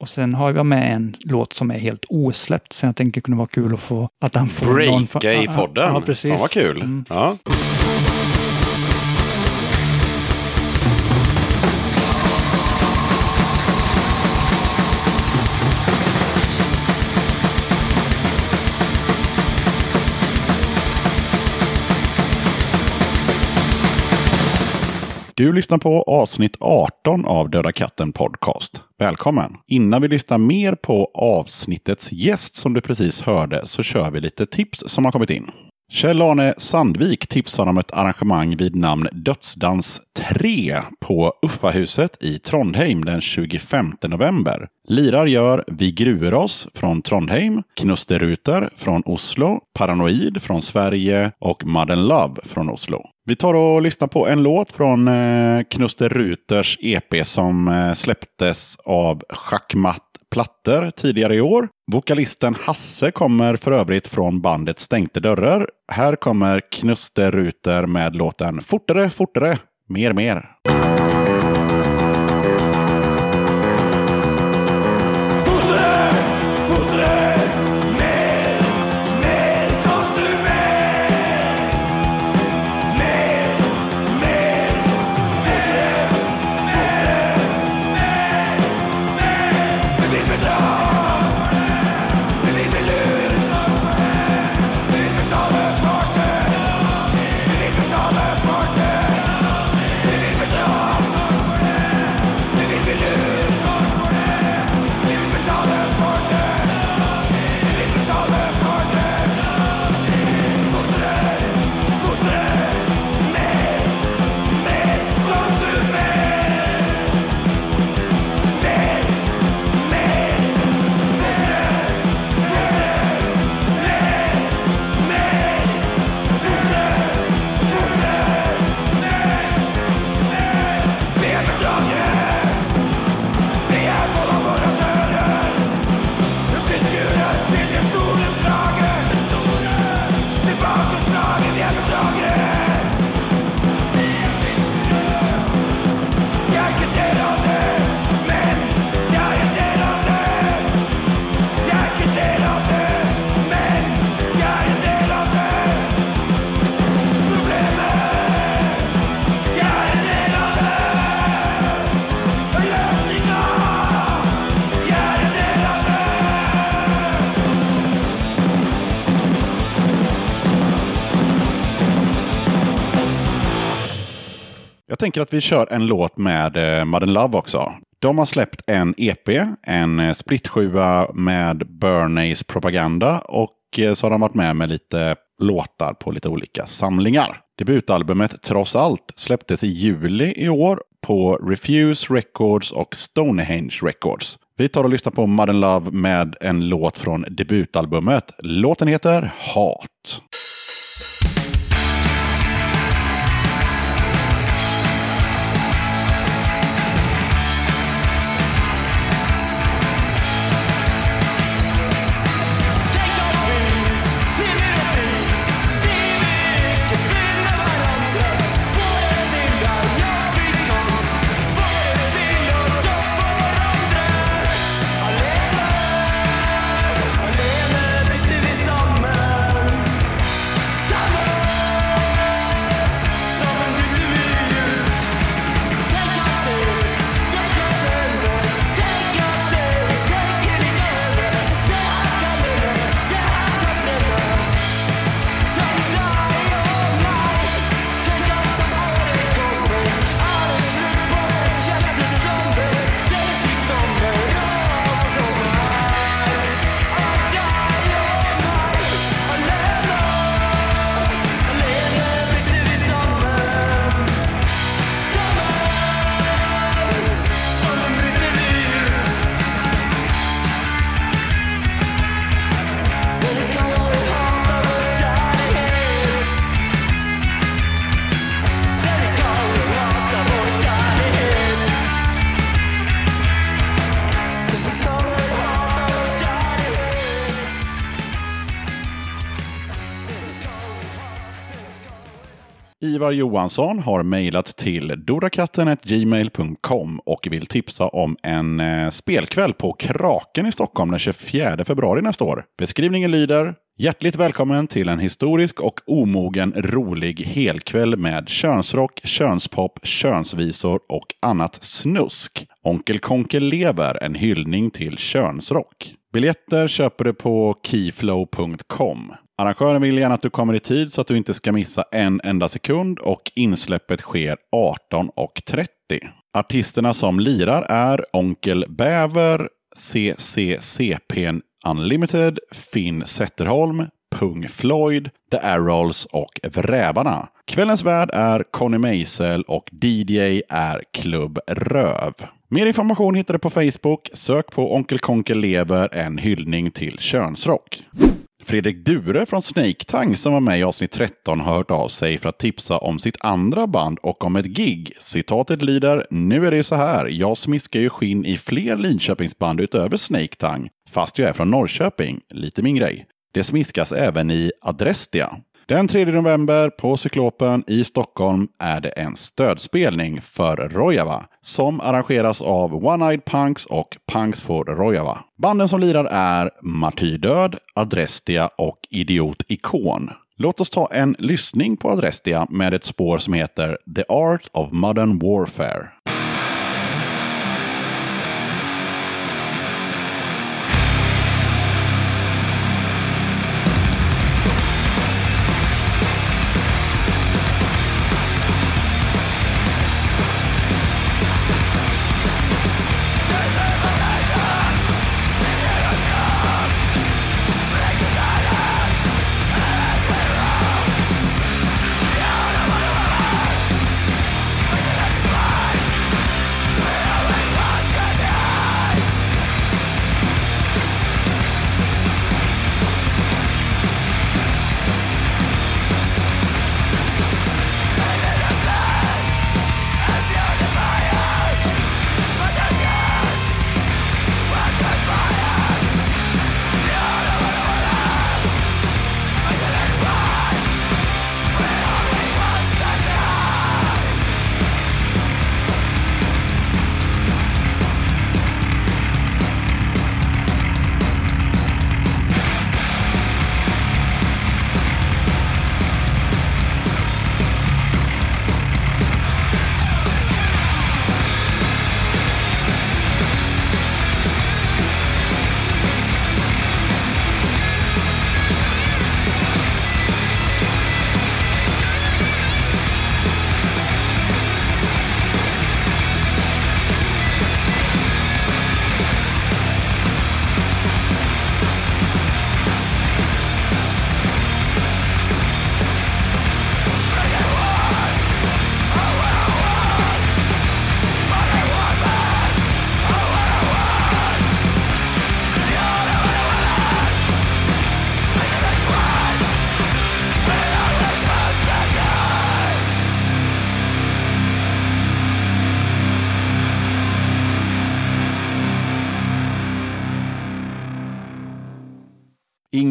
Och sen har jag med en låt som är helt osläppt. Så jag tänker det kunde vara kul att få att han får någon... Breaka i podden. Ja, precis. Fan vad kul. Mm. Ja. Du lyssnar på avsnitt 18 av Döda katten Podcast. Välkommen! Innan vi lyssnar mer på avsnittets gäst som du precis hörde så kör vi lite tips som har kommit in. Kjell-Arne Sandvik tipsar om ett arrangemang vid namn Dödsdans 3 på Uffahuset i Trondheim den 25 november. Lirar gör Vi gruer oss från Trondheim, Knusteruter från Oslo, Paranoid från Sverige och Madden Love från Oslo. Vi tar och lyssnar på en låt från eh, Knusteruters EP som eh, släpptes av Schackmatt Plattor tidigare i år. Vokalisten Hasse kommer för övrigt från bandet Stängte dörrar. Här kommer Knuster Ruter med låten Fortare, fortare, mer, mer. Jag tänker att vi kör en låt med eh, Madden Love också. De har släppt en EP, en eh, splitskiva med Bernays propaganda och eh, så har de varit med med lite låtar på lite olika samlingar. Debutalbumet Trots allt släpptes i juli i år på Refuse Records och Stonehenge Records. Vi tar och lyssnar på Madden Love med en låt från debutalbumet. Låten heter Hat. Ivar Johansson har mejlat till dorakatten.gmail.com och vill tipsa om en eh, spelkväll på Kraken i Stockholm den 24 februari nästa år. Beskrivningen lyder Hjärtligt välkommen till en historisk och omogen rolig helkväll med könsrock, könspop, könsvisor och annat snusk. Onkel Konkel lever, en hyllning till könsrock. Biljetter köper du på keyflow.com. Arrangören vill gärna att du kommer i tid så att du inte ska missa en enda sekund och insläppet sker 18.30. Artisterna som lirar är Onkel Bäver, CCCP Unlimited, Finn Zetterholm, Pung Floyd, The Arrolls och Vrävarna. Kvällens värd är Conny Meisel och DJ är Klubb Röv. Mer information hittar du på Facebook. Sök på Onkel Konkel lever, en hyllning till könsrock. Fredrik Dure från Snake Tang som var med i avsnitt 13 har hört av sig för att tipsa om sitt andra band och om ett gig. Citatet lyder Nu är det så här, jag smiskar ju skinn i fler Linköpingsband utöver Snake Tang, fast jag är från Norrköping. Lite min grej. Det smiskas även i Adrestia. Den 3 november på Cyklopen i Stockholm är det en stödspelning för Rojava som arrangeras av One-Eyed Punks och Punks for Rojava. Banden som lirar är Martyrdöd, Adrestia och Idiot Ikon. Låt oss ta en lyssning på Adrestia med ett spår som heter The Art of Modern Warfare.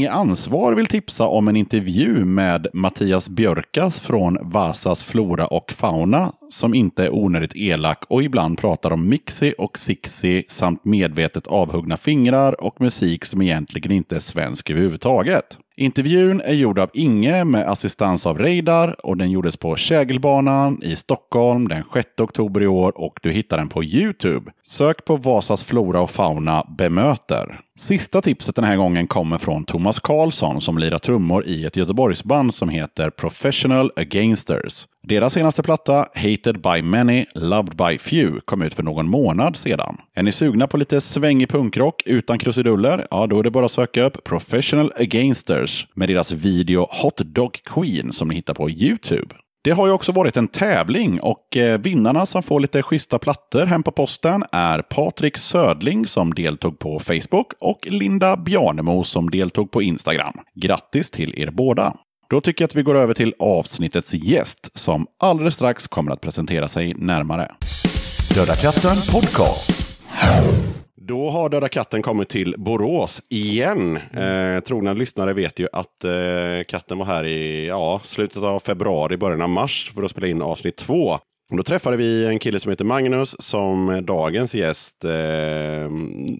Ansvar vill tipsa om en intervju med Mattias Björkas från Vasas Flora och Fauna som inte är onödigt elak och ibland pratar om Mixi och Sixi samt medvetet avhuggna fingrar och musik som egentligen inte är svensk överhuvudtaget. Intervjun är gjord av Inge med assistans av Reidar och den gjordes på Kägelbanan i Stockholm den 6 oktober i år och du hittar den på Youtube. Sök på Vasas Flora och Fauna bemöter. Sista tipset den här gången kommer från Thomas Karlsson som lirar trummor i ett Göteborgsband som heter Professional Againsters. Deras senaste platta, Hated by Many, Loved by Few, kom ut för någon månad sedan. Är ni sugna på lite svängig punkrock utan krusiduller? Ja, då är det bara att söka upp Professional Againsters med deras video Hot Dog Queen som ni hittar på Youtube. Det har ju också varit en tävling och eh, vinnarna som får lite schyssta plattor hem på posten är Patrik Södling som deltog på Facebook och Linda Bjarnemo som deltog på Instagram. Grattis till er båda! Då tycker jag att vi går över till avsnittets gäst som alldeles strax kommer att presentera sig närmare. Döda katten podcast. Då har Döda katten kommit till Borås igen. Eh, trogna lyssnare vet ju att eh, katten var här i ja, slutet av februari, början av mars för att spela in avsnitt två. Och Då träffade vi en kille som heter Magnus som dagens gäst eh,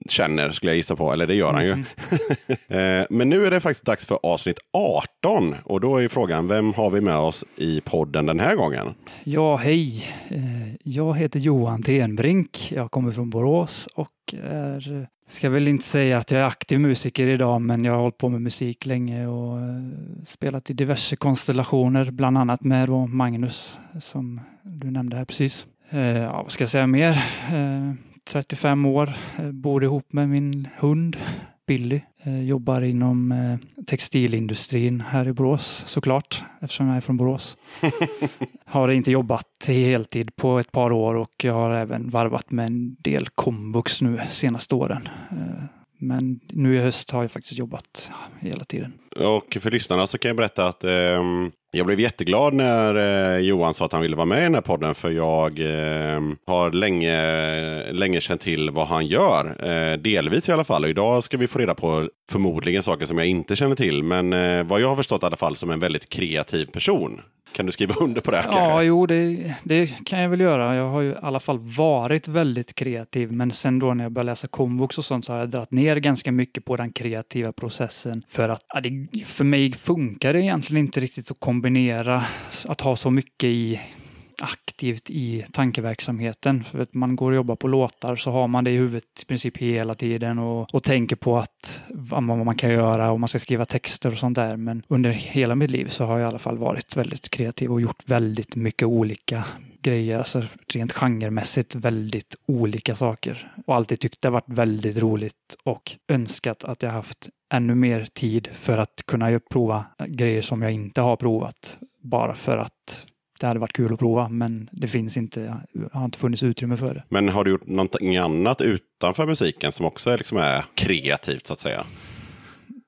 känner, skulle jag gissa på. Eller det gör han ju. eh, men nu är det faktiskt dags för avsnitt 18. Och då är frågan, vem har vi med oss i podden den här gången? Ja, hej. Eh, Jag heter Johan Tenbrink. Jag kommer från Borås och är, ska väl inte säga att jag är aktiv musiker idag, men jag har hållit på med musik länge och eh, spelat i diverse konstellationer, bland annat med då Magnus som du nämnde här precis. Eh, ja, vad ska jag säga mer? Eh, 35 år, bor ihop med min hund Billy. Eh, Jobbar inom eh, textilindustrin här i Borås såklart, eftersom jag är från Borås. har inte jobbat heltid på ett par år och jag har även varvat med en del komvux nu senaste åren. Eh, Men nu i höst har jag faktiskt jobbat hela tiden. Och för lyssnarna så kan jag berätta att ehm, jag blev jätteglad när eh, Johan sa att han ville vara med i den här podden. För jag ehm, har länge, länge känt till vad han gör. Eh, delvis i alla fall. Och idag ska vi få reda på förmodligen saker som jag inte känner till. Men eh, vad jag har förstått i alla fall som en väldigt kreativ person. Kan du skriva under på det? här, Ja, kanske? jo, det, det kan jag väl göra. Jag har ju i alla fall varit väldigt kreativ, men sen då när jag började läsa komvux och sånt så har jag dragit ner ganska mycket på den kreativa processen. För att ja, det, för mig funkar det egentligen inte riktigt att kombinera, att ha så mycket i aktivt i tankeverksamheten. För att man går och jobbar på låtar så har man det i huvudet i princip hela tiden och, och tänker på att vad man kan göra och man ska skriva texter och sånt där. Men under hela mitt liv så har jag i alla fall varit väldigt kreativ och gjort väldigt mycket olika grejer, alltså rent genremässigt väldigt olika saker. Och alltid tyckt det varit väldigt roligt och önskat att jag haft ännu mer tid för att kunna prova grejer som jag inte har provat. Bara för att det hade varit kul att prova, men det finns inte, har inte funnits utrymme för det. Men har du gjort någonting annat utanför musiken som också är, liksom är kreativt så att säga?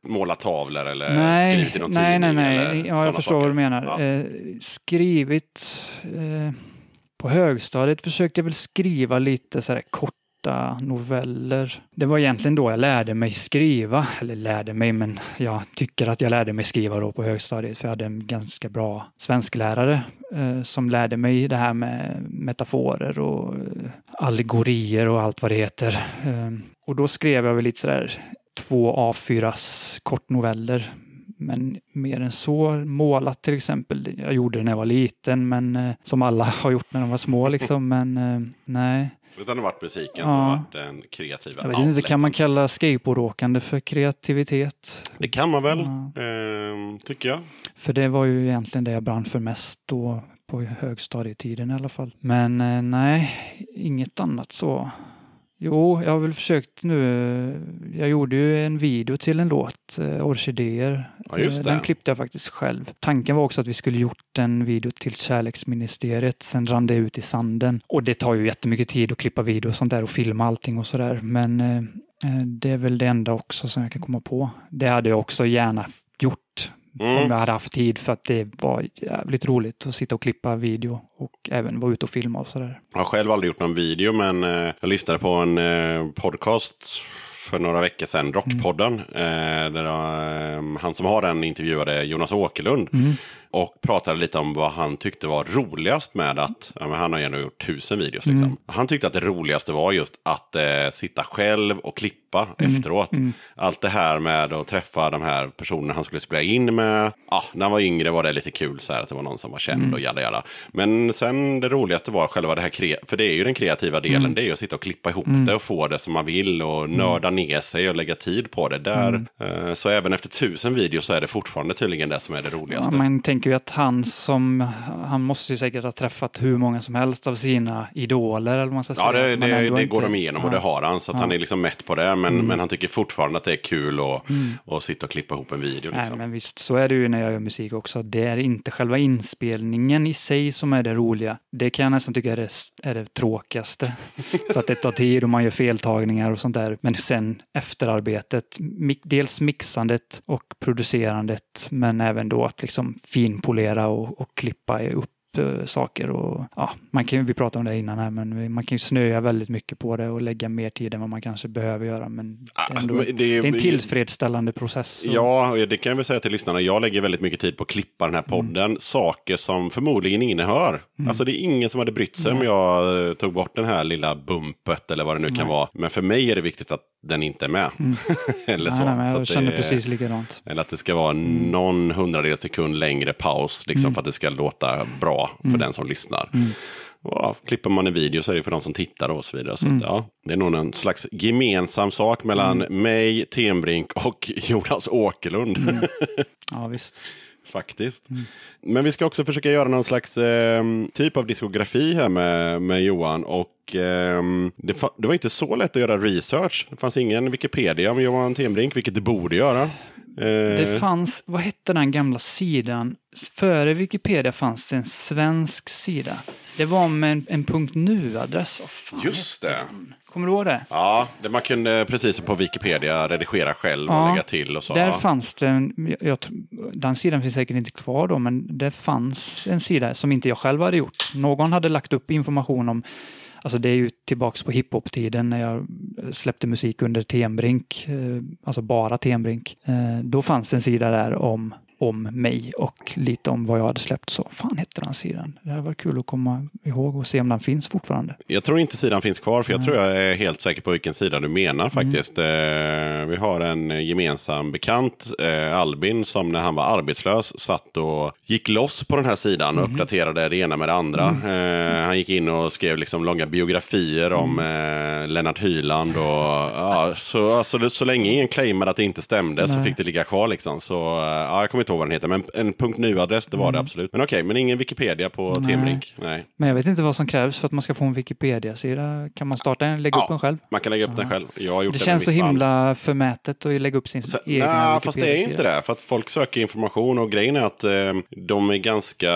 Måla tavlor eller nej, skrivit i någon nej, nej, tidning? nej. eller Ja, jag förstår saker? vad du menar. Ja. Eh, skrivit eh, på högstadiet försökte jag väl skriva lite så här korta noveller. Det var egentligen då jag lärde mig skriva, eller lärde mig, men jag tycker att jag lärde mig skriva då på högstadiet för jag hade en ganska bra svensklärare eh, som lärde mig det här med metaforer och eh, allegorier och allt vad det heter. Eh, och då skrev jag väl lite sådär två A4 kortnoveller men mer än så, målat till exempel, jag gjorde det när jag var liten, men eh, som alla har gjort när de var små liksom. Men eh, nej, utan det har varit musiken Ja. som har varit den kreativa jag vet inte, kan man kalla skateboardåkande för kreativitet? Det kan man väl, Ja. ehm, tycker jag. För det var ju egentligen det jag brann för mest då på högstadietiden i alla fall. Men eh, nej, inget annat så. Jo, jag har väl försökt nu. eh, Jag gjorde ju en video till en låt, eh, Orkidéer. Ja, just Eh. Den klippte jag faktiskt själv. Tanken var också att vi skulle gjort en video till Kärleksministeriet. Sen rann det ut i sanden. Och det tar ju jättemycket tid att klippa video och sånt där och filma allting och sådär. Men det är väl det enda också som jag kan komma på. Det hade jag också gärna Mm. om jag hade haft tid för att det var jävligt roligt att sitta och klippa video och även vara ute och filma och sådär. Jag har själv aldrig gjort någon video, men eh, jag lyssnade på en eh, podcast för några veckor sedan, Rockpodden. Eh, där, eh, han som har den intervjuade Jonas Åkerlund. Och pratade lite om vad han tyckte var roligast med att, ja, han har ju ändå gjort tusen videos liksom. Han tyckte att det roligaste var just att eh, sitta själv och klippa efteråt. Allt det här med att träffa de här personerna han skulle spela in med. Ja, när han var yngre var det lite kul så här att det var någon som var känd och jada jada. Men sen det roligaste var själva det här, för det är ju den kreativa delen, det är ju att sitta och klippa ihop det och få det som man vill och nörda ner sig och lägga tid på det. Där, eh, så även efter tusen videos så är det fortfarande tydligen det som är det Ja, roligaste. man tänker ju att han som, han måste ju säkert ha träffat hur många som helst av sina idoler eller vad man ska Ja, säga. det, men det, ändå det inte- går de igenom och det har han. Så att han är liksom mätt på det. Men, men han tycker fortfarande att det är kul att, att sitta och klippa ihop en video. Nej, Liksom. men visst, så är det ju när jag gör musik också. Det är inte själva inspelningen i sig som är det roliga. Det kan jag nästan tycka är det, är det tråkigaste. För att det tar tid och man gör feltagningar och sånt där. Men sen efterarbetet, dels mixandet och producerandet, men även då att liksom finpolera och, och klippa upp saker och ja, man kan vi pratade om det innan här, men man kan ju snöa väldigt mycket på det och lägga mer tid än vad man kanske behöver göra. Men det är, Alltså, ändå, det, det är- en tillfredsställande process. så- Ja, och det kan jag väl säga till lyssnarna. Jag lägger väldigt mycket tid på att klippa den här podden. Saker som förmodligen ingen hör. Alltså det är ingen som hade brytt sig om jag eh, tog bort den här lilla bumpet eller vad det nu kan vara. Men för mig är det viktigt att den inte är med. eller så. Nej, nej, så jag att känner det- precis likadant. Eller att det ska vara någon hundradels sekund längre paus. Liksom, För att det ska låta bra för den som lyssnar. Och, Ja, klipper man en video så är det för de som tittar och så vidare. Så att, ja, det är nog en slags gemensam sak mellan mig, Tenbrink och Jonas Åkerlund. Ja, visst. Faktiskt. Men vi ska också försöka göra någon slags eh, typ av diskografi här med, med Johan. Och ehm, det, det var inte så lätt att göra research. Det fanns ingen Wikipedia om Johan Tenbrink, vilket det borde göra. Eh, Det fanns, vad hette den gamla sidan? Före Wikipedia fanns det en svensk sida. Det var med en, en .nu-adress. Fan Just det. den? Kommer du ihåg det? Ja, det man kunde precis som på Wikipedia redigera själv och Ja, lägga till och så. Där fanns det, en, jag, den sidan finns säkert inte kvar då, men det fanns en sida som inte jag själv hade gjort. Någon hade lagt upp information om, alltså det är ju tillbaks på hiphop-tiden när jag släppte musik under Tenbrink, eh, alltså bara Tenbrink. Eh, då fanns det en sida där om om mig och lite om vad jag hade släppt. Så fan hette den sidan? Det hade varit kul att komma ihåg och se om den finns fortfarande. Jag tror inte sidan finns kvar, för jag tror jag är helt säker på vilken sida du menar faktiskt. Eh, vi har en gemensam bekant, eh, Albin, som när han var arbetslös satt och gick loss på den här sidan och uppdaterade det ena med det andra. Eh, han gick in och skrev liksom långa biografier om eh, Lennart Hyland. Och, ja, så, alltså, så länge ingen claimade att det inte stämde så Nej. fick det ligga kvar. Liksom. Så, ja, jag kommer inte ihåg vad den heter, men en .nu-adress det var det absolut. Men okej, men ingen Wikipedia på Nej. Tenbrink? Nej. Men jag vet inte vad som krävs för att man ska få en Wikipedia-sida. Kan man starta en, lägga upp en själv? Man kan lägga upp den själv. Jag har gjort Det det, känns så band. himla förmätet att lägga upp sin Så, egna nej, fast det är inte det. För att folk söker information och grejen är att eh, de är ganska...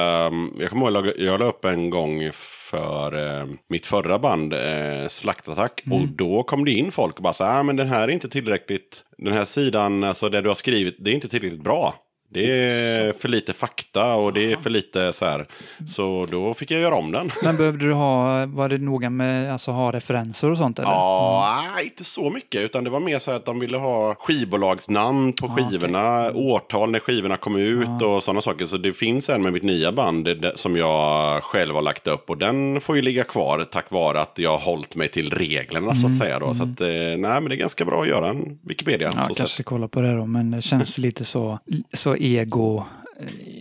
Jag kommer ihåg att jag la upp en gång för eh, mitt förra band, eh, Slaktattack. Mm. Och då kom det in folk och bara så här, ah, men den här är inte tillräckligt... Den här sidan, alltså det du har skrivit, det är inte tillräckligt bra. Det är för lite fakta och det är för lite så här. Så då fick jag göra om den. Men behövde du ha, var det noga med alltså ha referenser och sånt eller? Ja, nej, inte så mycket. Utan det var mer så här att de ville ha skivbolagsnamn på skivorna, årtal när skivorna kom ut och sådana saker. Så det finns en med mitt nya band som jag själv har lagt upp. Och den får ju ligga kvar tack vare att jag har hållit mig till reglerna så att säga. Då. Så att, eh, nej, men det är ganska bra att göra en Wikipedia. Ja, så kanske sätt. kolla på det då, men det känns lite så, så ego,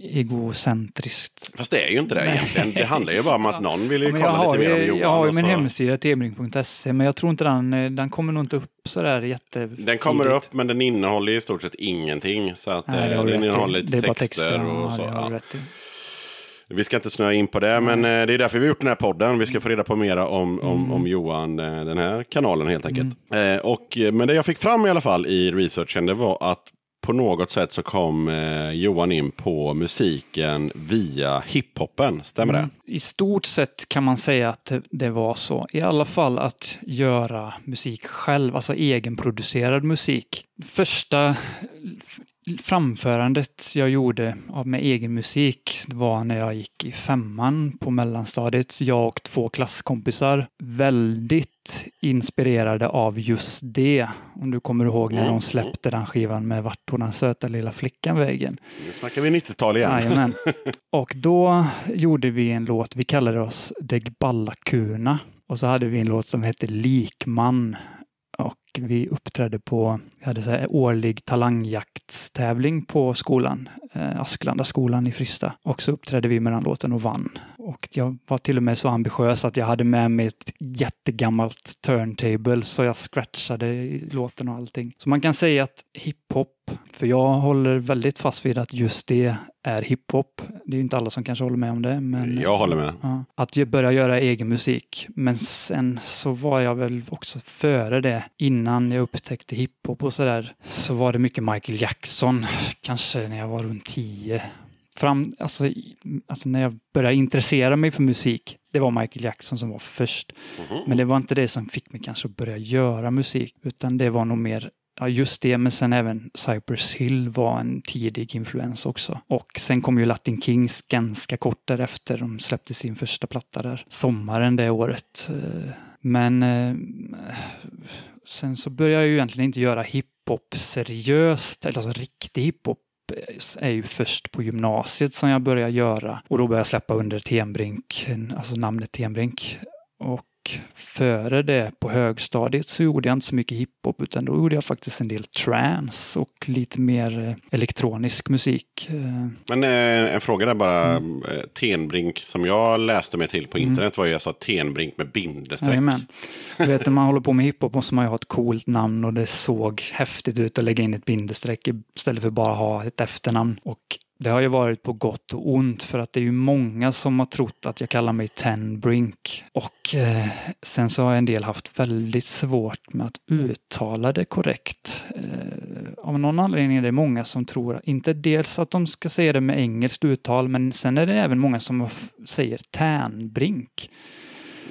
egocentriskt. Fast det är ju inte det Nej. egentligen. Det handlar ju bara om att någon vill ju Ja, kolla lite mer om Johan. jag har ju min så- hemsida, tebring.se, men jag tror inte den, eh, den kommer nog inte upp sådär jätte... Den kommer upp men den innehåller i stort sett ingenting. Så att, Nej, eh, den i. innehåller lite texter, texter. och så. ja. Vi ska inte snöa in på det, men eh, det är därför vi har gjort den här podden. Vi ska få reda på mera om, om, om Johan, eh, den här kanalen helt enkelt. Eh, och, eh, men det jag fick fram i alla fall i researchen, det var att på något sätt så kom eh, Johan in på musiken via hiphopen. Stämmer det? I stort sett kan man säga att det- var så. I alla fall att göra musik själv, alltså egenproducerad musik. Första framförandet jag gjorde av med egen musik var när jag gick i femman på mellanstadiet. Jag och två klasskompisar. Väldigt inspirerade av just det. Om du kommer ihåg när de släppte den skivan med Vart tog den söta lilla flickan vägen? Nu snackar vi 90-tal igen. Jajamän. Och då gjorde vi en låt, vi kallade oss Deg Balla Kuna. Och så hade vi en låt som hette Likman. Och vi uppträdde på, vi hade så här årlig talangjaktstävling på skolan, eh, Asklanda skolan i Frista. Och så uppträdde vi med den låten och vann. Och jag var till och med så ambitiös att jag hade med mig ett jättegammalt turntable så jag scratchade låten och allting. Så man kan säga att hiphop, för jag håller väldigt fast vid att just det är hiphop. Det är ju inte alla som kanske håller med om det. Men Jag håller med. Ja, att börja göra egen musik. Men sen så var jag väl också före det, innan jag upptäckte hiphop och sådär, så var det mycket Michael Jackson, kanske när jag var runt tio. Fram, alltså, alltså när jag började intressera mig för musik, det var Michael Jackson som var först. Mhm. Men det var inte det som fick mig kanske att börja göra musik, utan det var nog mer ja, just det, men sen även Cypress Hill var en tidig influens också. Och sen kom ju Latin Kings ganska kort därefter. De släppte sin första platta där, sommaren det året. Eh, men eh, sen så började jag ju egentligen inte göra hiphop seriöst, eller alltså riktig hiphop är ju först på gymnasiet som jag började göra och då började jag släppa under Tenbrink, alltså namnet Tenbrink. Och före det på högstadiet så gjorde jag inte så mycket hiphop utan då gjorde jag faktiskt en del trance och lite mer eh, elektronisk musik. Eh, Men eh, en fråga där bara. Mm. Tenbrink som jag läste mig till på internet var ju alltså Tenbrink med bindestreck. Jajamän. Du vet när man håller på med hiphop måste man ju ha ett coolt namn och det såg häftigt ut att lägga in ett bindestreck istället för bara ha ett efternamn. Och det har ju varit på gott och ont för att det är ju många som har trott att jag kallar mig Ten Brink. Och eh, sen så har en del haft väldigt svårt med att uttala det korrekt. Eh, av någon anledning är det många som tror, inte dels att de ska säga det med engelskt uttal, men sen är det även många som säger Tärnbrink.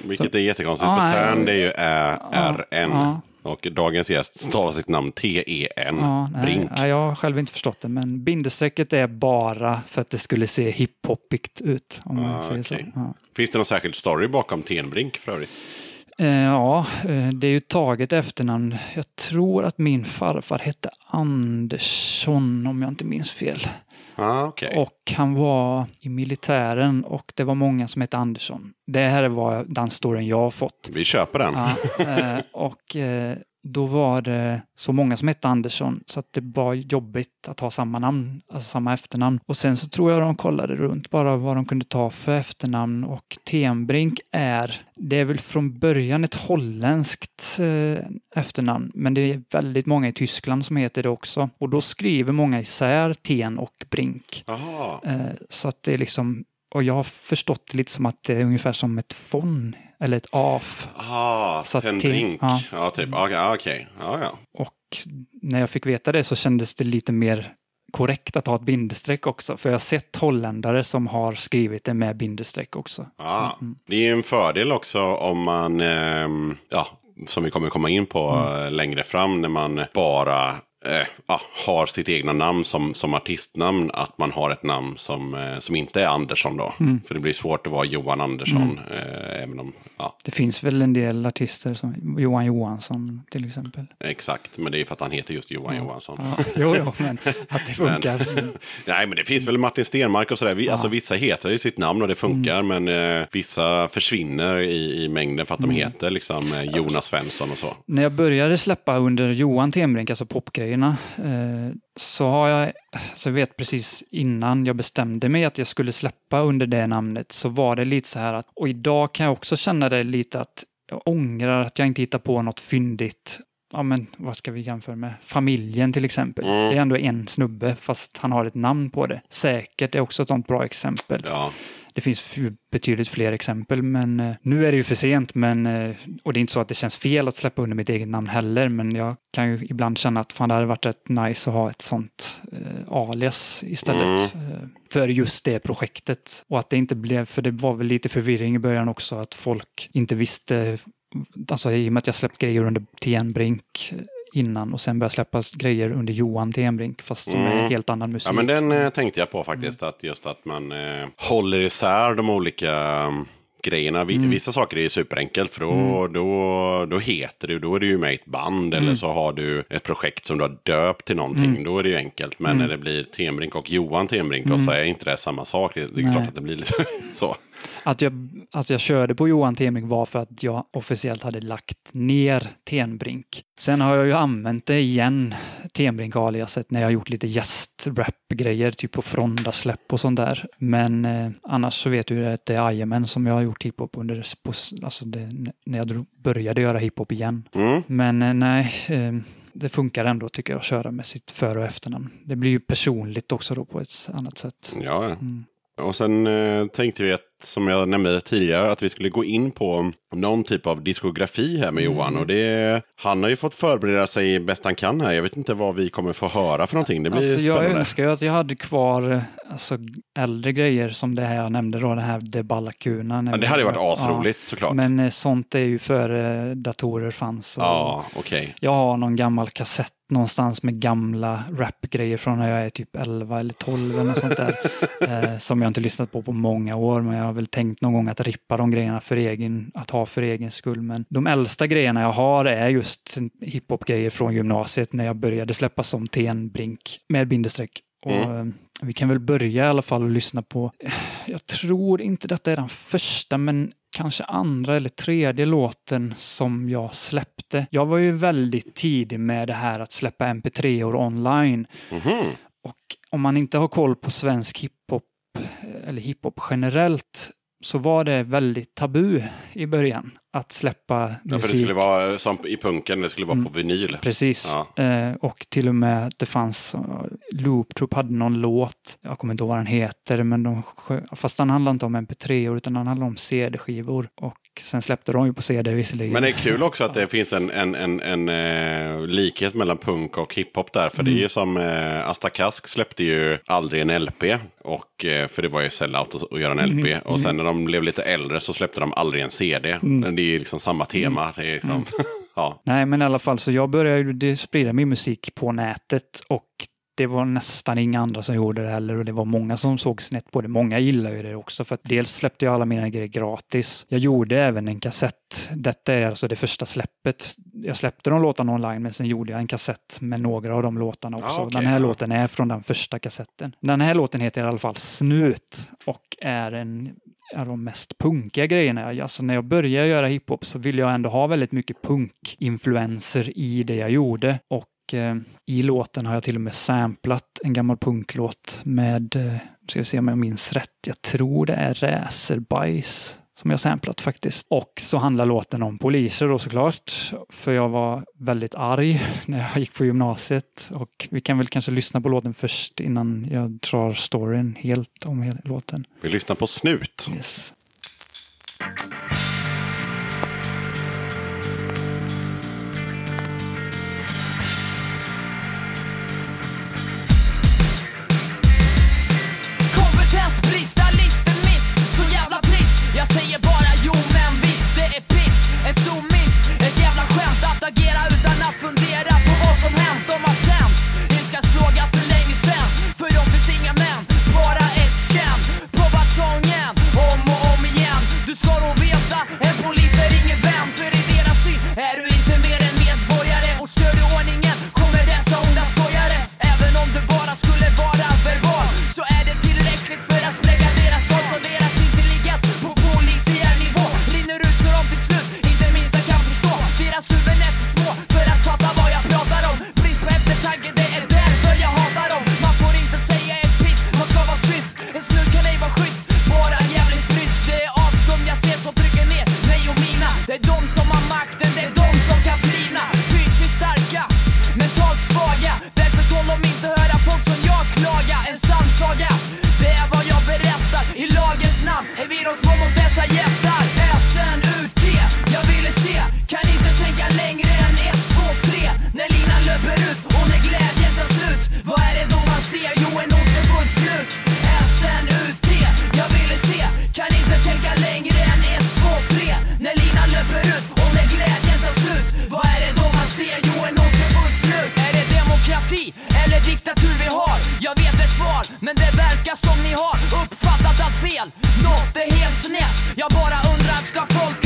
Vilket Så- är jättekonstigt, Ja, för. Tärn det är ju Ä-R-N. Ja. Och dagens gäst stavar sitt namn T-E-N. Ja, Brink. nej, jag har själv inte förstått det, men bindestrecket är bara för att det skulle se hiphopigt ut. Om man Ah, säger okej. så. Ja. Finns det någon särskild story bakom Tenbrink för övrigt? Eh, ja, eh, det är ju taget efternamn. Jag tror att min farfar hette Andersson om jag inte minns fel. Ah, okej. Och han var i militären och det var många som hette Andersson. Det här var den storyn jag har fått. Vi köper den. Ja, eh, och eh, då var det så många som hette Andersson så att det var jobbigt att ha samma namn, alltså samma efternamn. Och sen så tror jag de kollade runt bara vad de kunde ta för efternamn och Tenbrink är, det är väl från början ett holländskt eh, efternamn, men det är väldigt många i Tyskland som heter det också. Och då skriver många isär Ten och Brink. Eh, så att det är liksom, och jag har förstått det lite som att det är ungefär som ett fon eller ett af. Ah, Så att Tenbrink. te- Ja. ja. typ. Ah, ah, Okej. Ja, ja. Och när jag fick veta det så kändes det lite mer korrekt att ha ett bindestreck också. För jag har sett holländare som har skrivit det med bindestreck också. Ah. mm. Det är en fördel också om man, ehm, ja, som vi kommer komma in på Mm. eh, längre fram, när man bara eh, ja, har sitt egna namn som, som artistnamn, att man har ett namn som, eh, som inte är Andersson då. Mm. För det blir svårt att vara Johan Andersson, eh, även om, ja, Det finns väl en del artister som Johan Johansson till exempel. exakt. Men det är för att han heter just Johan Johansson. Ja, jo, jo, men att det funkar. Mm. Nej, men det finns väl Martin Stenmark och sådär. Vi, Alltså vissa heter ju sitt namn och det funkar, Mm. men eh, vissa försvinner i, i mängden för att de heter liksom eh, Jonas Svensson och så. När jag började släppa under Johan Tembrink, alltså popgrejerna, eh, så har jag, så jag vet precis innan jag bestämde mig att jag skulle släppa under det namnet, så var det lite så här att, och idag kan jag också känna det lite att jag ångrar att jag inte hittar på något fyndigt. Ja, men vad ska vi jämföra med? Familjen till exempel. Mm. Det är ändå en snubbe, fast han har ett namn på det. Säkert är också ett sånt bra exempel. Ja, Det finns betydligt fler exempel, men eh, nu är det ju för sent. Men, eh, och det är inte så att det känns fel att släppa under mitt eget namn heller, men jag kan ju ibland känna att fan, det hade varit rätt nice att ha ett sånt eh, alias istället. Eh, för just det projektet. Och att det inte blev, för det var väl lite förvirring i början också, att folk inte visste, alltså i och med att jag släppt grejer under TN Brink innan och sen började släppa grejer under Johan Tenbrink, fast som är Mm. helt annan musik. ja men den eh, tänkte jag på faktiskt. Att just att man eh, håller isär de olika mm, grejerna. Mm. Vissa saker är superenkelt för då, då, då heter du, då är du ju med i ett band Mm. eller så har du ett projekt som du har döpt till någonting. Då är det ju enkelt. Men Mm. när det blir Tenbrink och Johan Tenbrink och så är inte det samma sak. Det, det är Nej. klart att det blir lite så. Att jag, att jag körde på Johan Tenbrink var för att jag officiellt hade lagt ner Tenbrink. Sen har jag ju använt det igen, Tenbrink-aliaset, när jag har gjort lite gästrap-grejer, typ på Fronda-släpp och sånt där. Men eh, annars så vet du att det är Jajamän som jag har gjort hiphop under, alltså det, när jag drog- började göra hiphop igen. Mm. Men eh, nej, eh, det funkar ändå tycker jag att köra med sitt för och efternamn. Det blir ju personligt också då på ett annat sätt. Ja. Mm. Och sen eh, tänkte vi att som jag nämnde tidigare, att vi skulle gå in på någon typ av diskografi här med Mm. Johan. Och det, han har ju fått förbereda sig bäst han kan här. Jag vet inte vad vi kommer få höra för någonting. Det blir Alltså, jag spännande. önskar ju att jag hade kvar alltså, äldre grejer som det här jag nämnde då, den här Deballacuna. Ja, det hade ju varit asroligt såklart. Men eh, sånt är ju före datorer fanns. Ja, okej. Jag har någon gammal kassett någonstans med gamla rapgrejer från när jag är typ 11 eller 12 eller något sånt där. eh, som jag inte lyssnat på på många år, men jag väl tänkt någon gång att rippa de grejerna för egen, att ha för egen skull. Men de äldsta grejerna jag har är just hiphop-grejer från gymnasiet när jag började släppa som TN Brink med bindestreck. Och, Mm. eh, Vi kan väl börja i alla fall och lyssna på, jag tror inte detta är den första, men kanske andra eller tredje låten som jag släppte. Jag var ju väldigt tidig med det här att släppa mp3-or online. Mhm. Och om man inte har koll på svensk hiphop eller hiphop generellt så var det väldigt tabu i början att släppa Ja, musik. för det skulle vara som i punken, det skulle vara Mm. på vinyl. Precis. Ja. Eh, och till och med det fanns, uh, Loop Troop hade någon låt, jag kommer inte ihåg vad den heter, men de, fast den handlade inte om mp3 utan den handlade om CD-skivor. Och sen släppte de ju på CD visserligen. Men det är kul också att det finns en, en, en, en eh, likhet mellan punk och hiphop där. För det är ju som eh, Asta Kask släppte ju aldrig en LP. Och, eh, för det var ju sellout att, göra en LP. Och sen när de blev lite äldre så släppte de aldrig en CD. Men Det är ju liksom samma tema. Det är liksom, ja. Nej, men i alla fall så jag började ju sprida min musik på nätet och det var nästan inga andra som gjorde det heller och det var många som såg snett på det. Många gillar ju det också för att dels släppte jag alla mina grejer gratis. Jag gjorde även en kassett. Detta är alltså det första släppet. Jag släppte de låtarna online men sen gjorde jag en kassett med några av de låtarna också. Ah, okej, den här låten är från den första kassetten. Den här låten heter i alla fall Snut och är en av de mest punkiga grejerna. Alltså när jag började göra hiphop så ville jag ändå ha väldigt mycket punkinfluenser i det jag gjorde. Och eh, i låten har jag till och med samplat en gammal punklåt med, eh, ska vi se om jag minns rätt, jag tror det är Räserbajs som jag samplat faktiskt. Och så handlar låten om poliser då såklart. För jag var väldigt arg när jag gick på gymnasiet. Och vi kan väl kanske lyssna på låten först innan jag drar storyn helt om låten. Vi lyssnar på Snut. Yes. Men det verkar som ni har uppfattat allt fel. Något är helt snett. Jag bara undrar, ska folk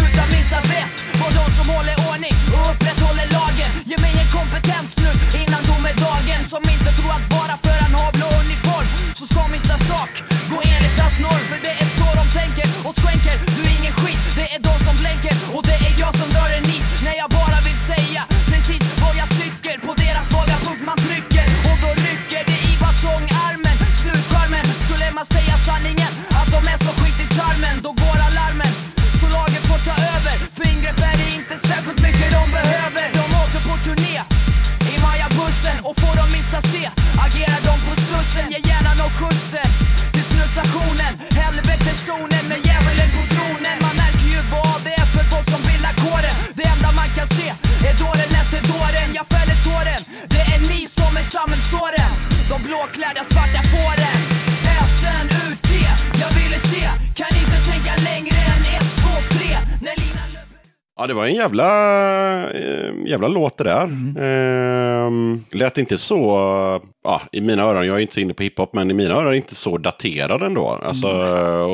jävla, eh, jävla låt det där. Ehm, lät inte så, ja, i mina öron, jag är inte så inne på hiphop, men i mina öron inte så daterad ändå. Alltså,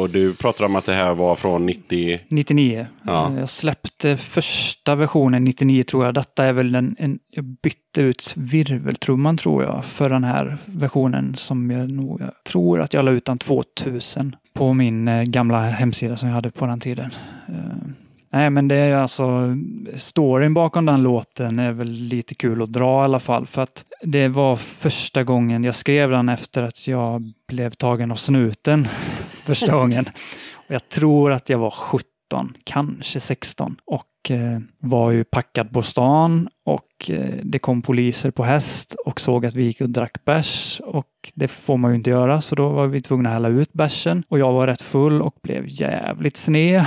och du pratar om att det här var från 90... 99. Ja. Eh, Jag släppte första versionen 99 tror jag. Detta är väl en, en jag bytte ut virveltrumman tror jag för den här versionen som jag nog, jag tror att jag la ut den 2000 på min eh, gamla hemsida som jag hade på den tiden. Eh, Nej, men det är alltså storyn bakom den låten är väl lite kul att dra i alla fall för att det var första gången jag skrev den efter att jag blev tagen av snuten första gången. Och jag tror att jag var 17, kanske 16 och eh, var ju packad på stan och Eh, det kom poliser på häst och såg att vi gick och drack bärs och det får man ju inte göra så då var vi tvungna att hälla ut bärsen och jag var rätt full och blev jävligt sned.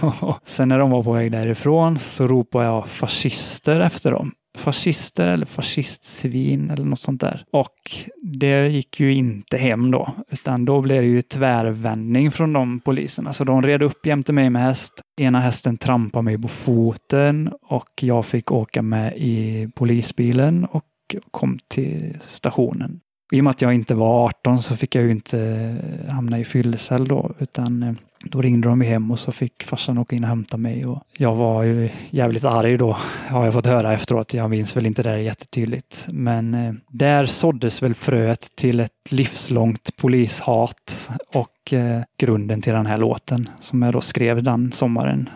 Sen när de var på väg därifrån så ropade jag fascister efter dem fascister eller fascistsvin eller något sånt där. Och det gick ju inte hem då, utan då blev det ju tvärvändning från de poliserna. Så de red upp jämte mig med häst. Ena hästen trampade mig på foten och jag fick åka med i polisbilen och kom till stationen. I och med att jag inte var 18 så fick jag ju inte hamna i fyllecell då, utan eh, då ringde de hem och så fick farsan åka in och hämta mig och jag var ju jävligt arg då, har jag fått höra efteråt. Jag minns väl inte det där jättetydligt. Men eh, där såddes väl fröet till ett livslångt polishat och eh, grunden till den här låten som jag då skrev den sommaren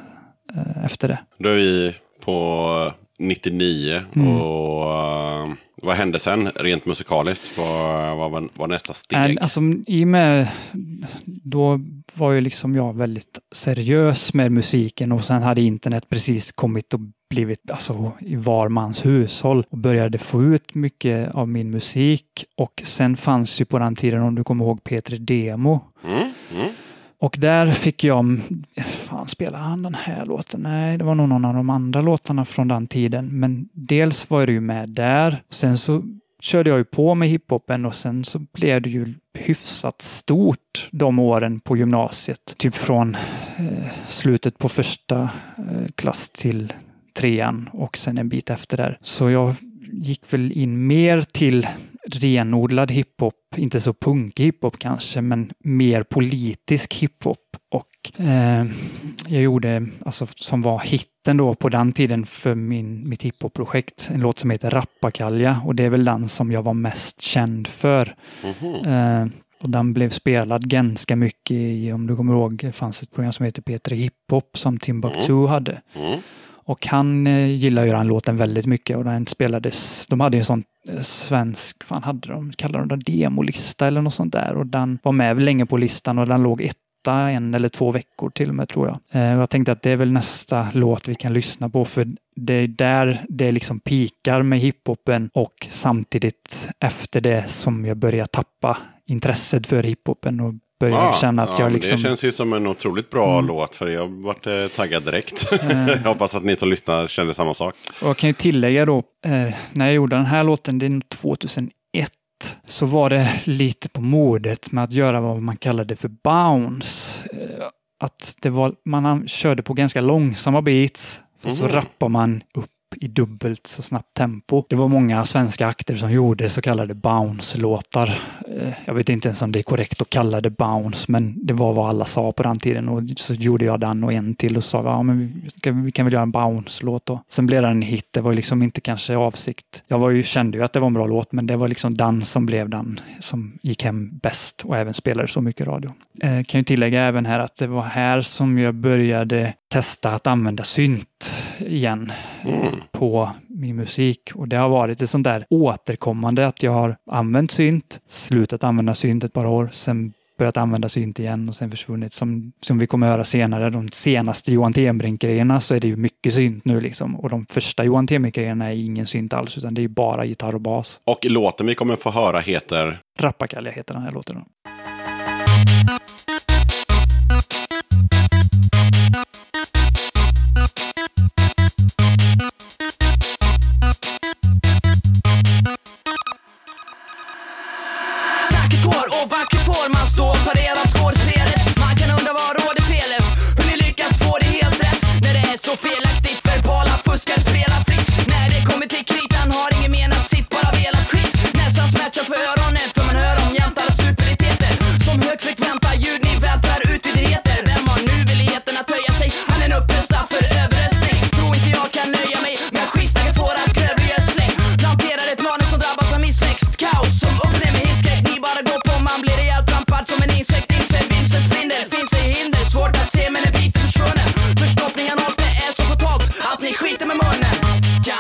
eh, efter det. Då är vi på 99 Mm. och eh, vad hände sen rent musikaliskt? Vad, vad var, var nästa steg? Alltså, I och med, då var ju liksom jag väldigt seriös med musiken och sen hade internet precis kommit och blivit alltså, i var mans hushåll och började få ut mycket av min musik. Och sen fanns ju på den tiden, om du kommer ihåg P3 Demo, mm och där fick jag, mm, fan spelade han den här låten? Nej, det var nog någon av de andra låtarna från den tiden. Men dels var det ju med där. Sen så körde jag ju på med hiphopen och sen så blev det ju hyfsat stort de åren på gymnasiet. Typ från eh, slutet på första eh, klass till trean och sen en bit efter där. Så jag gick väl in mer till renodlad hiphop, inte så punkig hiphop kanske, men mer politisk hiphop. Och eh, jag gjorde, alltså som var hitten då på den tiden för min, mitt hiphop-projekt, en låt som heter Rappakalja och det är väl den som jag var mest känd för. Mhm. Eh, och den blev spelad ganska mycket i, om du kommer ihåg, det fanns ett program som heter P3 Hiphop som Timbuktu hade. Mm. Och han eh, gillar ju den låten väldigt mycket och den spelades, de hade ju en sån eh, svensk, fan hade de, kallade de den, demolista eller något sånt där och den var med länge på listan och den låg etta en eller två veckor till och med tror jag. Eh, och jag tänkte att det är väl nästa låt vi kan lyssna på för det är där det liksom pikar med hiphopen och samtidigt efter det som jag börjar tappa intresset för hiphopen och börjar Ah, känna att ja, jag liksom... Det känns ju som en otroligt bra Mm. låt för jag varit eh, taggad direkt. jag hoppas att ni som lyssnar känner samma sak. Och jag kan ju tillägga då, eh, när jag gjorde den här låten, det är nog 2001, så var det lite på modet med att göra vad man kallade för bounce. Eh, att det var, man an- körde på ganska långsamma beats, för så rappar man upp i dubbelt så snabbt tempo. Det var många svenska akter som gjorde så kallade bounce-låtar. Eh, jag vet inte ens om det är korrekt att kalla det bounce, men det var vad alla sa på den tiden. Och så gjorde jag den och en till och sa ja, men vi kan, vi kan väl göra en bounce-låt då. Sen blev den en hit. Det var ju liksom inte kanske avsikt. Jag var ju, kände ju att det var en bra låt, men det var liksom den som blev den som gick hem bäst och även spelade så mycket radio. Eh, kan ju tillägga även här att det var här som jag började testa att använda synt igen Mm. på min musik. Och det har varit ett sånt där återkommande att jag har använt synt, slutat använda synt ett par år, sen börjat använda synt igen och sen försvunnit. Som, som vi kommer höra senare, de senaste Johan Tenbrink-grejerna så är det ju mycket synt nu liksom. Och de första Johan Tenbrink-grejerna är ingen synt alls, utan det är bara gitarr och bas. Och låten vi kommer få höra heter Rappakalja heter den här låten. Då. Snacket och vackert får man stå och ta del av skådespelet. Man kan undra vad råder felet? Hur ni lyckas få det helt rätt när det är så felaktigt. Verbala fuskare spelar fritt. När det kommer till kritan har ingen menat sitt, bara velat skit. Nästan smärtsamt för öronen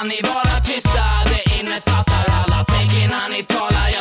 ni vara tysta? Det innefattar alla. Tänk innan ni talar.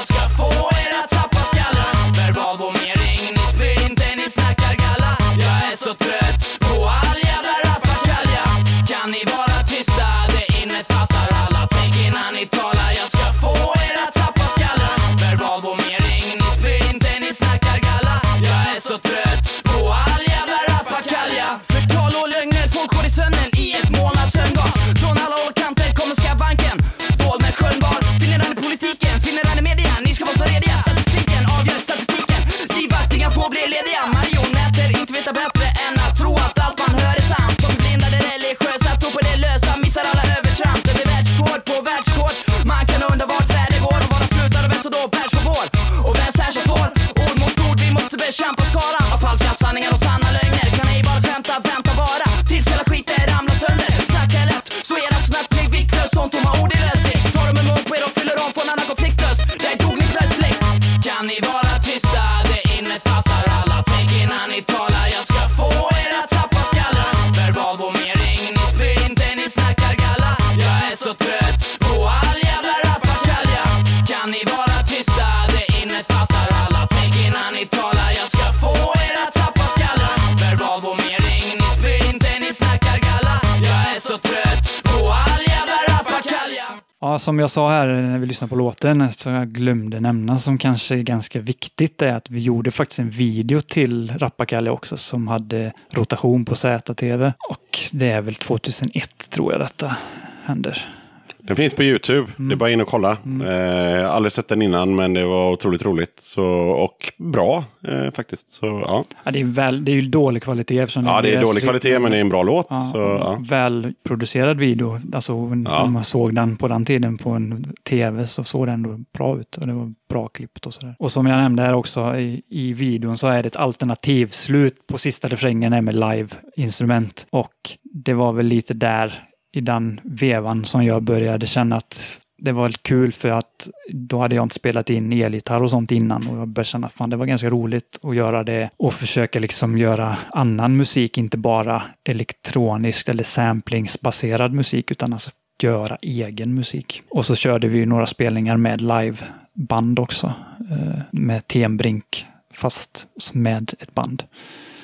Ja, som jag sa här eh, när vi lyssnade på låten, så jag glömde nämna som kanske är ganska viktigt, är att vi gjorde faktiskt en video till Rappakalja också som hade rotation på ZTV. Och det är väl 2001 tror jag detta händer. Den finns på YouTube. Det är bara in och kolla. Eh, aldrig sett den innan, men det var otroligt roligt. Så, och bra eh, faktiskt. Så, ja. Ja, det, är väl, det är ju dålig kvalitet eftersom ja, det är dålig så- kvalitet, men det är en bra låt. Ja, Så, ja. Välproducerad video. Alltså, Ja. Om man såg den på den tiden på en tv så såg den ändå bra ut. Och det var bra klippt och sådär. Och som jag nämnde här också i, i videon så är det ett alternativslut på sista refrängen är med live-instrument. Och det var väl lite där i den vevan som jag började känna att det var kul för att då hade jag inte spelat in elgitarr och sånt innan och jag började känna att fan, det var ganska roligt att göra det och försöka liksom göra annan musik, inte bara elektronisk eller samplingsbaserad musik utan alltså göra egen musik. Och så körde vi några spelningar med liveband också eh, med Tenbrink fast med ett band.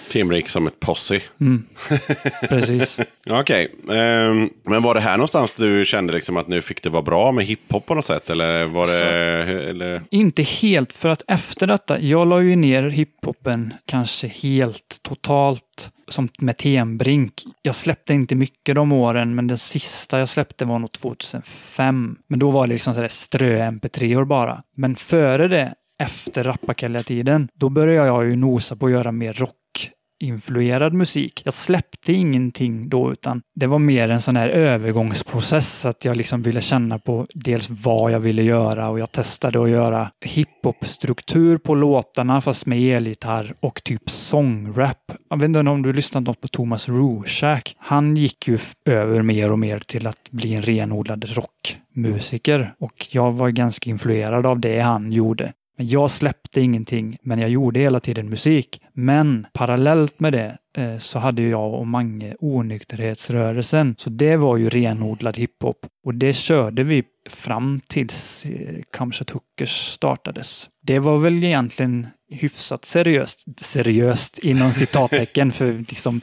Timrik som ett posse. Mm. Precis. Okej, Ehm, men var det här någonstans du kände liksom att nu fick det vara bra med hiphop på något sätt? Eller var det... Eller? Inte helt, för att efter detta, jag la ju ner hiphopen kanske helt totalt som med Tenbrink. Jag släppte inte mycket de åren, men den sista jag släppte var nog 2005. Men då var det liksom sådär strö mp3-or bara. Men före det, efter Rappakalja-tiden, då började jag ju nosa på att göra mer rock influerad musik. Jag släppte ingenting då utan det var mer en sån här övergångsprocess att jag liksom ville känna på dels vad jag ville göra och jag testade att göra hiphop-struktur på låtarna fast med elgitarr och typ sångrap. Jag vet inte om du lyssnat något på Thomas Rorschach. Han gick ju över mer och mer till att bli en renodlad rockmusiker och jag var ganska influerad av det han gjorde. Men jag släppte ingenting, men jag gjorde hela tiden musik. Men parallellt med det eh, så hade jag och Mange onykterhetsrörelsen. Så det var ju renodlad hiphop. Och det körde vi fram tills eh, Hookers startades. Det var väl egentligen hyfsat seriöst, seriöst inom citattecken för liksom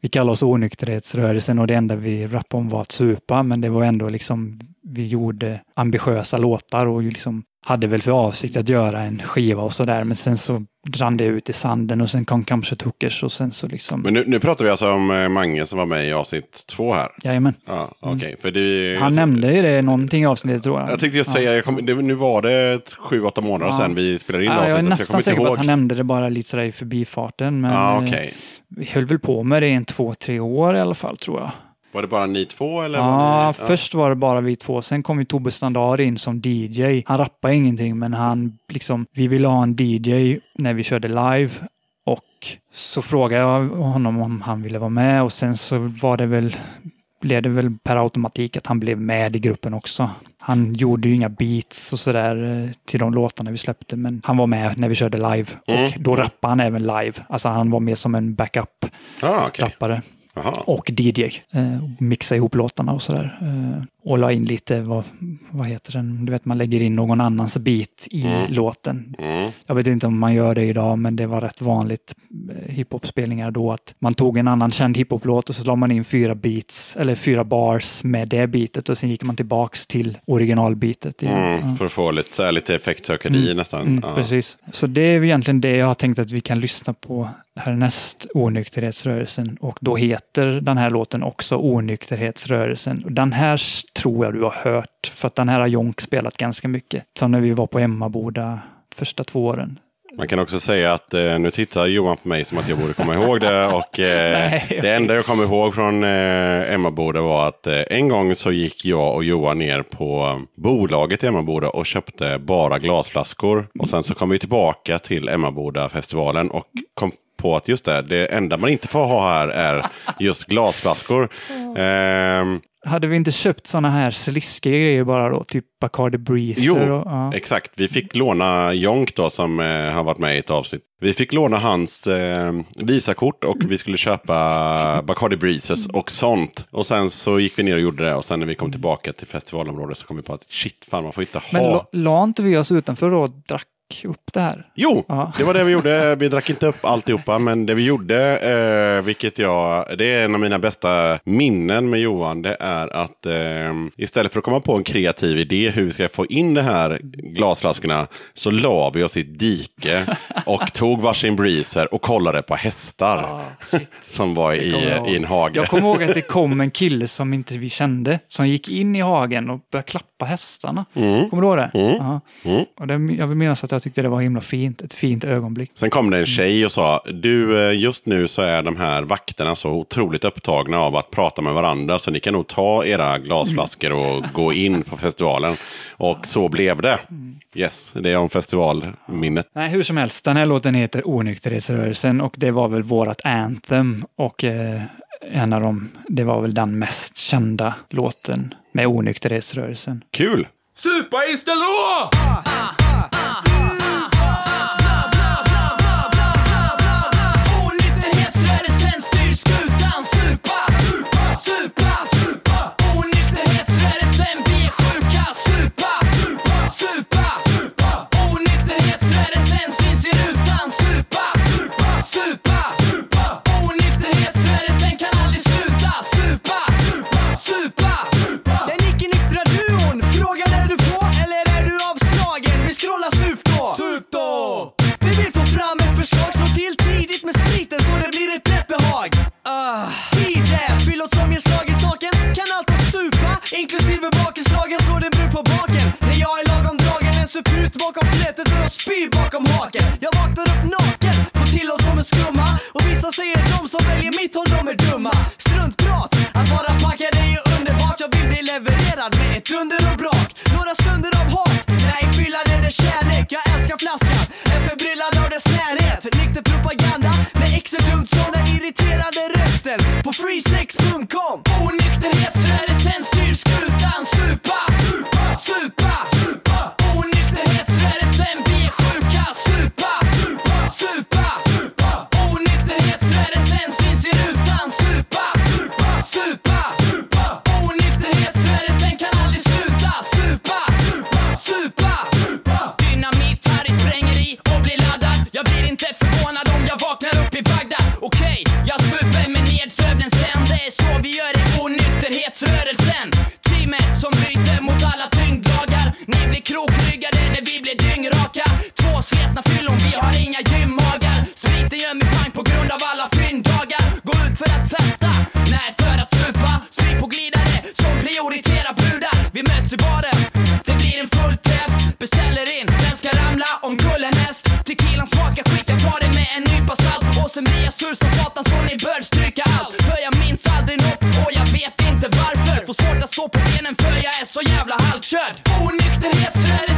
vi kallar oss onykterhetsrörelsen och det enda vi rappade om var att supa, men det var ändå liksom vi gjorde ambitiösa låtar och liksom hade väl för avsikt att göra en skiva och sådär, men sen så rann det ut i sanden och sen kom kanske Tuckers och sen så liksom... Men nu, nu pratar vi alltså om eh, Mange som var med i avsnitt två här. Jajamän. Ja, okej. För det, Han nämnde ju det någonting i avsnittet tror jag. Jag tänkte just säga, jag kom, det, nu var det sju, åtta månader sedan vi spelade in Ja, jag är avsnittet. nästan jag säker på att han nämnde det bara lite sådär i förbifarten. Men Ja, eh, okej. vi höll väl på med det i en två, tre år i alla fall tror jag. Var det bara ni två? Eller Ja, var ni, först var det bara vi två. Sen kom ju Tobbe Standard in som DJ. Han rappade ingenting, men han liksom, vi ville ha en DJ när vi körde live. Och så frågade jag honom om han ville vara med och sen så var det väl, blev det väl per automatik att han blev med i gruppen också. Han gjorde ju inga beats och sådär eh, till de låtarna vi släppte, men han var med när vi körde live. Mm. Och då rappade han även live. Alltså han var med som en backup-rappare. Ah, okej. Jaha. och DJ. Eh, mixa ihop låtarna och sådär. Eh, och la in lite, vad, vad heter den, du vet man lägger in någon annans beat i låten. Mm. Jag vet inte om man gör det idag, men det var rätt vanligt eh, hiphop-spelningar då att man tog en annan känd hiphop-låt och så la man in fyra beats, eller fyra bars med det beatet och sen gick man tillbaks till originalbeatet. igen. Mm, för att få lite, så här, lite effektsökeri nästan. Mm, ja. Precis. Så det är egentligen det jag har tänkt att vi kan lyssna på härnäst, Onykterhetsrörelsen. Och då heter den här låten också Onykterhetsrörelsen. Den här tror jag du har hört, för att den här har Jonk spelat ganska mycket. Som när vi var på Emmaboda första två åren. Man kan också säga att eh, nu tittar Johan på mig som att jag borde komma ihåg det. Och eh, Nej. det enda jag kommer ihåg från eh, Emmaboda var att eh, en gång så gick jag och Johan ner på bolaget i Emmaboda och köpte bara glasflaskor. Och sen så kom vi tillbaka till Emmaboda-festivalen och kom på att just det, det enda man inte får ha här är just glasflaskor. Ehm, Hade vi inte köpt sådana här sliskiga grejer bara då? Typ Bacardi Breezer? Jo, och, ja. exakt. Vi fick låna Jonk då som eh, har varit med i ett avsnitt. Vi fick låna hans eh, Visakort och vi skulle köpa Bacardi Breezes och sånt. Och sen så gick vi ner och gjorde det och sen när vi kom tillbaka till festivalområdet så kom vi på att shit, fan man får inte ha. Men la, la inte vi oss utanför då och drack upp det här? Jo, Ja. det var det vi gjorde. Vi drack inte upp alltihopa, men det vi gjorde, eh, vilket jag, det är en av mina bästa minnen med Johan, det är att eh, istället för att komma på en kreativ idé hur vi ska få in de här glasflaskorna, så la vi oss i ett dike och tog varsin breezer och kollade på hästar som var i, i en hage. Jag kommer ihåg att det kom en kille som inte vi kände, som gick in i hagen och började klappa hästarna. Mm. Kommer du ihåg det? Ja. Och det? Jag vill minnas att jag tyckte det var himla fint, ett fint ögonblick. Sen kom det en tjej och sa, du eh, just nu så är de här vakterna så otroligt upptagna av att prata med varandra så ni kan nog ta era glasflaskor och gå in på festivalen. Och så blev det. Yes, det är om festivalminnet. Nej, hur som helst, den här låten heter Onykterhetsrörelsen och det var väl vårat anthem och eh, en av dem, det var väl den mest kända låten med Onykterhetsrörelsen. Kul! Supa is the law! Onykterhetsrörelsen Supa, supa, supa Onykterhetsrörelsen, vi är sjuka Supa, supa, supa Onykterhetsrörelsen syns i rutan Supa, supa, supa Onykterhetsrörelsen kan aldrig sluta Supa, supa, Den icke-nyktra duon, frågan är du på eller är du avslagen? Vi scrollar sup då! Sup då! Vi vill få fram ett förslag, slå till tidigt med spriten så det blir ett lätt behag. Uh. Dragen, en bakom flätet och jag spyr bakom haken. Jag vaknar upp naken, får till oss som en skumma och vissa säger de som väljer mitt håll, de är dumma. Struntprat, att vara packad är ju underbart. Jag vill bli levererad med ett dunder och brak. Några stunder av hat, nej fyllan är det kärlek. Jag älskar flaskan, är förbryllad av dess närhet. Nykter propaganda med exet dumt som den irriterade rösten på freesex.com. Andreas tur som satan så ni bör stryka allt. För jag minns aldrig nåt och jag vet inte varför. Får svårt att stå på benen för jag är så jävla halkkörd. Onykterhet så är det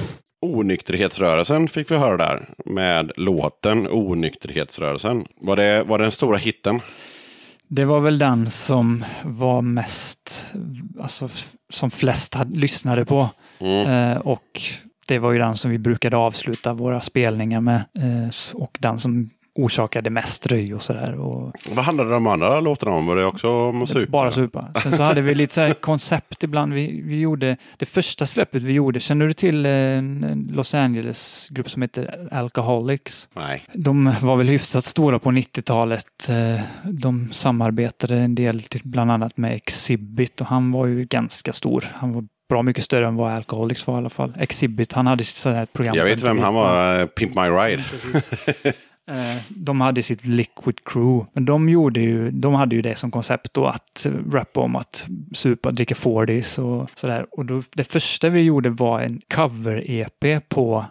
Onykterhetsrörelsen fick vi höra där. Med låten Onykterhetsrörelsen. Var det, var det den stora hitten? Det var väl den som var mest, alltså som flest hade, lyssnade på. Eh, och det var ju den som vi brukade avsluta våra spelningar med. Eh, och den som orsakade mest röj och sådär. Och Vad handlade de andra låtarna om? Var det också om att supa? bara supa. Sen så hade vi lite så koncept ibland. Vi, vi gjorde det första släppet vi gjorde. Känner du till eh, en Los Angeles-grupp som heter Alcoholics? Nej. De var väl hyfsat stora på 90-talet. Eh, De samarbetade en del till bland annat med Exhibit och han var ju ganska stor. Han var bra mycket större än vad Alcoholics var i alla fall. Exhibit, han hade sitt program. Jag vet vem han var. eh, Pimp My Ride. Eh, de hade sitt Liquid Crew. Men de, gjorde ju, de hade ju det som koncept då att rappa om att supa, dricka 40s och sådär. Och då, det första vi gjorde var en cover-EP på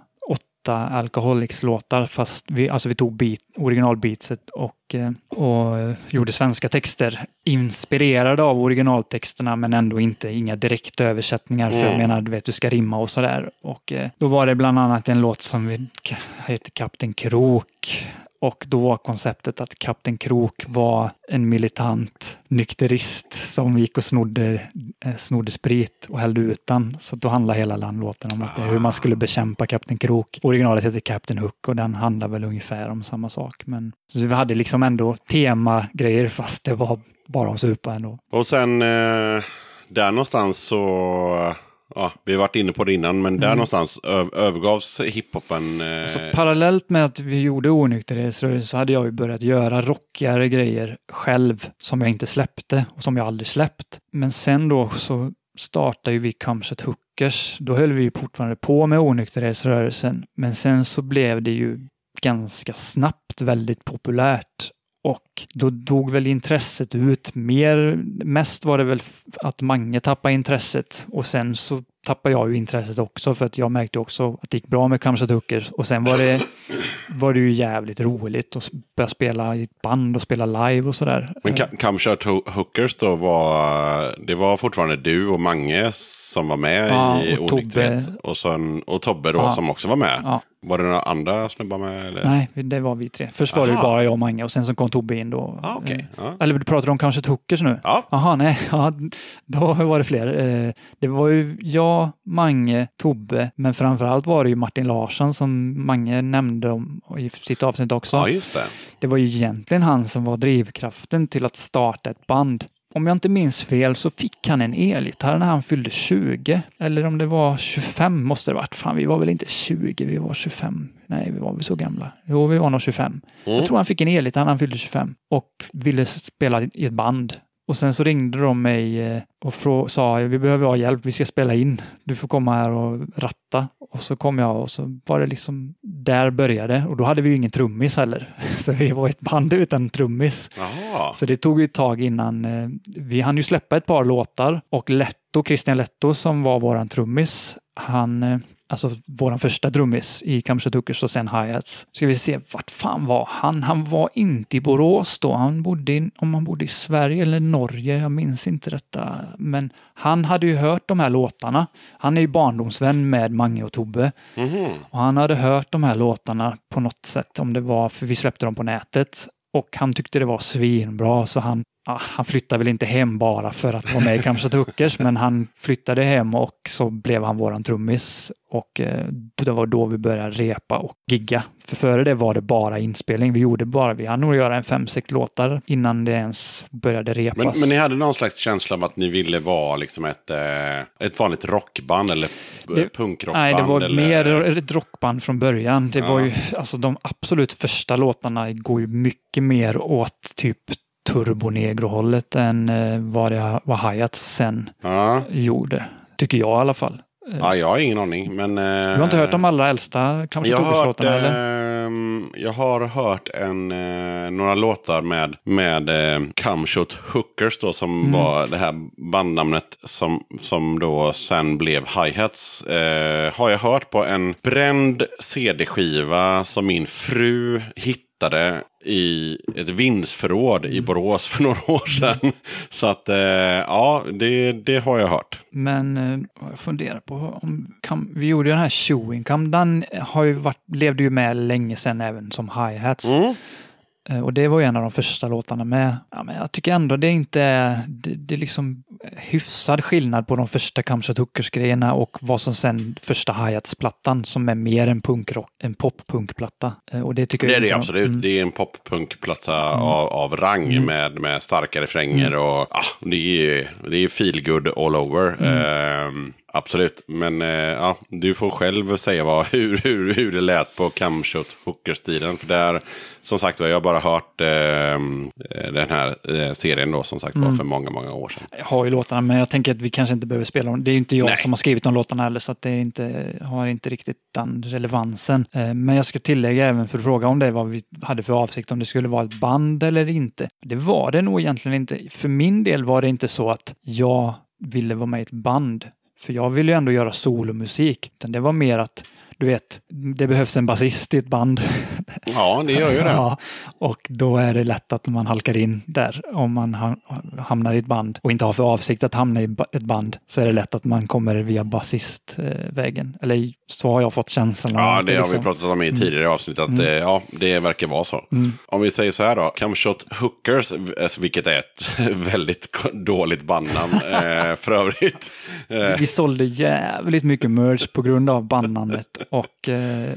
åtta Alcoholics-låtar fast vi, alltså vi tog beat, originalbeatset och, eh, och gjorde svenska texter inspirerade av originaltexterna men ändå inte inga direkta översättningar för jag Mm. menar du vet du ska rimma och sådär. Och eh, då var det bland annat en låt som vi, heter Kapten Krok och då var konceptet att Kapten Krok var en militant nykterist som gick och snodde, eh, snodde sprit och hällde ut den. Så då handlar hela den låten om är hur man skulle bekämpa Kapten Krok. Originalet heter Captain Hook och den handlar väl ungefär om samma sak. Men så vi hade liksom ändå temagrejer fast det var bara om supa ändå. Och sen eh, där någonstans så... Ja, vi har varit inne på det innan, men där Mm. någonstans övergavs hiphopen. Eh, Så parallellt med att vi gjorde onykterhetsrörelse så hade jag ju börjat göra rockigare grejer själv som jag inte släppte och som jag aldrig släppt. Men sen då så startade ju vi Kamset Hookers. Då höll vi ju fortfarande på med onykterhetsrörelsen. Men sen så blev det ju ganska snabbt väldigt populärt. Och då dog väl intresset ut mer. Mest var det väl att Mange tappade intresset och sen så tappade jag ju intresset också för att jag märkte också att det gick bra med Kamsat Hookers och sen var det, var det ju jävligt roligt att börja spela i ett band och spela live och sådär. Men Ka- Kamshart Ho- Hookers då var, det var fortfarande du och Mange som var med Ja, i och Onykterhet. Och, sen, och Tobbe då Ja. som också var med. Ja. Var det några andra snubbar med? Eller? Nej, det var vi tre. Först var det bara jag och Mange och sen så kom Tobbe in då. Ah, okej. Eh, Ja. Eller du pratar om Kamsat Hookers nu? Ja. Jaha, nej, ja, då var det fler. Eh, Det var ju jag, Mange, Tobbe, men framförallt var det ju Martin Larsson som Mange nämnde om i sitt avsnitt också. ja, just det. Det var ju egentligen han som var drivkraften till att starta ett band. Om jag inte minns fel så fick han en elgitarr när han fyllde 20. Eller om det var 25 måste det varit. Fan, vi var väl inte 20, vi var 25. Nej, vi var väl så gamla. Jo, vi var nog 25. Jag tror han fick en elgitarr när han fyllde 25 och ville spela i ett band. Och sen så ringde de mig eh, och sa vi behöver ha hjälp, vi ska spela in. Du får komma här och ratta. Och så kom jag och så var det liksom där började. Och då hade vi ju ingen trummis heller. Så vi var ett band utan trummis. Jaha. Så det tog ju ett tag innan. eh, Vi hann ju släppa ett par låtar och Letto, Christian Letto som var våran trummis, han, eh, alltså våran första trummis i Kamschatukers och sen hi-hats. Ska vi se, vart fan var han? Han var inte i Borås då. Han bodde i, om han bodde i Sverige eller Norge, jag minns inte detta. Men han hade ju hört de här låtarna. Han är ju barndomsvän med Mange och Tobbe. Och han hade hört de här låtarna på något sätt, om det var, för vi släppte dem på nätet. Och han tyckte det var svinbra, så han, ja, han flyttade väl inte hem bara för att vara med i Kamschatukers, men han flyttade hem och så blev han våran trummis. Och eh, det var då vi började repa och gigga. För före det var det bara inspelning. Vi gjorde bara, vi hann nog göra en fem, sex låtar innan det ens började repas. Men, men ni hade någon slags känsla av att ni ville vara liksom ett, eh, ett vanligt rockband eller Det- punkrockband? Nej, det var eller... mer ett rockband från början. Det Ja. var ju, alltså de absolut första låtarna går ju mycket mer åt typ turbonegro-hållet än eh, vad det vad Hayat sen Ja. gjorde. Tycker jag i alla fall. ja, jag har ingen aning. Men, Du har inte hört de allra äldsta kanske jag hört, eller? ehm, jag har hört en, eh, några låtar med, med eh, Camshot Hookers då, som Mm. var det här bandnamnet som, som då sen blev Hi-Hats. Eh, har jag hört på en bränd CD-skiva som min fru hittade i ett vindsförråd i Borås för några år sedan. Så att eh, ja, det, det har jag hört. Men eh, jag funderar på om kam, vi gjorde ju den här Chewing Gum. Den har ju varit, levde ju med länge sedan även som hi-hats. Mm. Eh, Och det var ju en av de första låtarna med. Ja, men jag tycker ändå det är inte, det, det är liksom hyfsad skillnad på de första Kamsat Hookers-grejerna och vad som sen första hi-hats-plattan som är mer en punkrock, en poppunkplatta. Eh, Och det tycker Det jag är det absolut. Mm. Det är en poppunkplatta av, av rang med, med starka refränger. Mm. Och, ah, det är, det är feel good all over. Mm. Ehm, absolut. Men eh, ja, du får själv säga vad, hur, hur, hur det lät på Camshot Hooker-stilen. För där, som sagt var, jag har bara hört ehm, den här eh, serien då, som sagt Mm. var, för många, många år sedan. Jag har ju låtarna, men jag tänker att vi kanske inte behöver spela dem. Det är ju inte jag Nej. som har skrivit de låtarna heller, så att det inte, har inte riktigt den relevansen. Eh, Men jag ska tillägga även för att fråga om det vad vi hade för avsikt, om det skulle vara ett band eller inte. Det var det nog egentligen inte. För min del var det inte så att jag ville vara med i ett band. För jag ville ju ändå göra solomusik. Utan det var mer att, du vet, det behövs en basist i ett band. Ja, det gör ju det. Ja, och då är det lätt att man halkar in där. Om man ha- hamnar i ett band och inte har för avsikt att hamna i ett band så är det lätt att man kommer via basistvägen. Eller i- så har jag fått känslan. Ja, det, det har vi liksom. pratat om i tidigare avsnitt. Att Mm. eh, ja, det verkar vara så. Om vi säger så här då. Camshot Hookers, eh, vilket är ett väldigt dåligt bandnamn eh, för övrigt. Eh, Vi sålde jävligt mycket merch på grund av bandnamnet och eh,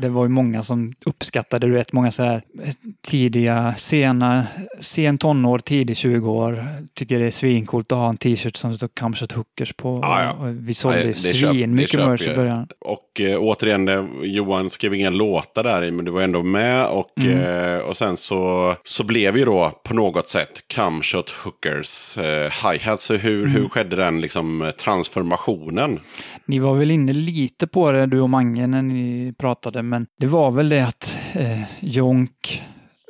det var ju många som uppskattade, du vet, många så här eh, tidiga, sena, sen tonår, tidig 20 år, tycker det är svincoolt att ha en t-shirt som det står Kamshat Hookers på. Ja, ja. Vi sålde det köp- svin mycket merch i början. Och eh, återigen, det, Johan skrev inga låtar där i, men du var ändå med. Och, Mm. eh, och sen så, så blev ju då på något sätt Camshot Hookers eh, hi-hat. Så hur, Mm. hur skedde den liksom, transformationen? Ni var väl inne lite på det, du och Mange, när ni pratade, men det var väl det att eh, Jonk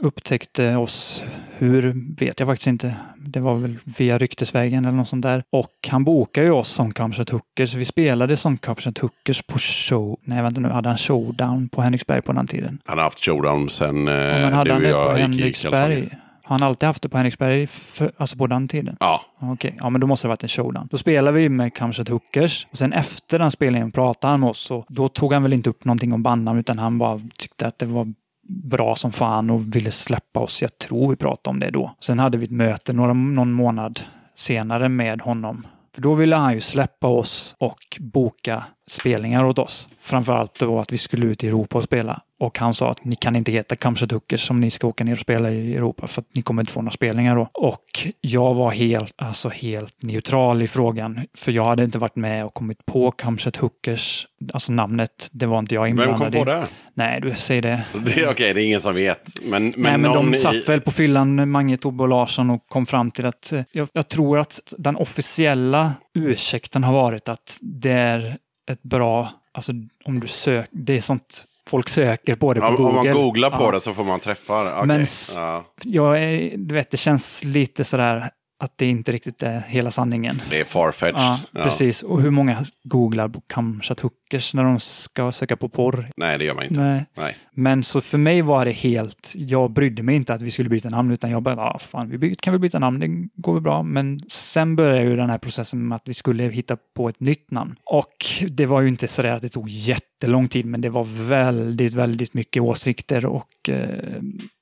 upptäckte oss, hur vet jag faktiskt inte. Det var väl via ryktesvägen eller något sånt där. Och han bokade ju oss som Kamsat Hookers. Vi spelade som Kamsat Hookers på show... Nej, vänta nu. Hade han showdown på Henriksberg på den tiden? Han har haft showdown sen eh, Ja, men hade du han och det jag på gick i Henriksberg? Har han alltid haft det på Henriksberg, för, alltså på den tiden? Ja, Okej, ja men då måste det ha varit en showdown. Då spelade vi med Kamshat Hookers och sen efter den spelningen pratade han med oss och då tog han väl inte upp någonting om bandnamn utan han bara tyckte att det var bra som fan och ville släppa oss. Jag tror vi pratade om det då. Sen hade vi ett möte några, någon månad senare med honom. För då ville han ju släppa oss och boka spelningar åt oss. Framförallt då att vi skulle ut i Europa och spela. Och han sa att ni kan inte heta Kamshat Hookers om ni ska åka ner och spela i Europa för att ni kommer inte få några spelningar då. Och jag var helt, alltså helt neutral i frågan. För jag hade inte varit med och kommit på Kamshat Hookers, alltså namnet, det var inte jag vem inblandad kom på i. det? Nej, du säger det. det är Okej, det är ingen som vet. Men, men, Nej, men de satt i... väl på fyllan, Mange, Tobbe och Larsson, och kom fram till att eh, jag, jag tror att den officiella ursäkten har varit att det är ett bra, alltså om du söker, det är sånt folk söker på det på Om, Google. om man googlar på Ja. det så får man träffar. Okej, Men ja. Jag är, du vet, det känns lite sådär att det inte riktigt är hela sanningen. Det är farfetched. Ja, precis. Och hur många googlar på Kamshat Tuckers när de ska söka på porr. Nej, det gör man inte. Nej. Nej. Men så för mig var det helt, jag brydde mig inte att vi skulle byta namn utan jag bara, ja fan, vi by- kan väl byta namn, det går väl bra. Men sen började ju den här processen med att vi skulle hitta på ett nytt namn. Och det var ju inte så där att det tog jättelång tid, men det var väldigt, väldigt mycket åsikter och eh,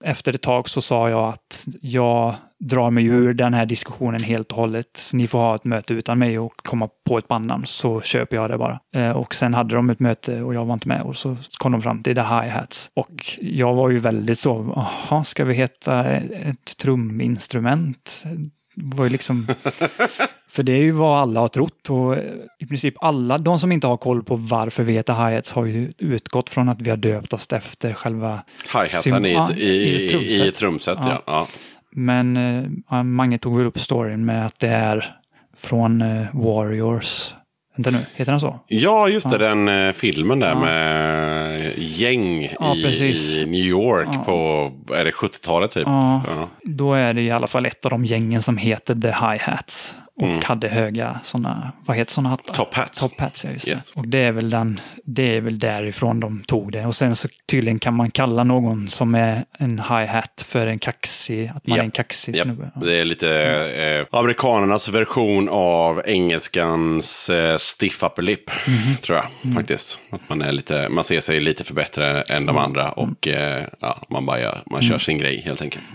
efter ett tag så sa jag att jag drar mig ur den här diskussionen helt och hållet. Så ni får ha ett möte utan mig och komma på ett bandnamn så köper jag det bara. Eh, och sen hade de ett möte och jag var inte med och så kom de fram till The Hi-Hats. Och jag var ju väldigt så, jaha, ska vi heta ett truminstrument? Det var ju liksom... För det är ju vad alla har trott och i princip alla, de som inte har koll på varför vi heter hi-hats har ju utgått från att vi har döpt oss efter själva... Hi-haten i, i, i, trumset. i trumset, ja. Ja. Men ja, Mange tog väl upp storyn med att det är från eh, Warriors. Vänta nu, heter den så? Ja, just det. Ja. Den eh, filmen där Ja. med gäng Ja, i, i New York på, är det 70-talet typ? Då är det i alla fall ett av de gängen som heter The Hi-Hats. Och Mm. hade höga sådana, vad heter sådana hattar? Top hats. Top hats, ja just Yes. det. Och det är väl den, det är väl därifrån de tog det. Och sen så tydligen kan man kalla någon som är en hi-hat för en kaxig, att man Ja. är en kaxig Ja, snubbe. Det är lite eh, amerikanernas version av engelskans eh, stiff upper lip, Mhm. tror jag Mm. faktiskt. Att man, är lite, man ser sig lite för bättre än de andra och eh, ja, man, bara gör, man Mm. kör sin grej helt enkelt.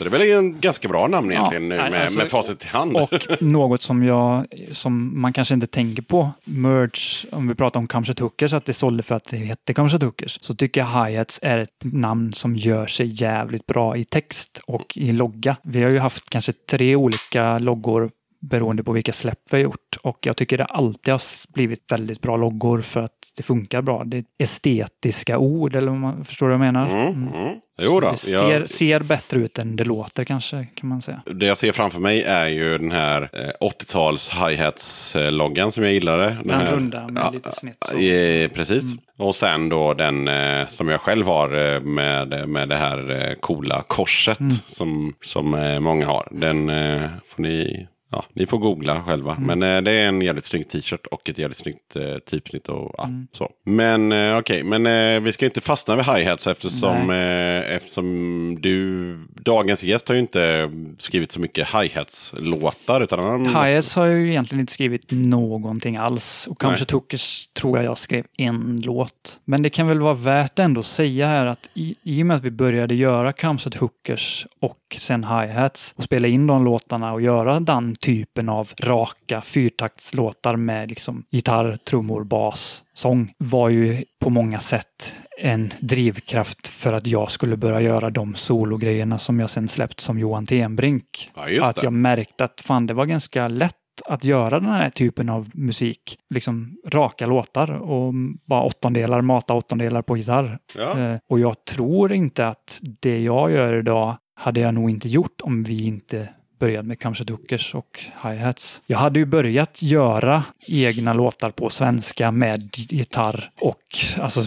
Så det är väl en ganska bra namn egentligen nu nej, med, alltså- med facit i hand. Och något som jag, som man kanske inte tänker på, merch, om vi pratar om Kamchat Hookers, att det sålde för att det hette Kamchat Hookers, så tycker jag Hi-Hats är ett namn som gör sig jävligt bra i text och i logga. Vi har ju haft kanske tre olika loggor beroende på vilka släpp vi har gjort. Och jag tycker det alltid har blivit väldigt bra loggor för att det funkar bra. Det är estetiska ord, eller om man förstår vad jag menar. Mm, mm. Jo då, Det ser, jag, ser bättre ut än det låter kanske, kan man säga. det jag ser framför mig är ju den här eh, 80-tals hi-hats-loggan som jag gillade. Den, Den här, runda med lite snitt så. Eh, precis. Och sen då den eh, som jag själv har eh, med, med det här eh, coola korset som, som eh, många har. Den eh, får ni... Ja, ni får googla själva. Men eh, det är en jävligt snygg t-shirt och ett jävligt snyggt eh, typsnitt och ja, så. Men eh, okej, men eh, vi ska inte fastna vid hi-hats eftersom, eh, eftersom du, dagens gäst har ju inte skrivit så mycket hi-hats-låtar. Utan Hayes har ju egentligen inte skrivit någonting alls. Och kanske Nej. Tukers tror jag jag skrev en låt. Men det kan väl vara värt ändå att säga här att i, i och med att vi började göra Kamsat Hookers och sen Hi-Hats och spela in de låtarna och göra den typen av raka fyrtaktslåtar med liksom gitarr, trummor, bas, sång var ju på många sätt en drivkraft för att jag skulle börja göra de sologrejerna som jag sen släppt som Johan Tenbrink. Ja, att jag märkte att fan, det var ganska lätt att göra den här typen av musik. Liksom raka låtar och bara åttondelar, mata åttondelar på gitarr. Ja. Eh, och jag tror inte att det jag gör idag hade jag nog inte gjort om vi inte började med Kamshat Hookers och hi-hats. Jag hade ju börjat göra egna låtar på svenska med gitarr och alltså,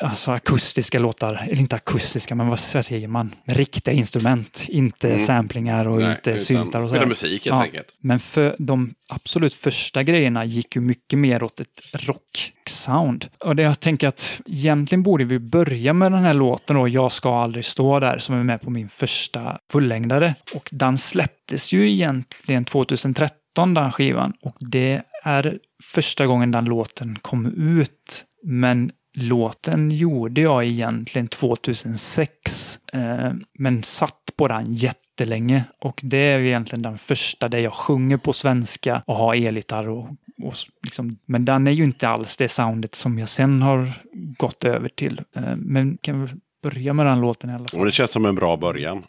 alltså akustiska låtar, eller inte akustiska, men vad säger man? Riktiga instrument, inte Mm. samplingar och Nej, inte syntar och så. Spela musik helt Ja. enkelt. Men för de absolut första grejerna gick ju mycket mer åt ett rock-sound. Och det jag tänker att egentligen borde vi börja med den här låten då, Jag ska aldrig stå där, som är med på min första fullängdare. Och den släpptes ju egentligen 2013, den skivan. Och det är första gången den låten kom ut. Men låten gjorde jag egentligen 2006. Eh, men satt på den jättelänge. Och det är egentligen den första där jag sjunger på svenska och har elgitarr. Och, och liksom, men den är ju inte alls det soundet som jag sen har gått över till. Eh, men kan vi börja med den låten i alla fall? Och det känns som en bra början.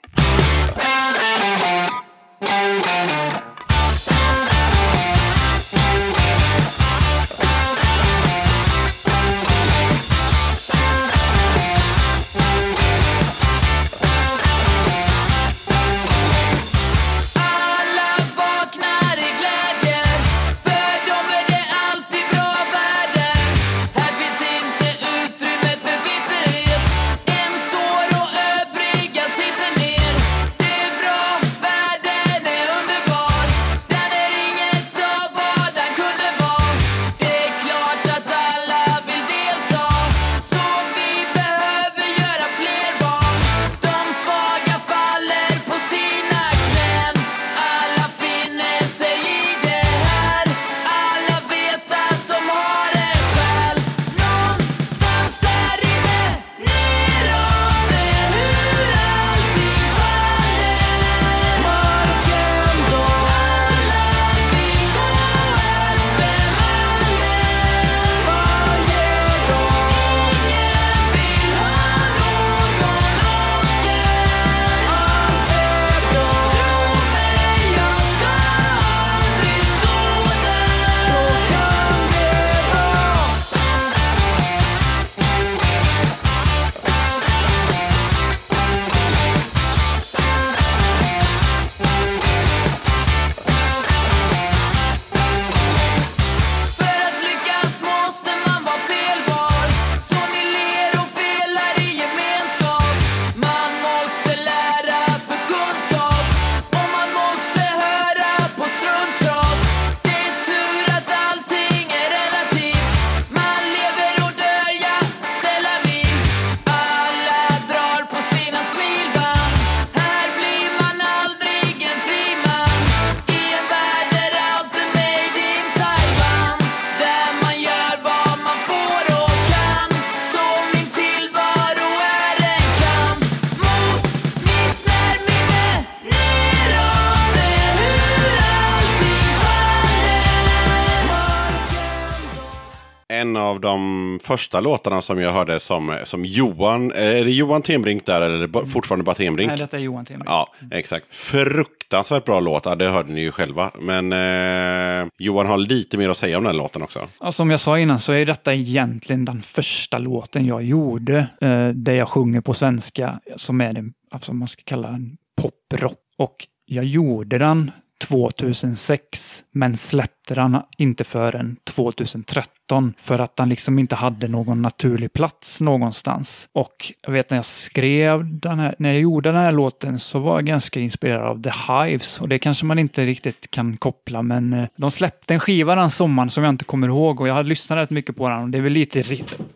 Första låtarna som jag hörde som, som Johan, eh, är det Johan Tenbrink där eller ba- fortfarande bara Tenbrink? Nej, detta är Johan Timrink. Ja, exakt. Fruktansvärt bra låt, ja, det hörde ni ju själva. Men eh, Johan har lite mer att säga om den här låten också. Ja, som jag sa innan så är detta egentligen den första låten jag gjorde eh, där jag sjunger på svenska som är en, alltså man ska kalla en poprock. Och jag gjorde den 2006 men släppte den inte förrän 2013 för att han liksom inte hade någon naturlig plats någonstans. Och jag vet när jag skrev den här, när jag gjorde den här låten så var jag ganska inspirerad av The Hives och det kanske man inte riktigt kan koppla men eh, de släppte en skiva den sommaren som jag inte kommer ihåg och jag har lyssnat rätt mycket på den och det är väl lite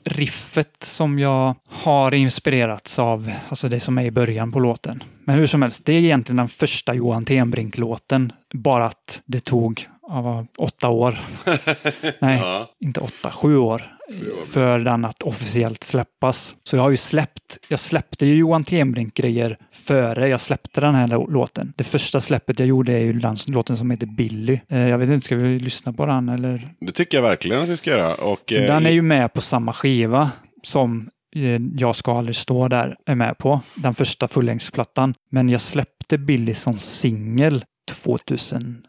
riffet som jag har inspirerats av, alltså det som är i början på låten. Men hur som helst, det är egentligen den första Johan Tenbrink-låten. Bara att det tog ja, åtta år. Nej, Ja. inte åtta, sju år. För den att officiellt släppas. Så jag har ju släppt, jag släppte ju Johan Tenbrink-grejer före jag släppte den här lå- låten. Det första släppet jag gjorde är ju den låten som heter Billy. Eh, Jag vet inte, ska vi lyssna på den eller? Det tycker jag verkligen att vi ska göra. Och, eh, den är ju med på samma skiva som eh, Jag ska aldrig stå där är med på. Den första fullängdsplattan. Men jag släppte Billy som singel 2008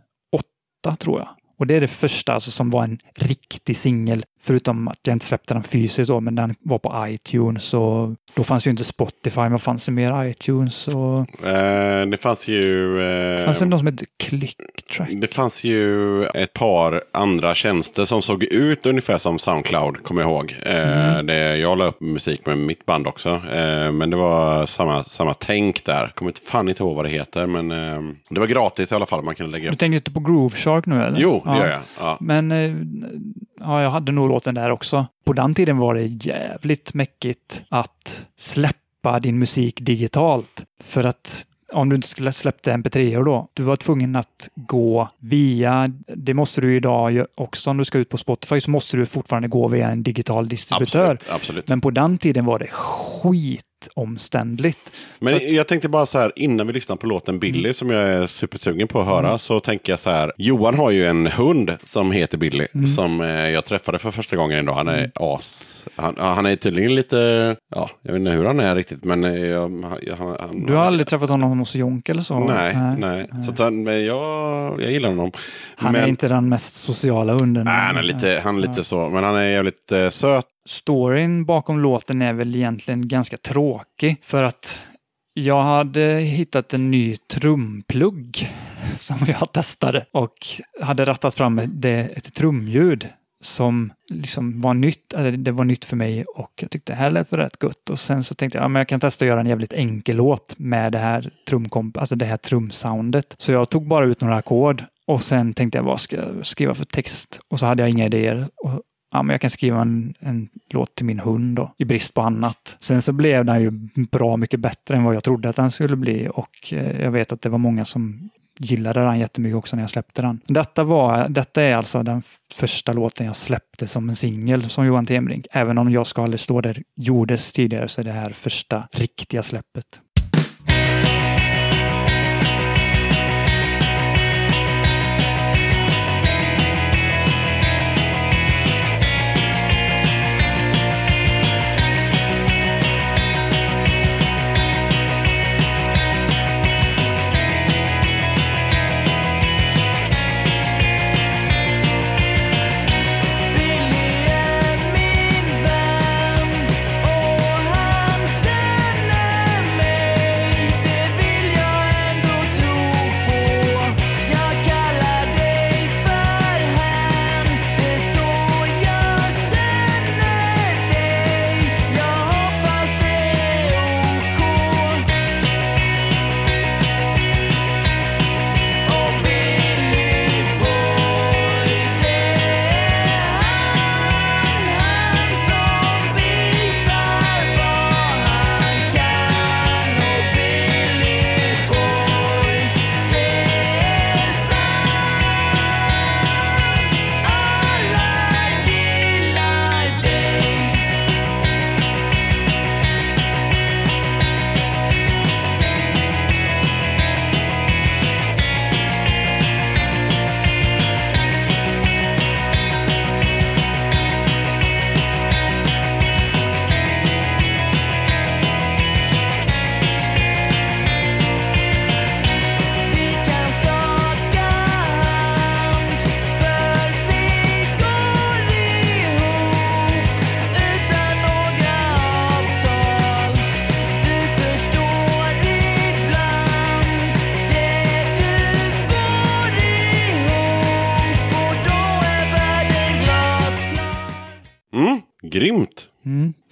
tror jag. Och det är det första alltså, som var en riktig singel. Förutom att jag inte släppte den fysiskt då, men den var på iTunes. Och då fanns ju inte Spotify, men fanns det mer iTunes? Och... eh, det fanns ju... Eh, Fanns det någon som hette Clicktrack? Det fanns ju ett par andra tjänster som såg ut ungefär som Soundcloud, kommer jag ihåg. Eh, Mm. det, jag la upp musik med mitt band också. Eh, men det var samma, samma tänk där. Kommer inte fan inte ihåg vad det heter, men det var gratis i alla fall. Man kunde lägga Du upp. tänker inte på Groove Shark nu eller? Jo, det Ja. gör jag. Ja. Men ja, jag hade nog låten där också. På den tiden var det jävligt mäckigt att släppa din musik digitalt. För att om du inte skulle släppte mp3 då, du var tvungen att gå via, det måste du idag ju också om du ska ut på Spotify, så måste du fortfarande gå via en digital distributör. Absolut, absolut. Men på den tiden var det skitomständligt. Men jag tänkte bara så här, innan vi lyssnar på låten Billy, Mm. som jag är supersugen på att höra, så tänker jag så här. Johan har ju en hund som heter Billy, Mm. som eh, jag träffade för första gången idag. Han är as. Han, ja, han är tydligen lite, ja, jag vet inte hur han är riktigt, men eh, jag, han, han, Du har aldrig träffat honom hos Jonk eller så? Nej, nej. Så att han, men jag, jag gillar honom. Han men, är inte den mest sociala hunden. Nej, han är lite, han är lite så, men han är jävligt eh, söt storyn bakom låten är väl egentligen ganska tråkig. För att jag hade hittat en ny trumplugg som jag testade och hade rattat fram det, ett trumljud som liksom var nytt. Det var nytt för mig och jag tyckte det här lät för rätt gött. Och sen så tänkte jag, ja, men jag kan testa att göra en jävligt enkel låt med det här trumkomp, alltså det här trumsoundet. Så jag tog bara ut några ackord och sen tänkte jag, vad ska jag skriva för text? Och så hade jag inga idéer. Och ja, men jag kan skriva en, en låt till min hund då, i brist på annat. Sen så blev den ju bra mycket bättre än vad jag trodde att den skulle bli och eh, jag vet att det var många som gillade den jättemycket också när jag släppte den. Detta, var, detta är alltså den första låten jag släppte som en singel som Johan Tembrink. Även om Jag ska aldrig stå där gjordes tidigare så är det här första riktiga släppet.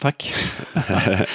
Tack.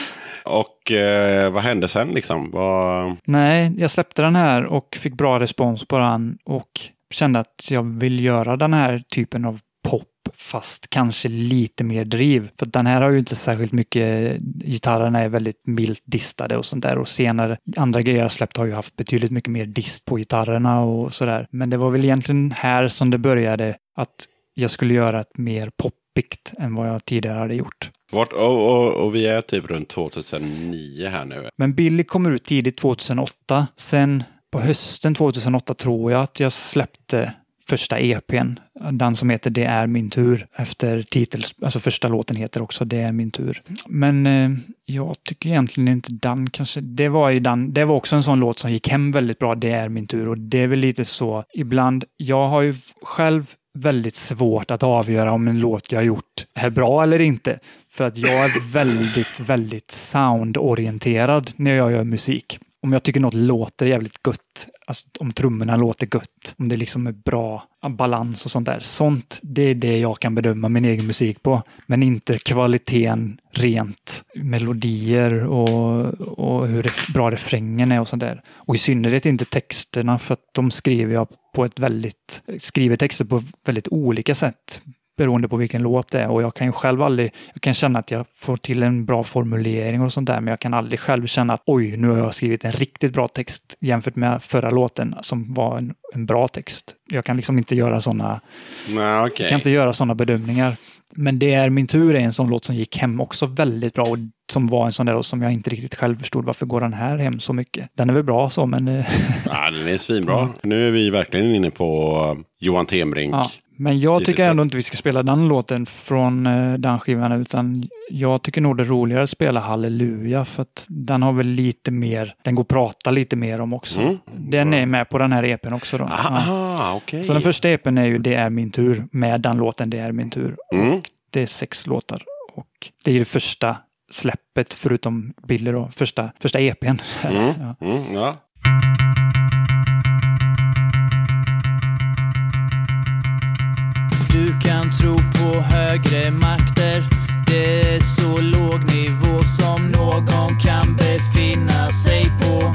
Och eh, vad hände sen liksom? Vad... Nej, jag släppte den här och fick bra respons på den och kände att jag vill göra den här typen av pop fast kanske lite mer driv. För den här har ju inte särskilt mycket, gitarrerna är väldigt milt distade och sånt där och senare, andra grejer jag släppt har ju haft betydligt mycket mer dist på gitarrerna och sådär. Men det var väl egentligen här som det började att jag skulle göra ett mer poppigt än vad jag tidigare hade gjort. Vart, och, och, och vi är typ runt 2009 här nu. Men Billy kommer ut tidigt 2008. Sen på hösten 2008 tror jag att jag släppte första EPn. Den som heter Det är min tur. Efter titels, alltså första låten heter också Det är min tur. Men eh, jag tycker egentligen inte den kanske, det var ju den, det var också en sån låt som gick hem väldigt bra. Det är min tur och det är väl lite så ibland. Jag har ju själv väldigt svårt att avgöra om en låt jag har gjort är bra eller inte. För att jag är väldigt, väldigt soundorienterad när jag gör musik. Om jag tycker något låter jävligt gött, alltså om trummorna låter gött, om det liksom är bra balans och sånt där. Sånt, det är det jag kan bedöma min egen musik på. Men inte kvaliteten rent melodier och, och hur ref- bra refrängen är och sånt där. Och i synnerhet inte texterna för att de skriver jag på ett väldigt, skriver texter på väldigt olika sätt beroende på vilken låt det är. Och jag kan ju själv aldrig, jag kan känna att jag får till en bra formulering och sånt där, men jag kan aldrig själv känna att oj, nu har jag skrivit en riktigt bra text jämfört med förra låten som var en, en bra text. Jag kan liksom inte göra sådana, okej. jag kan inte göra sådana bedömningar. Men det är min tur är en sån låt som gick hem också väldigt bra och som var en sån där låt som jag inte riktigt själv förstod varför går den här hem så mycket. Den är väl bra så, men eh, Ja, den är svinbra. Nu är vi verkligen inne på Johan Tembrink. Ja, men jag tycker ändå inte vi ska spela den låten från eh, den skivan, utan jag tycker nog det är roligare att spela Halleluja, för att den har väl lite mer, den går att prata lite mer om också. Mm. Den är med på den här EPn också då. Ja. Aha, okej. Så den första EPn är ju Det är min tur, med den låten Det är min tur. Mm. Och det är sex låtar. Och det är det första släppet, förutom Billy då, första, första EPn. Mm. Ja. Mm, ja. Du kan tro på högre makter. Det är så låg nivå som någon kan befinna sig på.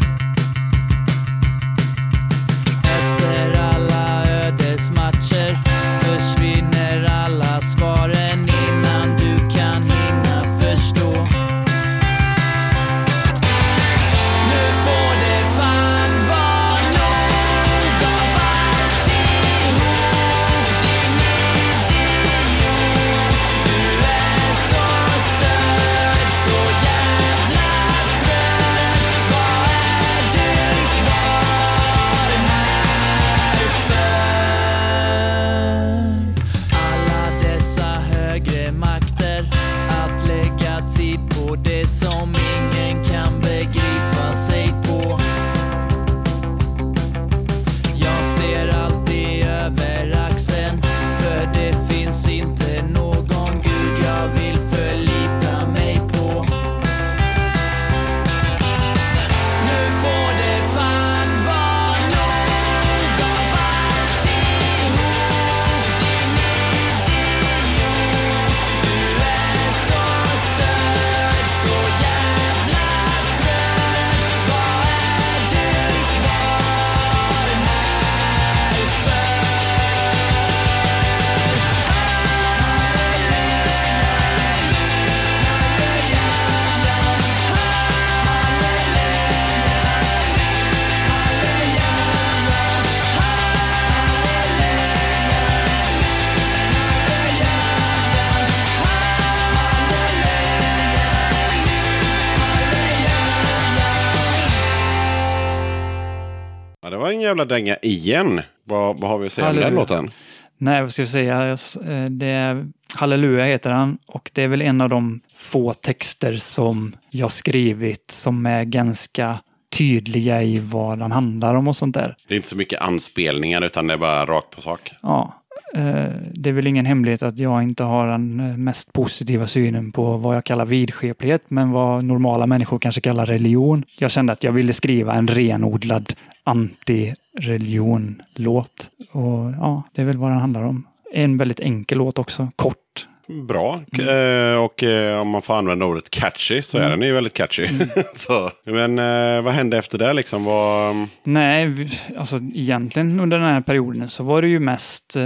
Jävla dänga igen. Vad, vad har vi att säga om den låten? Nej, vad ska jag säga? Eh, Det är Halleluja heter han och det är väl en av de få texter som jag skrivit som är ganska tydliga i vad den handlar om och sånt där. Det är inte så mycket anspelningar utan det är bara rakt på sak. Ja, Eh, det är väl ingen hemlighet att jag inte har den eh, mest positiva synen på vad jag kallar vidskeplighet, men vad normala människor kanske kallar religion. Jag kände att jag ville skriva en renodlad anti-religion-låt. Och ja, det är väl vad den handlar om. En väldigt enkel låt också, kort bra. Eh, och eh, om man får använda ordet catchy så är den ju väldigt catchy. så, men eh, vad hände efter det liksom? Vad, Nej, vi- alltså egentligen under den här perioden så var det ju mest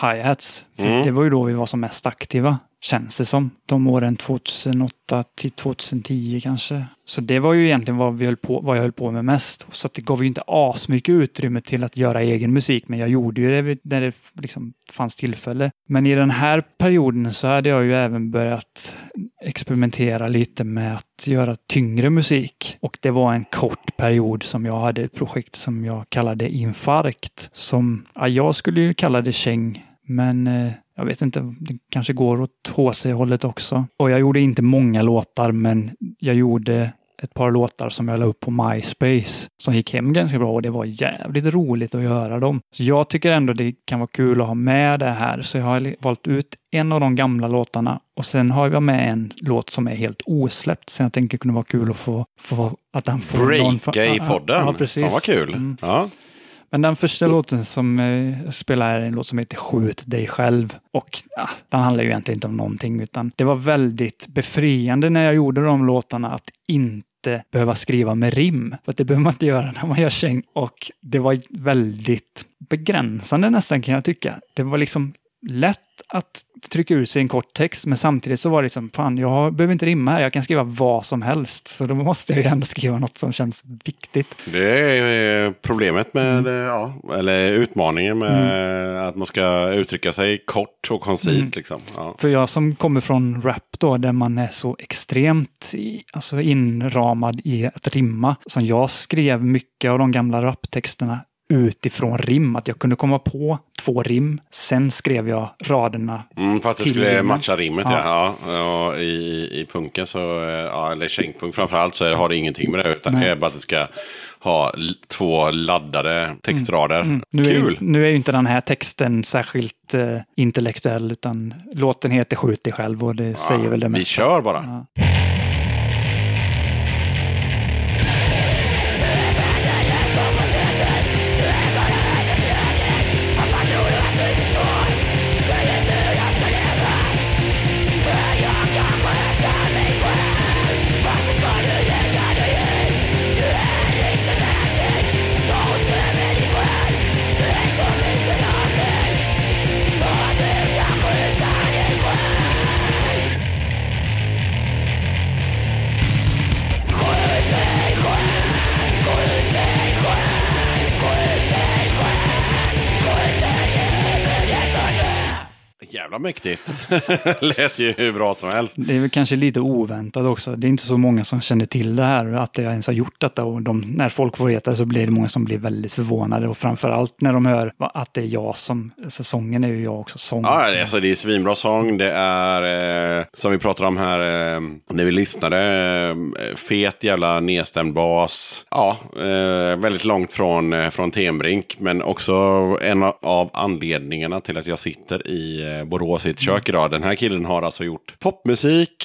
hi-hats. Mm. Det var ju då vi var som mest aktiva, känns det som. De åren 2008 till 2010 kanske. Så det var ju egentligen vad, vi höll på, vad jag höll på med mest. Så det gav ju inte asmycket utrymme till att göra egen musik, men jag gjorde ju det när det liksom fanns tillfälle. Men i den här perioden så hade jag ju även börjat experimentera lite med att göra tyngre musik. Och det var en kort period som jag hade ett projekt som jag kallade Infarkt. Som, ja, jag skulle ju kalla det käng, men eh, jag vet inte, det kanske går åt HC-hållet också. Och jag gjorde inte många låtar, men jag gjorde ett par låtar som jag la upp på MySpace som gick hem ganska bra och det var jävligt roligt att göra dem. Så jag tycker ändå det kan vara kul att ha med det här, så jag har valt ut en av de gamla låtarna och sen har jag med en låt som är helt osläppt, så jag tänker kunde vara kul att få, få att den får någon... breaka i Ja, podden? Ja, precis. Fan vad kul. Mm. Ja. Men den första låten som jag spelar är en låt som heter Skjut dig själv. Och ja, den handlar ju egentligen inte om någonting, utan det var väldigt befriande när jag gjorde de låtarna att inte behöva skriva med rim. För att det behöver man inte göra när man gör käng. Och det var väldigt begränsande nästan kan jag tycka. Det var liksom lätt att trycka ur sig en kort text, men samtidigt så var det liksom, fan, jag behöver inte rimma här, jag kan skriva vad som helst. Så då måste jag ju ändå skriva något som känns viktigt. Det är eh, problemet med, Mm. eh, ja, eller utmaningen med att man ska uttrycka sig kort och koncist. Mm. Liksom. Ja. För jag som kommer från rap då, där man är så extremt i, alltså inramad i att rimma. Som jag skrev mycket av de gamla raptexterna utifrån rim. Att jag kunde komma på två rim, sen skrev jag raderna. Mm, för att det skulle rimmen. matcha rimmet, ja. Ja. ja. Och i, I punken, så, eh, ja, eller kängpunk framförallt, så har det ingenting med det. Utan Nej. det är bara att det ska ha två laddade textrader. Mm. Nu, Kul! Är, nu är ju inte den här texten särskilt eh, intellektuell, utan låten heter Skjut dig själv och det säger väl det Vi mesta. kör bara. Ja. Jävla mäktigt. Lät ju hur bra som helst. Det är väl kanske lite oväntat också. Det är inte så många som känner till det här, att jag ens har gjort detta. Och de, när folk får veta så blir det många som blir väldigt förvånade. Och framförallt när de hör att det är jag som, sången är ju jag också sång. Ja, det- alltså, det är svinbra sång. Det är, eh, som vi pratade om här eh, när vi lyssnade, eh, fet jävla nedstämd bas. Ja, eh, väldigt långt från, eh, från Tenbrink. Men också en av anledningarna till att jag sitter i eh, Borås i ett kök idag. Den här killen har alltså gjort popmusik,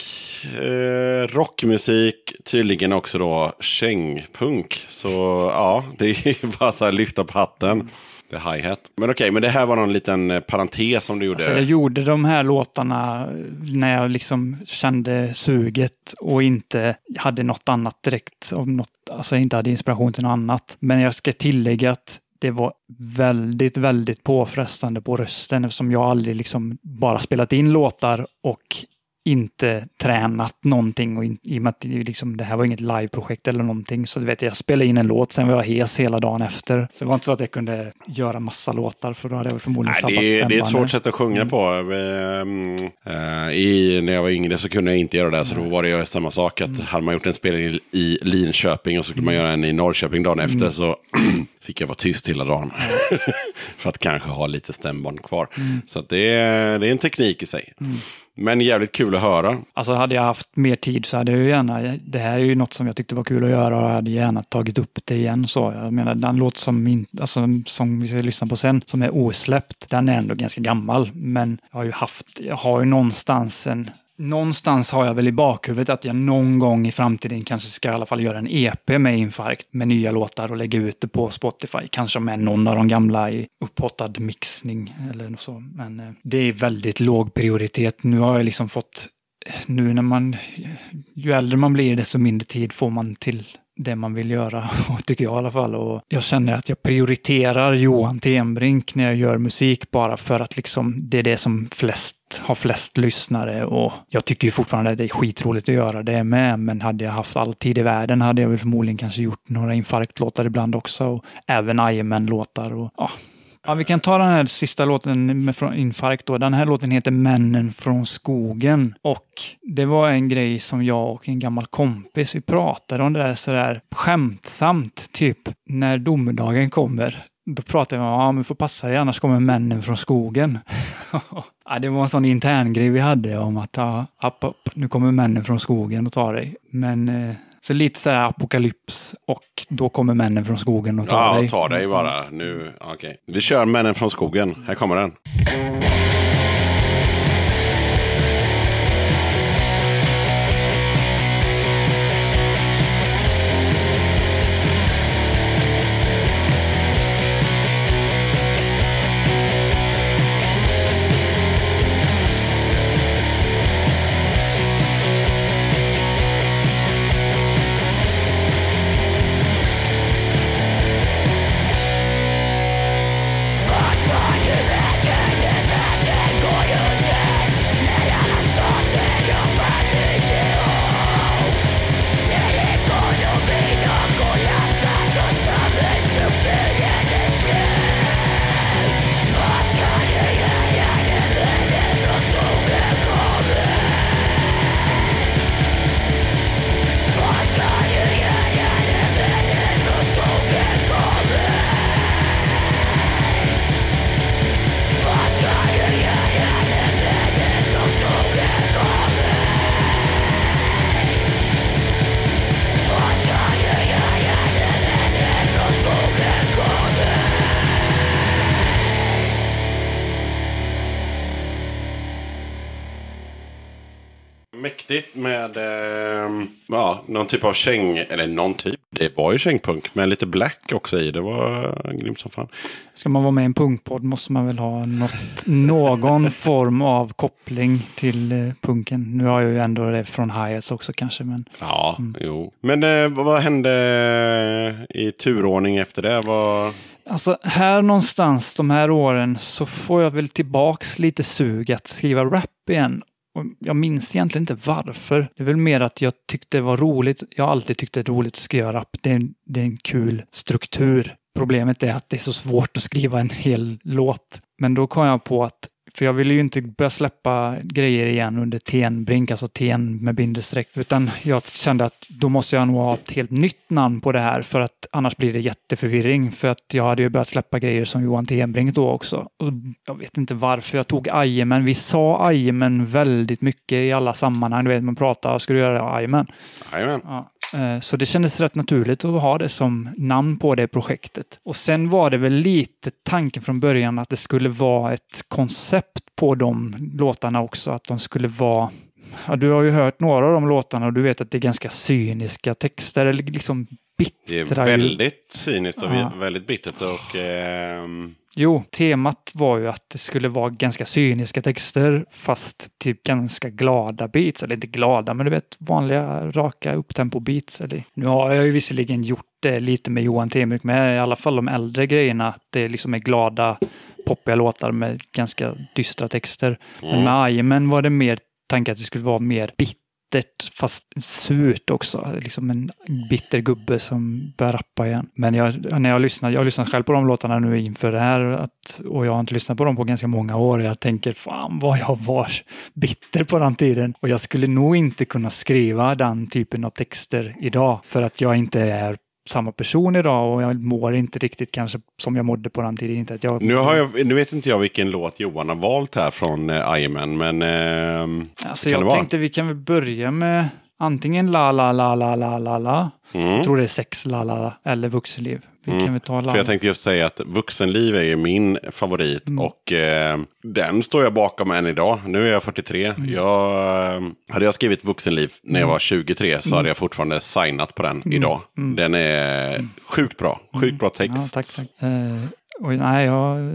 eh, rockmusik, tydligen också då kängpunk. Så ja, det är bara så här lyfta på hatten. Det är hi-hat. Men okej, men det här var någon liten eh, parentes som du gjorde. Alltså jag gjorde de här låtarna när jag liksom kände suget och inte hade något annat direkt. Om något, alltså inte hade inspiration till något annat. Men jag ska tillägga att det var väldigt, väldigt påfrestande på rösten eftersom jag aldrig liksom bara spelat in låtar och inte tränat någonting och in, i och med att det, liksom, det här var inget liveprojekt eller någonting. Så du vet, jag spelade in en låt, sen var jag hes hela dagen efter. Så det var inte så att jag kunde göra massa låtar för då hade jag förmodligen Nej, det, är, det är ett svårt sätt att sjunga på. Eh, i, när jag var yngre så kunde jag inte göra det. Så då var det ju samma sak. Att hade man gjort en spelning i, Linköping och så skulle man göra en i Norrköping dagen efter. Så fick jag vara tyst hela dagen. För att kanske ha lite stämband kvar. Så att det, det är en teknik i sig. Men jävligt kul att höra. Alltså hade jag haft mer tid så hade jag ju gärna, det här är ju något som jag tyckte var kul att göra och jag hade gärna tagit upp det igen så. Jag menar den låt som, min, alltså, som vi ska lyssna på sen, som är osläppt, den är ändå ganska gammal. Men jag har ju haft, jag har ju någonstans en någonstans har jag väl i bakhuvudet att jag någon gång i framtiden kanske ska i alla fall göra en EP med Infarkt med nya låtar och lägga ut det på Spotify. Kanske med någon av de gamla i upphottad mixning eller något så. Men eh, det är väldigt låg prioritet. Nu har jag liksom fått, eh, nu när man, ju äldre man blir desto mindre tid får man till det man vill göra, tycker jag i alla fall. Och jag känner att jag prioriterar Johan Tenbrink när jag gör musik bara för att liksom det är det som flest har flest lyssnare och jag tycker ju fortfarande att det är skitroligt att göra det med. Men hade jag haft all tid i världen hade jag väl förmodligen kanske gjort några infarktlåtar ibland också och även Jajamän-låtar och ja. Ja, vi kan ta den här sista låten med från Infarkt då. Den här låten heter Männen från skogen. Och det var en grej som jag och en gammal kompis, vi pratade om det där sådär skämtsamt, typ när domedagen kommer. Då pratade vi om, ja men får passa dig annars kommer männen från skogen. ja, det var en sån intern grej vi hade om att, ja, app, app, nu kommer männen från skogen och tar dig. Men eh, så lite sådär apokalyps och då kommer männen från skogen och tar Ja, dig. ta dig bara. Nu, okej. Vi kör Männen från skogen. Här kommer den. Typ av käng, eller någon typ, det var ju kängpunk med lite black också i. Det var grymt som fan. Ska man vara med i en punkpodd måste man väl ha något, någon form av koppling till eh, punken. Nu har jag ju ändå det från Highets också kanske, men Ja, jo. Men eh, vad, vad hände i turordning efter det? Vad... Alltså här någonstans de här åren så får jag väl tillbaks lite sug att skriva rap igen. Och jag minns egentligen inte varför. Det är väl mer att jag tyckte det var roligt. Jag har alltid tyckt det är roligt att skriva rap. Det är en, det är en kul struktur. Problemet är att det är så svårt att skriva en hel låt. Men då kom jag på att för jag ville ju inte börja släppa grejer igen under Tenbrink, alltså Ten med bindestreck, utan jag kände att då måste jag nog ha ett helt nytt namn på det här för att annars blir det jätteförvirring. För att jag hade ju börjat släppa grejer som Johan Tenbrink då också. Och jag vet inte varför jag tog Ajemän. Vi sa Ajemän väldigt mycket i alla sammanhang. Du vet, man pratar, ska du göra Ajemän? Jajamän. Ja. Eh, Så det kändes rätt naturligt att ha det som namn på det projektet. Och sen var det väl lite tanken från början att det skulle vara ett koncept på de låtarna också. Att de skulle vara... Ja, du har ju hört några av de låtarna och du vet att det är ganska cyniska texter. Eller liksom Det bittra. är ju. väldigt cyniskt och Ja. väldigt bittert. Och, ehm, Jo, temat var ju att det skulle vara ganska cyniska texter fast typ ganska glada beats. Eller inte glada, men du vet vanliga raka upptempo-beats. Nu har jag ju visserligen gjort det lite med Johan Temurk med, i alla fall de äldre grejerna. Att det liksom är glada, poppiga låtar med ganska dystra texter. Men med Ajemän var det mer tanke att det skulle vara mer bittert fast surt också. Liksom en bitter gubbe som börjar rappa igen. Men jag, när jag lyssnar, jag har lyssnat själv på de låtarna nu inför det här att, och jag har inte lyssnat på dem på ganska många år. Jag tänker fan vad jag var bitter på den tiden. Och jag skulle nog inte kunna skriva den typen av texter idag för att jag inte är samma person idag och jag mår inte riktigt kanske som jag mådde på den tiden. Inte att jag, nu, har jag, nu vet inte jag vilken låt Johan har valt här från eh, Jajamän, men... ehm, Alltså jag tänkte vi kan väl börja med antingen la la la la la la la. Mm. Jag tror det är sex la la eller vuxenliv. Vi kan väl ta Mm. För jag tänkte just säga att vuxenliv är ju min favorit. Mm. Och eh, den står jag bakom än idag. Nu är jag 43. Mm. Jag, eh, hade jag skrivit vuxenliv när jag var 23 så hade jag fortfarande signat på den idag. Den är sjukt bra. Sjukt bra text. Mm. Ja, tack, tack. Eh, och nej, jag eh,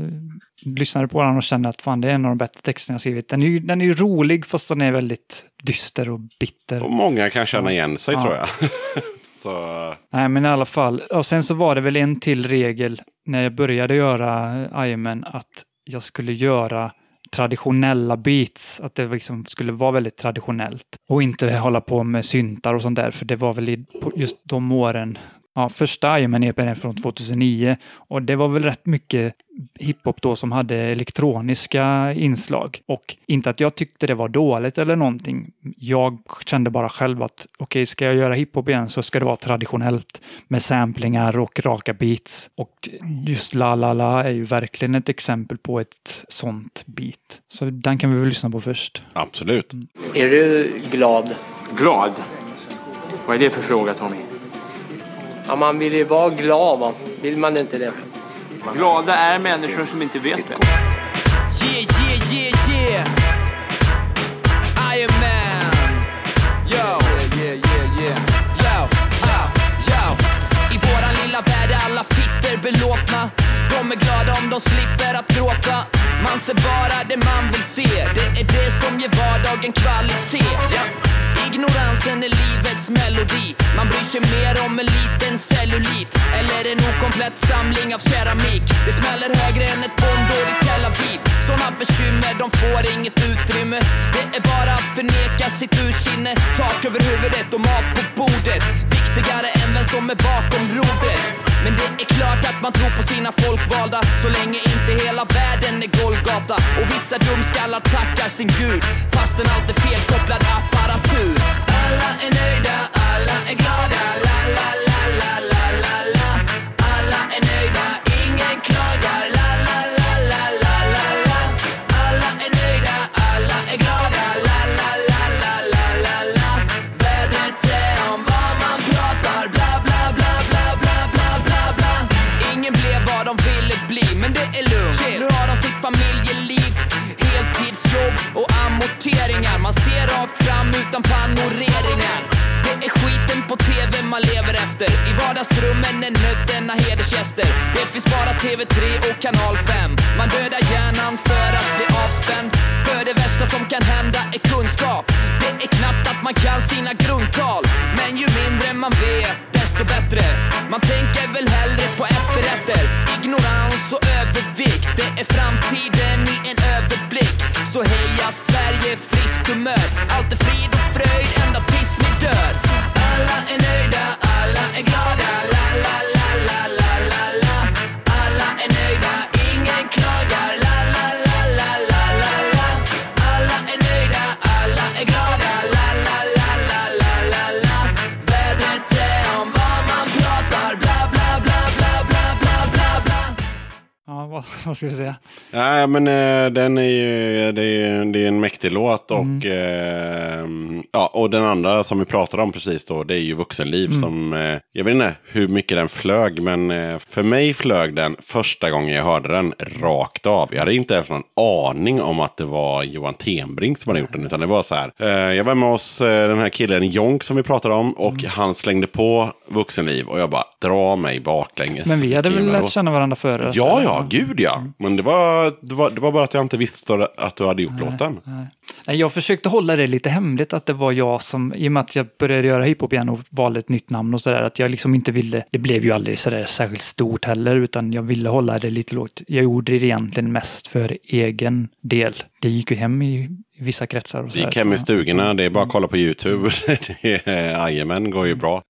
lyssnade på den och kände att fan, det är en av de bättre texterna jag skrivit. Den är ju den är ju rolig fast den är väldigt dyster och bitter. Och många kan känna igen sig Ja. tror jag. så, Nej, men i alla fall. Och sen så var det väl en till regel när jag började göra Ironman att jag skulle göra traditionella beats, att det liksom skulle vara väldigt traditionellt och inte hålla på med syntar och sånt där, för det var väl just de åren Ja, första Ironman-EPn är från 2009 och det var väl rätt mycket hiphop då som hade elektroniska inslag. Och inte att jag tyckte det var dåligt eller någonting. Jag kände bara själv att okej, ska jag göra hiphop igen så ska det vara traditionellt med samplingar och raka beats. Och just La La La är ju verkligen ett exempel på ett sånt beat. Så den kan vi väl lyssna på först. absolut. Är du glad? Glad? Vad är det för fråga Tommy? Ja, man vill ju vara glad va? Vill man inte det? Glada är människor som inte vet det. Yeah, yeah, yeah, yeah. Iron Man. Yo. Yeah, yeah, yeah, yeah. Yo, yo, yo. I våran lilla värld är alla fitter belåtna. De är glada om de slipper att gråta. Man ser bara det man vill se. Det är det som ger vardagen kvalitet. Ja. Ignoransen är livets melodi. Man bryr sig mer om en liten cellulit eller en okomplett samling av keramik. Det smäller högre än ett bombdåd i Tel Aviv. Såna bekymmer, de får inget utrymme. Det är bara att förneka sitt ursinne. Tak över huvudet och mat på bordet. Viktigare än vem som är bakom rodret. Men det är klart att man tror på sina folkvalda så länge inte hela världen är Golgata. Och vissa dumskallar tackar sin gud fastän allt är felkopplad apparatur. Alla är nöjda, alla är glada, la la la la la la la. Amorteringar. Man ser rakt fram utan panoreringar. Det är skiten på TV man lever efter. I vardagsrummen är nötterna hedersgäster. Det finns bara TV3 och kanal 5. Man dödar hjärnan för att bli avspänd. För det värsta som kan hända är kunskap. Det är knappt att man kan sina grundtal. Men ju mindre man vet, desto bättre. Man tänker väl hellre på efterrätter. Ignorans och övervikt. Det är framtiden i en blick. Så heja Sverige, friskt humör. Allt är frid och fröjd ända tills ni dör. Alla är nöjda, alla är glada. Vad, vad ska vi säga? Nej, men eh, den är ju, det är, det är en mäktig låt och, eh, ja, och den andra som vi pratade om precis då, det är ju Vuxenliv som, eh, jag vet inte hur mycket den flög, men eh, för mig flög den första gången jag hörde den rakt av. Jag hade inte ens någon aning om att det var Johan Tenbrink som hade gjort den, utan det var så här. Eh, jag var med hos eh, den här killen Jonk som vi pratade om och han slängde på Vuxenliv och jag bara, dra mig baklänges. Men vi hade väl lärt känna varandra före? Ja, ja, gud ja. Men det var, det, var, det var bara att jag inte visste att du hade gjort låten. Nej, jag försökte hålla det lite hemligt att det var jag som, i och med att jag började göra hiphop igen och valde ett nytt namn och sådär, att jag liksom inte ville, det blev ju aldrig sådär särskilt stort heller, utan jag ville hålla det lite lågt. Jag gjorde det egentligen mest för egen del. Det gick ju hem i, vissa kretsar. Och Det sådär. gick hem i stugorna, det är bara att kolla på YouTube. Det är- Jajamän, går ju bra.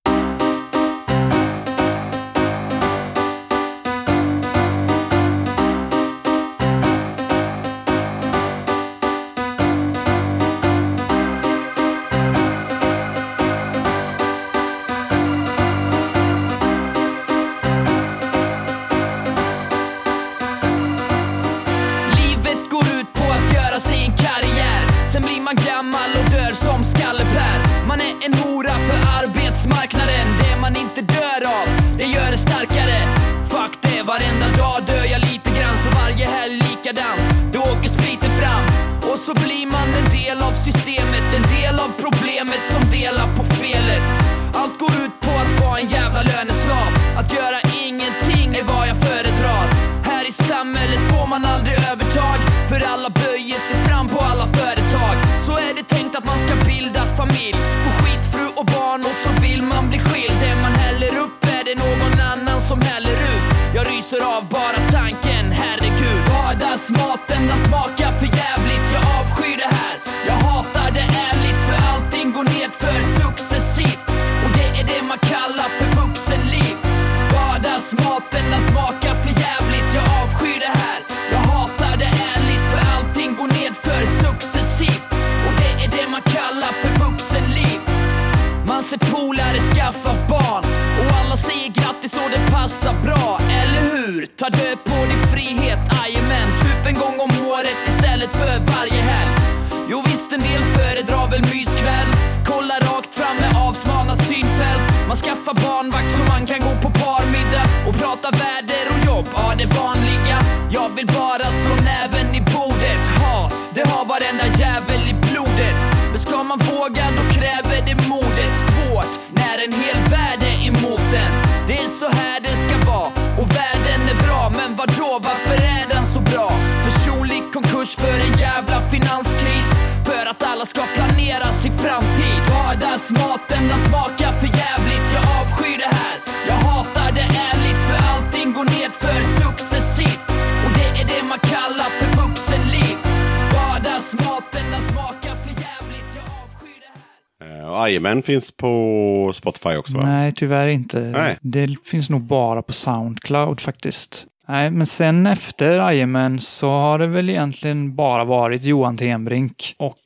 Jajamän finns på Spotify också va? Nej, tyvärr inte. Nej. Det finns nog bara på Soundcloud faktiskt. Nej, men sen efter Jajamän så har det väl egentligen bara varit Johan Tenbrink. Och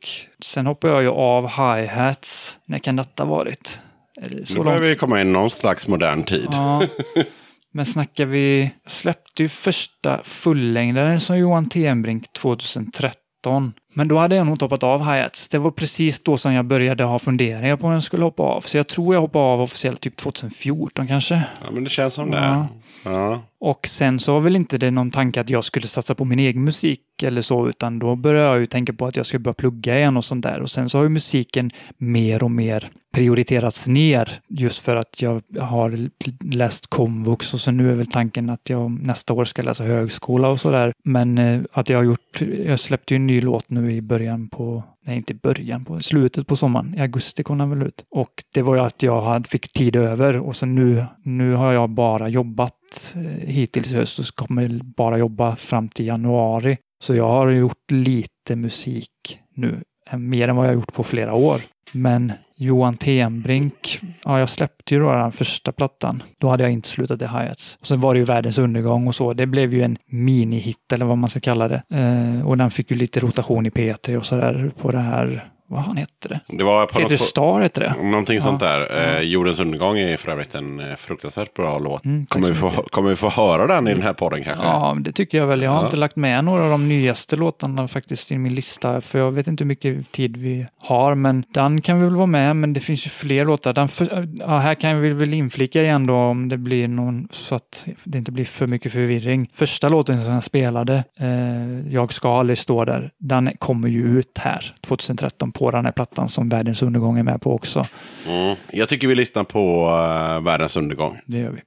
sen hoppar jag ju av hi-hats. När kan detta varit? Det Nu så börjar långt? vi komma in någon slags modern tid. Ja. Men snackar vi... Släppte ju första fullängdaren som Johan Tenbrink 2013. Men då hade jag nog inte hoppat av hi-hats. Det var precis då som jag började ha funderingar på om jag skulle hoppa av. Så jag tror jag hoppade av officiellt typ 2014 kanske. Ja, men det känns som det. Ja. Och sen så var väl inte det någon tanke att jag skulle satsa på min egen musik eller så, utan då började jag ju tänka på att jag skulle börja plugga igen och sånt där. Och sen så har ju musiken mer och mer prioriterats ner just för att jag har läst komvux och så nu är väl tanken att jag nästa år ska läsa högskola och sådär. Men eh, att jag har gjort, jag släppte ju en ny låt nu i början på, nej inte i början, på slutet på sommaren. I augusti kom den väl ut. Och det var ju att jag hade, fick tid över och så nu, nu har jag bara jobbat eh, hittills i höst och så kommer jag bara jobba fram till januari. Så jag har gjort lite musik nu, eh, mer än vad jag har gjort på flera år. Men Johan Tenbrink, ja jag släppte ju då den första plattan. Då hade jag inte slutat i hi-hats. Och Sen var det ju Världens undergång och så. Det blev ju en mini-hit eller vad man ska kalla det. Eh, och den fick ju lite rotation i P3 och sådär på det här, vad han hette det? Det var Peter något, Star hette det. någonting sånt Ja. där. Eh, Jordens undergång är för övrigt en eh, fruktansvärt bra låt. Mm, kommer, vi få, kommer vi få höra den i den här podden kanske? Ja, det tycker jag väl. Jag har Ja. inte lagt med några av de nyaste låtarna faktiskt i min lista, för jag vet inte hur mycket tid vi har, men den kan vi väl vara med, men det finns ju fler låtar. Den för, ja, här kan vi väl inflika igen då om det blir någon, så att det inte blir för mycket förvirring. Första låten som jag spelade, eh, Jag ska aldrig stå där, den kommer ju ut här 2013 på den här plattan som Världens undergång är med på också. Mm. Jag tycker vi lyssnar på uh, Världens undergång. Det gör vi.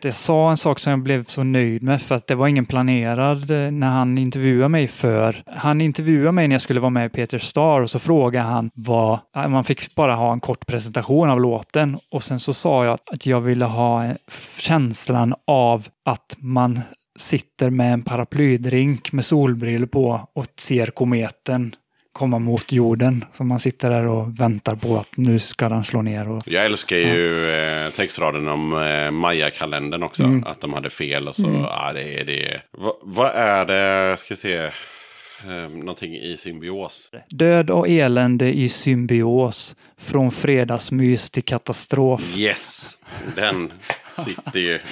Jag vet, jag sa en sak som jag blev så nöjd med för att det var ingen planerad eh, när han intervjuade mig för. Han intervjuade mig när jag skulle vara med i Peter Star och så frågade han vad, eh, man fick bara ha en kort presentation av låten och sen så sa jag att jag ville ha eh, känslan av att man sitter med en paraplydrink med solbrillor på och ser kometen komma mot jorden. Så man sitter där och väntar på att nu ska den slå ner. Och, Jag älskar ju eh, textraden om eh, Maya-kalendern också. Mm. Att de hade fel och så. Ja, det är det. Va, vad är det, ska se, eh, någonting i symbios? Död och elände i symbios. Från fredagsmys till katastrof. Yes, den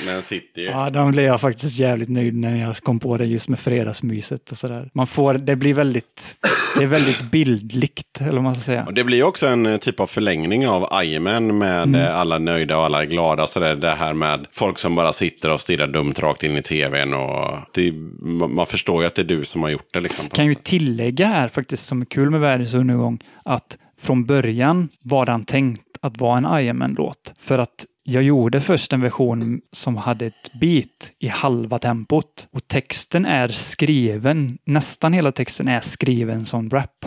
Den sitter ju. Ja, de blev jag faktiskt jävligt nöjd när jag kom på det just med fredagsmyset och sådär. Man får, det blir väldigt, det är väldigt bildligt, eller vad man ska säga. Och det blir också en eh, typ av förlängning av Ironman med Mm. eh, alla nöjda och alla glada. Så det, det här med folk som bara sitter och stirrar dumt rakt in i tvn. Och det, man förstår ju att det är du som har gjort det. Liksom, kan ju sätt. tillägga här faktiskt som är kul med Världens undergång att från början var den tänkt att vara en Ironman-låt. För att jag gjorde först en version som hade ett beat i halva tempot och texten är skriven, nästan hela texten är skriven som rap.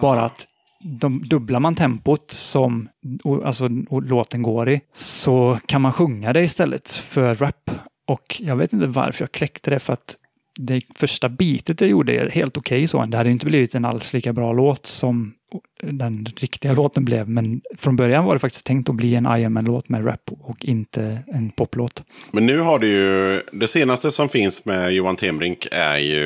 Bara att de, dubblar man tempot som och, alltså, och låten går i så kan man sjunga det istället för rap. Och jag vet inte varför jag kläckte det för att det första bitet jag gjorde är helt okej så. Det hade inte blivit en alls lika bra låt som den riktiga låten blev. Men från början var det faktiskt tänkt att bli en IMN-låt med rap och inte en poplåt. Men nu har du ju, det senaste som finns med Johan Tembrink är ju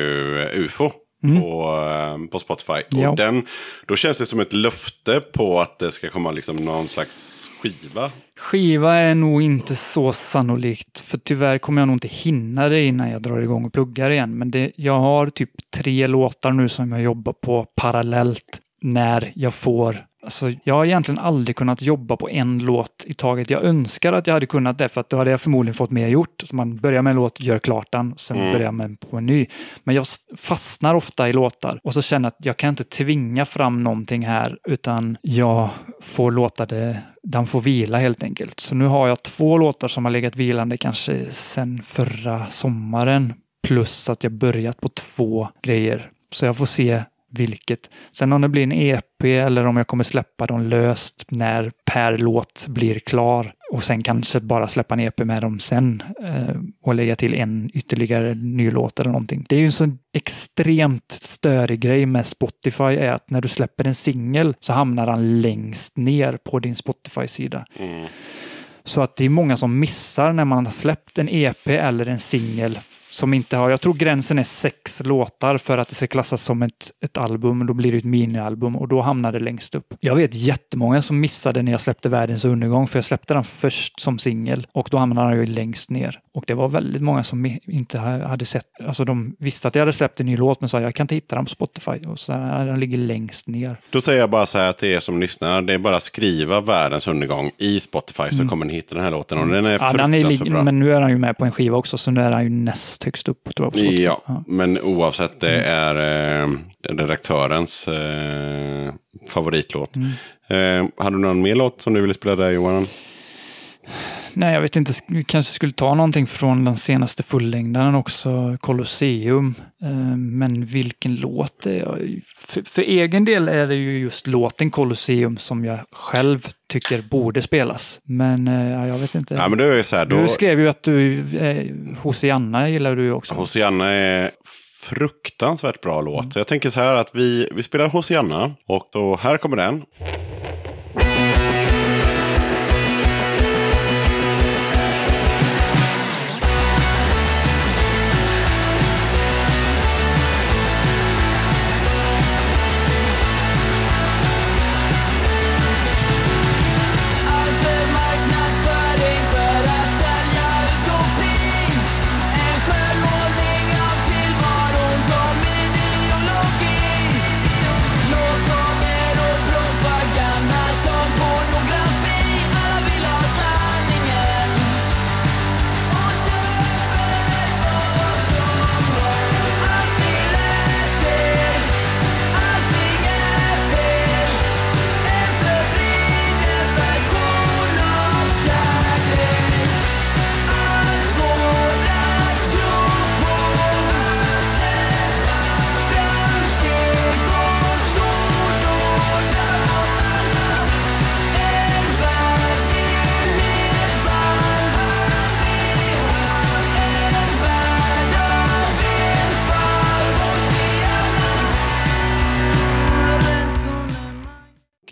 UFO. På, eh, på Spotify. Mm. Ja. Och den, då känns det som ett löfte på att det ska komma liksom någon slags skiva. Skiva är nog inte så sannolikt, för tyvärr kommer jag nog inte hinna det innan jag drar igång och pluggar igen. Men det, jag har typ tre låtar nu som jag jobbar på parallellt när jag får Alltså, jag har egentligen aldrig kunnat jobba på en låt i taget. Jag önskar att jag hade kunnat det, för att då hade jag förmodligen fått mer gjort. Så man börjar med en låt, gör klart den, sen börjar man på en ny. Men jag fastnar ofta i låtar och så känner jag att jag kan inte tvinga fram någonting här, utan jag får låta det, den får vila helt enkelt. Så nu har jag två låtar som har legat vilande kanske sen förra sommaren, plus att jag börjat på två grejer. Så jag får se vilket. Sen om det blir en EP eller om jag kommer släppa dem löst när per låt blir klar och sen kanske bara släppa en EP med dem sen eh, och lägga till en ytterligare ny låt eller någonting. Det är ju en så extremt störig grej med Spotify är att när du släpper en singel så hamnar den längst ner på din Spotify-sida. Så att det är många som missar när man har släppt en EP eller en singel som inte har, jag tror gränsen är sex låtar för att det ska klassas som ett, ett album. Då blir det ett minialbum och då hamnar det längst upp. Jag vet jättemånga som missade när jag släppte Världens undergång för jag släppte den först som singel och då hamnade den ju längst ner. Och det var väldigt många som inte ha- hade sett, alltså de visste att jag hade släppt en ny låt men sa jag kan inte hitta den på Spotify och så här, den ligger längst ner. Då säger jag bara så här till er som lyssnar. Det är bara att skriva världens undergång i Spotify så kommer ni hitta den här låten. Och den är Mm. Ja, den är bra. men nu är han ju med på en skiva också så nu är han ju näst högst upp tror jag. Spotify. Ja, men oavsett det är eh, redaktörens eh, favoritlåt. Mm. Eh, hade du någon mer låt som du ville spela där Johan? Nej, jag vet inte. Vi kanske skulle ta någonting från den senaste fullängdaren också, Colosseum. Eh, Men vilken låt? För, för egen del är det ju just låten Colosseum som jag själv tycker borde spelas. Men eh, ja, jag vet inte. Ja, men det är så här, då, Du skrev ju att du, eh, Hosianna gillar du också. Hosianna är fruktansvärt bra låt. Mm. Så jag tänker så här att vi, vi spelar Hosianna. Och då, här kommer den. Allt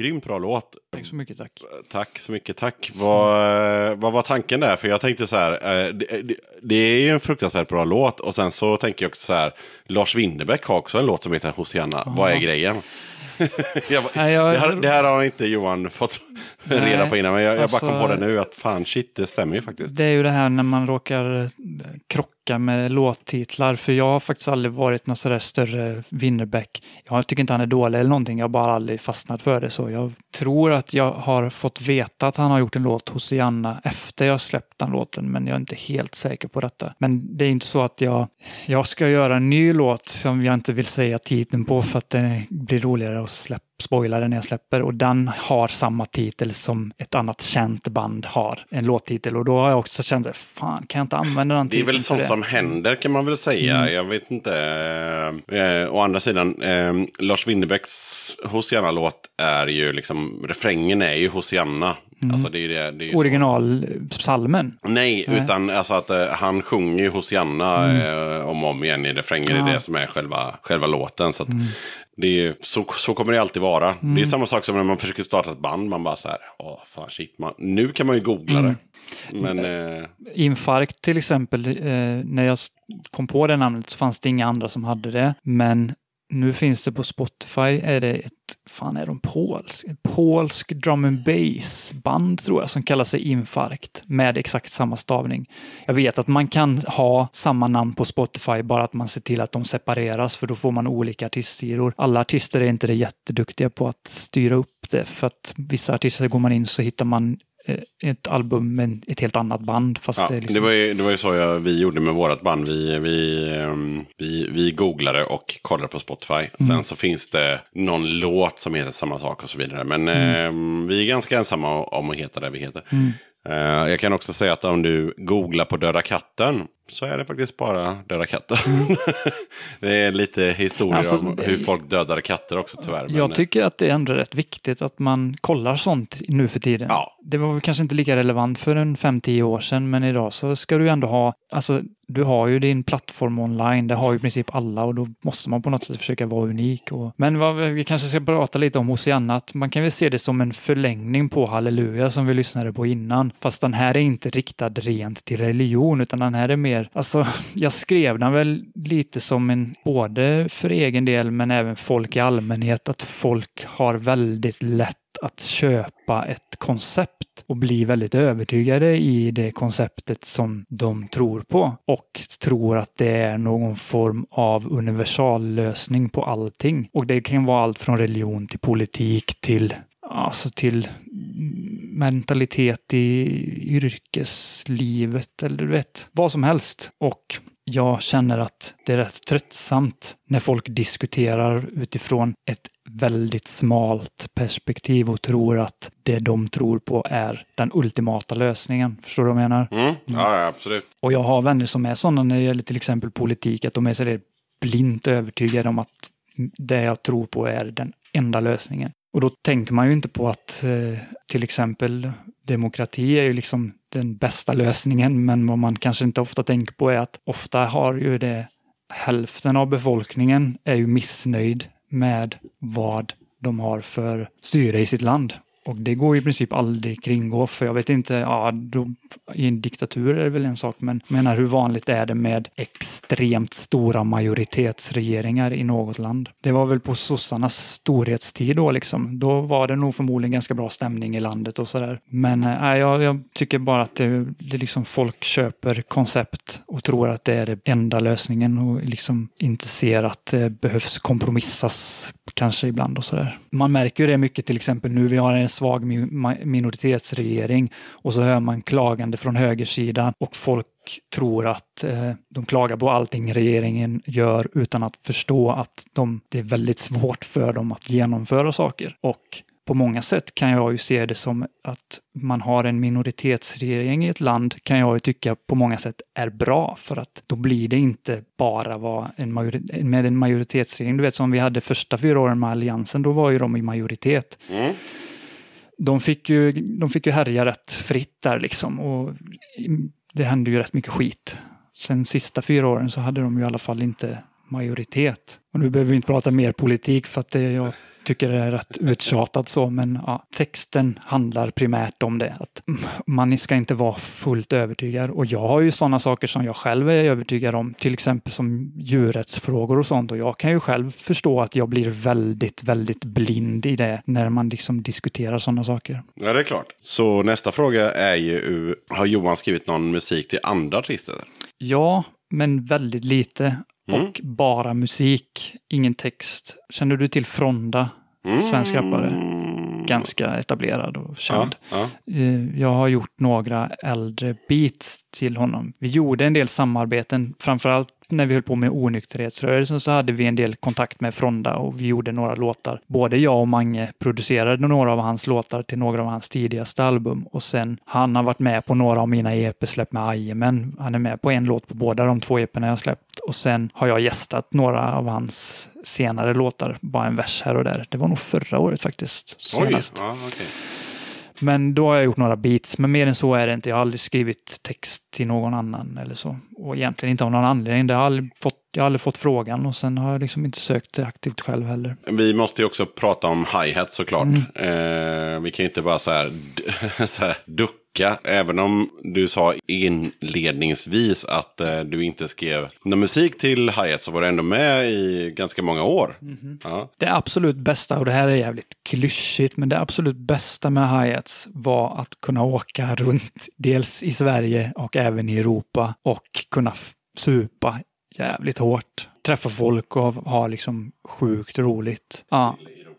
grymt bra låt. Tack så mycket, tack. Tack så mycket, tack. Vad, vad var tanken där? För jag tänkte så här, eh, det, det, det är ju en fruktansvärt bra låt. Och sen så tänker jag också så här, Lars Winnerbäck har också en låt som heter Hosianna. Vad är grejen? jag, bara- Nej, jag- det, här, det här har inte Johan fått reda på innan, men jag, jag bara kom alltså- på det nu att fan shit, det stämmer ju faktiskt. Det är ju det här när man råkar eh, backa med låttitlar. För jag har faktiskt aldrig varit någon sådär större Winnerbäck. Jag tycker inte han är dålig eller någonting. Jag har bara aldrig fastnat för det. Så jag tror att jag har fått veta att han har gjort en låt hos Janna efter jag släppt den låten. Men jag är inte helt säker på detta. Men det är inte så att jag, jag ska göra en ny låt som jag inte vill säga titeln på för att det blir roligare att släppa spoila den när jag släpper och den har samma titel som ett annat känt band har, en låttitel och då har jag också känt att fan kan jag inte använda den Det är titeln väl sånt som händer kan man väl säga. Jag vet inte. Eh, å andra sidan, eh, Lars Winnerbäcks Hosianna-låt är ju liksom, refrängen är ju Hosianna. Alltså det är det. det är. Originalpsalmen. Nej, Nej. utan alltså att eh, han sjunger ju Hosianna eh, om och om igen i refrängen. Det är Ja. det som är själva, själva låten. Så, att det är, så, så kommer det alltid vara. Det är samma sak som när man försöker starta ett band. Man bara så här, åh fan shit. Man, nu kan man ju googla det. Men eh, Infarkt till exempel, eh, när jag kom på det namnet så fanns det inga andra som hade det. Men nu finns det på Spotify, är det ett, fan är de polsk? Ett polsk drum and bass band tror jag som kallar sig Infarkt med exakt samma stavning. Jag vet att man kan ha samma namn på Spotify, bara att man ser till att de separeras för då får man olika artistsidor. Alla artister är inte det jätteduktiga på att styra upp det för att vissa artister går man in så hittar man ett album med ett helt annat band. Fast ja, det liksom... det, var ju, det var ju så jag, vi gjorde med vårt band. Vi, vi, ehm, vi, vi googlade och kollade på Spotify. Sen så finns det någon låt som heter samma sak och så vidare. Men ehm, vi är ganska ensamma om att heta det vi heter. Eh, jag kan också säga att om du googlar på Döda katten så är det faktiskt bara Döda katten. det är lite historia Alltså, om hur folk dödade katter också tyvärr. Jag men, tycker att det är ändå rätt viktigt att man kollar sånt nu för tiden. Ja. Det var väl kanske inte lika relevant för en 5-10 år sedan, men idag så ska du ändå ha, alltså du har ju din plattform online, det har ju i princip alla och då måste man på något sätt försöka vara unik. Och, men vad, vi kanske ska prata lite om Hosianna, att man kan väl se det som en förlängning på Halleluja som vi lyssnade på innan. Fast den här är inte riktad rent till religion, utan den här är mer, alltså jag skrev den väl lite som en, både för egen del men även folk i allmänhet, att folk har väldigt lätt att köpa ett koncept och bli väldigt övertygade i det konceptet som de tror på och tror att det är någon form av universallösning på allting. Och det kan vara allt från religion till politik till Alltså till mentalitet i yrkeslivet eller du vet, vad som helst. Och jag känner att det är rätt tröttsamt när folk diskuterar utifrån ett väldigt smalt perspektiv och tror att det de tror på är den ultimata lösningen. Förstår du vad jag menar? Mm, ja, ja, absolut. Och jag har vänner som är sådana när det gäller till exempel politik, att de är så blint övertygade om att det jag tror på är den enda lösningen. Och då tänker man ju inte på att eh, till exempel demokrati är ju liksom den bästa lösningen, men vad man kanske inte ofta tänker på är att ofta har ju det hälften av befolkningen är ju missnöjd med vad de har för styre i sitt land. Och det går ju i princip aldrig kringgå, för jag vet inte, ja, då, i en diktatur är det väl en sak, men jag menar hur vanligt är det med extremt stora majoritetsregeringar i något land? Det var väl på sossarnas storhetstid då liksom. Då var det nog förmodligen ganska bra stämning i landet och sådär. Men äh, jag, jag tycker bara att det, det liksom folk köper koncept och tror att det är det enda lösningen och liksom inte ser att det behövs kompromissas kanske ibland och sådär. Man märker ju det mycket till exempel nu, vi har en svag minoritetsregering och så hör man klagande från högersidan och folk tror att eh, de klagar på allting regeringen gör utan att förstå att de, det är väldigt svårt för dem att genomföra saker. Och på många sätt kan jag ju se det som att man har en minoritetsregering i ett land kan jag ju tycka på många sätt är bra för att då blir det inte bara vad en med en majoritetsregering. Du vet som vi hade första fyra åren med Alliansen, då var ju de i majoritet. Mm. De fick ju, de fick ju härja rätt fritt där liksom och det hände ju rätt mycket skit. Sen sista fyra åren så hade de ju i alla fall inte majoritet. Och nu behöver vi inte prata mer politik för att det jag tycker det är rätt uttjatat så, men ja, texten handlar primärt om det. Att man ska inte vara fullt övertygad. Och jag har ju sådana saker som jag själv är övertygad om, till exempel som djurrättsfrågor och sånt. Och jag kan ju själv förstå att jag blir väldigt, väldigt blind i det när man liksom diskuterar sådana saker. Ja, det är klart. Så nästa fråga är ju, har Johan skrivit någon musik till andra artister? Ja, men väldigt lite. Mm. Och bara musik, ingen text. Känner du till Fronda? Svensk rappare. Ganska etablerad och Ja, känd. ja. Eh, Jag har gjort några äldre beats till honom. Vi gjorde en del samarbeten, framförallt när vi höll på med onykterhetsrörelsen så hade vi en del kontakt med Fronda och vi gjorde några låtar. Både jag och Mange producerade några av hans låtar till några av hans tidigaste album och sen han har varit med på några av mina EP-släpp med Jajamän. Han är med på en låt på båda de två EP'na jag släppt och sen har jag gästat några av hans senare låtar, bara en vers här och där. Det var nog förra året faktiskt, Oj, senast. ja, okej. Men då har jag gjort några beats, men mer än så är det inte. Jag har aldrig skrivit text till någon annan eller så. Och egentligen inte av någon anledning. Det har aldrig fått, jag har aldrig fått frågan och sen har jag liksom inte sökt det aktivt själv heller. Vi måste ju också prata om hi-hat såklart. Mm. Eh, vi kan ju inte bara så här, så här ducka. Även om du sa inledningsvis att eh, du inte skrev någon musik till hi-hat så var du ändå med i ganska många år. Mhm. Ja. Det absolut bästa, och det här är jävligt klyschigt, men det absolut bästa med hi-hats var att kunna åka runt, dels i Sverige och även i Europa och kunna supa jävligt hårt. Träffa folk och ha liksom sjukt roligt. Ja.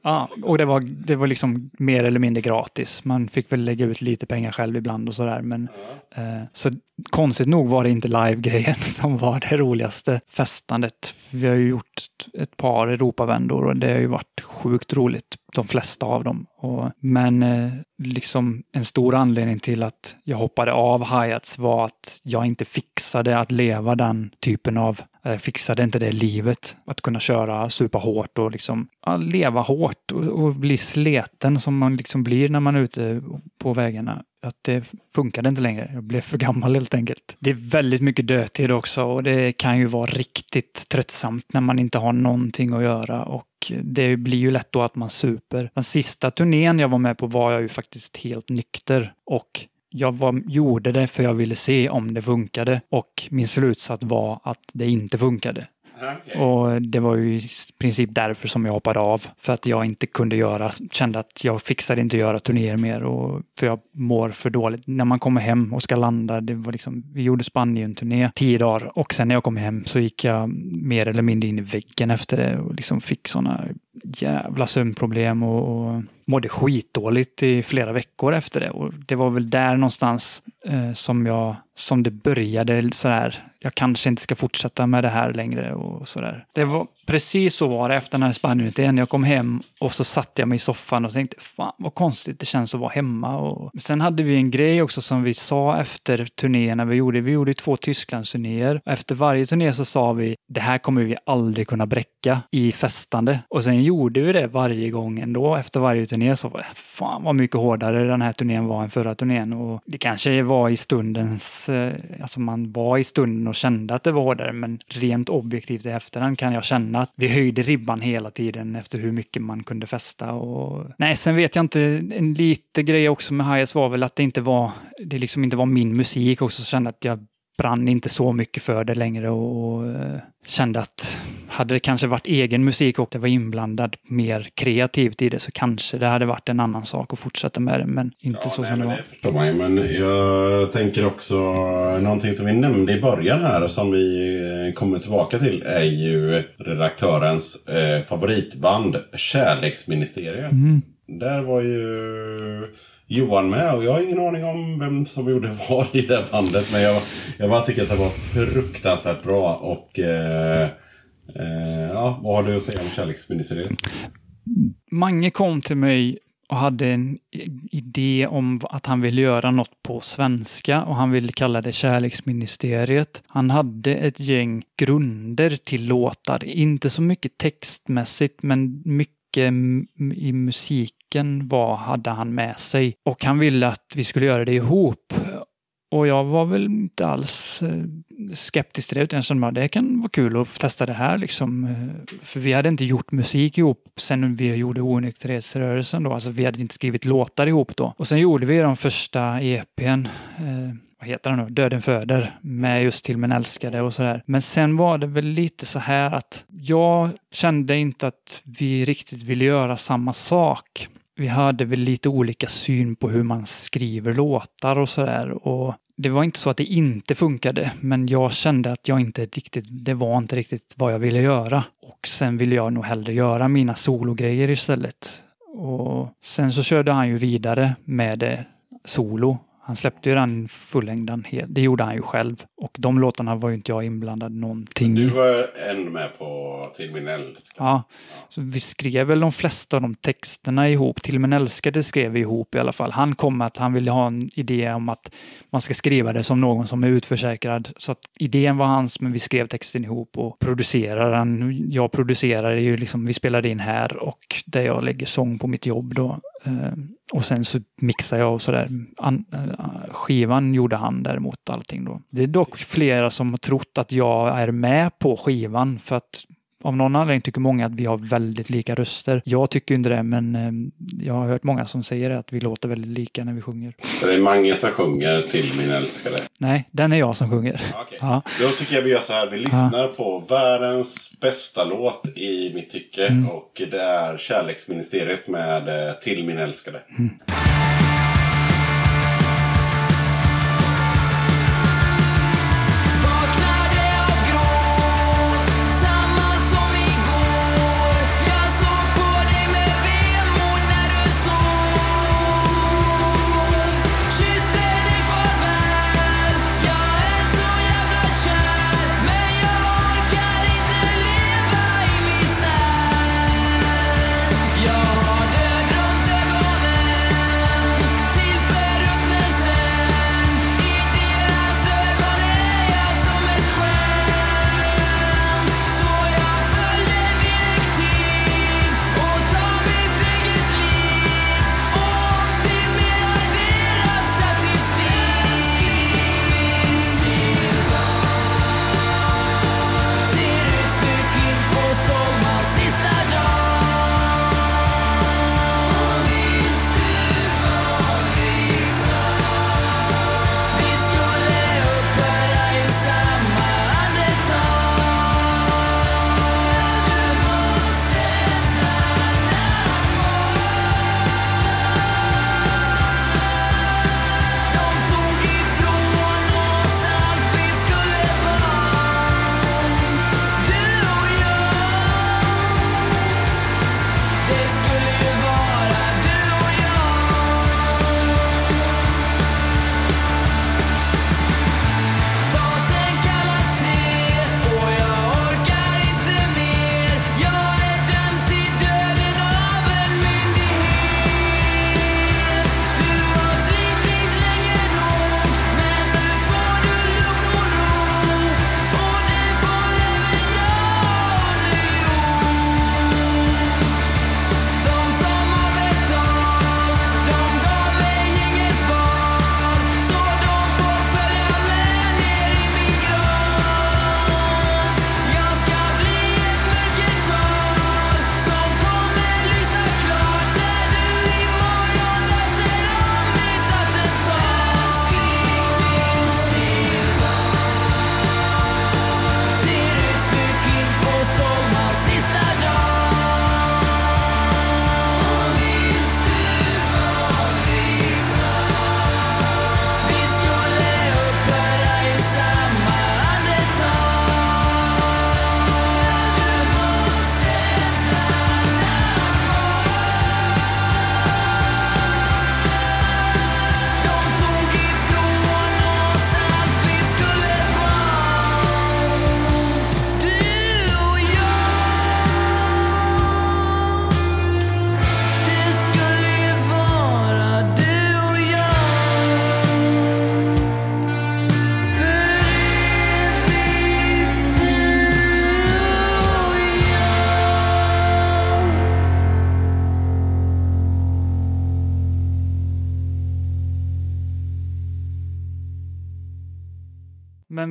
Ja, och det var, det var liksom mer eller mindre gratis. Man fick väl lägga ut lite pengar själv ibland och sådär. Men, eh, så konstigt nog var det inte live-grejen som var det roligaste festandet. Vi har ju gjort ett par Europavändor och det har ju varit sjukt roligt, de flesta av dem. Och, men eh, liksom en stor anledning till att jag hoppade av hi-hats var att jag inte fixade att leva den typen av jag fixade inte det livet. Att kunna köra supa hårt och liksom ja, leva hårt och, och bli sleten som man liksom blir när man är ute på vägarna. Att det funkade inte längre. Jag blev för gammal helt enkelt. Det är väldigt mycket dödtid också och det kan ju vara riktigt tröttsamt när man inte har någonting att göra och det blir ju lätt då att man super. Den sista turnén jag var med på var jag ju faktiskt helt nykter och jag var, gjorde det för jag ville se om det funkade och min slutsats var att det inte funkade. Och det var ju i princip därför som jag hoppade av. För att jag inte kunde göra, kände att jag fixade inte att göra turnéer mer och för jag mår för dåligt. När man kommer hem och ska landa, det var liksom, vi gjorde Spanien-turné tio dagar och sen när jag kom hem så gick jag mer eller mindre in i väggen efter det och liksom fick sådana jävla sömnproblem och, och mådde skitdåligt i flera veckor efter det. Och det var väl där någonstans eh, som jag, som det började sådär, jag kanske inte ska fortsätta med det här längre och sådär. Det var precis så var det efter den här Spanien Jag kom hem och så satte jag mig i soffan och tänkte, fan vad konstigt det känns att vara hemma. Och sen hade vi en grej också som vi sa efter turnéerna vi gjorde. Vi gjorde två Tysklandsturnéer. Efter varje turné så sa vi, det här kommer vi aldrig kunna bräcka i festande. Och sen gjorde vi det varje gång ändå. Efter varje turné så var fan vad mycket hårdare den här turnén var än förra turnén. Och det kanske var i stundens, eh, alltså man var i stunden och kände att det var hårdare. Men rent objektivt i efterhand kan jag känna att vi höjde ribban hela tiden efter hur mycket man kunde festa. Och... Nej, sen vet jag inte, en lite grej också med Hayes var väl att det inte var, det liksom inte var min musik också. Så kände att jag brann inte så mycket för det längre och, och eh, kände att hade det kanske varit egen musik och det var inblandad mer kreativt i det så kanske det hade varit en annan sak att fortsätta med det, men inte så som det var. förstår man ju, men jag tänker också någonting som vi nämnde i början här och som vi eh, kommer tillbaka till är ju redaktörens eh, favoritband Kärleksministeriet. Där var ju Johan med och jag har ingen aning om vem som gjorde vad i det bandet men jag, jag bara tycker att det var fruktansvärt bra och eh, eh, ja, vad har du att säga om Kärleksministeriet? Mange kom till mig och hade en idé om att han ville göra något på svenska och han ville kalla det Kärleksministeriet. Han hade ett gäng grunder till låtar, inte så mycket textmässigt men mycket Eh, i musiken var, hade han med sig. Och han ville att vi skulle göra det ihop. Och jag var väl inte alls eh, skeptisk till det, utan jag kände att det kan vara kul att testa det här. Liksom. Eh, för vi hade inte gjort musik ihop sen vi gjorde onykterhetsrörelsen då. Alltså vi hade inte skrivit låtar ihop då. Och sen gjorde vi de första EPn. Eh, vad heter den nu? Döden föder. Med just Till min älskade och sådär. Men sen var det väl lite så här att jag kände inte att vi riktigt ville göra samma sak vi hade väl lite olika syn på hur man skriver låtar och sådär. Och det var inte så att det inte funkade, men jag kände att jag inte riktigt, det var inte riktigt vad jag ville göra. Och sen ville jag nog hellre göra mina sologrejer istället. Och sen så körde han ju vidare med det solo. Han släppte ju den fullängden, det gjorde han ju själv. Och de låtarna var ju inte jag inblandad någonting Du i. var ändå med på Till min älskade. Ja, så vi skrev väl de flesta av de texterna ihop. Till min älskade skrev vi ihop i alla fall. Han kom med att han ville ha en idé om att man ska skriva det som någon som är utförsäkrad. Så att idén var hans, men vi skrev texten ihop och produceraren, jag producerar ju liksom, vi spelade in här och där jag lägger sång på mitt jobb då. Eh, och sen så mixar jag och sådär. Eh, skivan gjorde han däremot allting då. Det är dock flera som har trott att jag är med på skivan för att av någon anledning tycker många att vi har väldigt lika röster. Jag tycker inte det, men eh, jag har hört många som säger att vi låter väldigt lika när vi sjunger. Så det är Mange som sjunger Till min älskade. Nej, den är jag som sjunger. Okej. Ja. Då tycker jag vi gör så här. Vi lyssnar på världens bästa låt i mitt tycke. Mm. Och det är Kärleksministeriet med eh, Till min älskade. Vaknade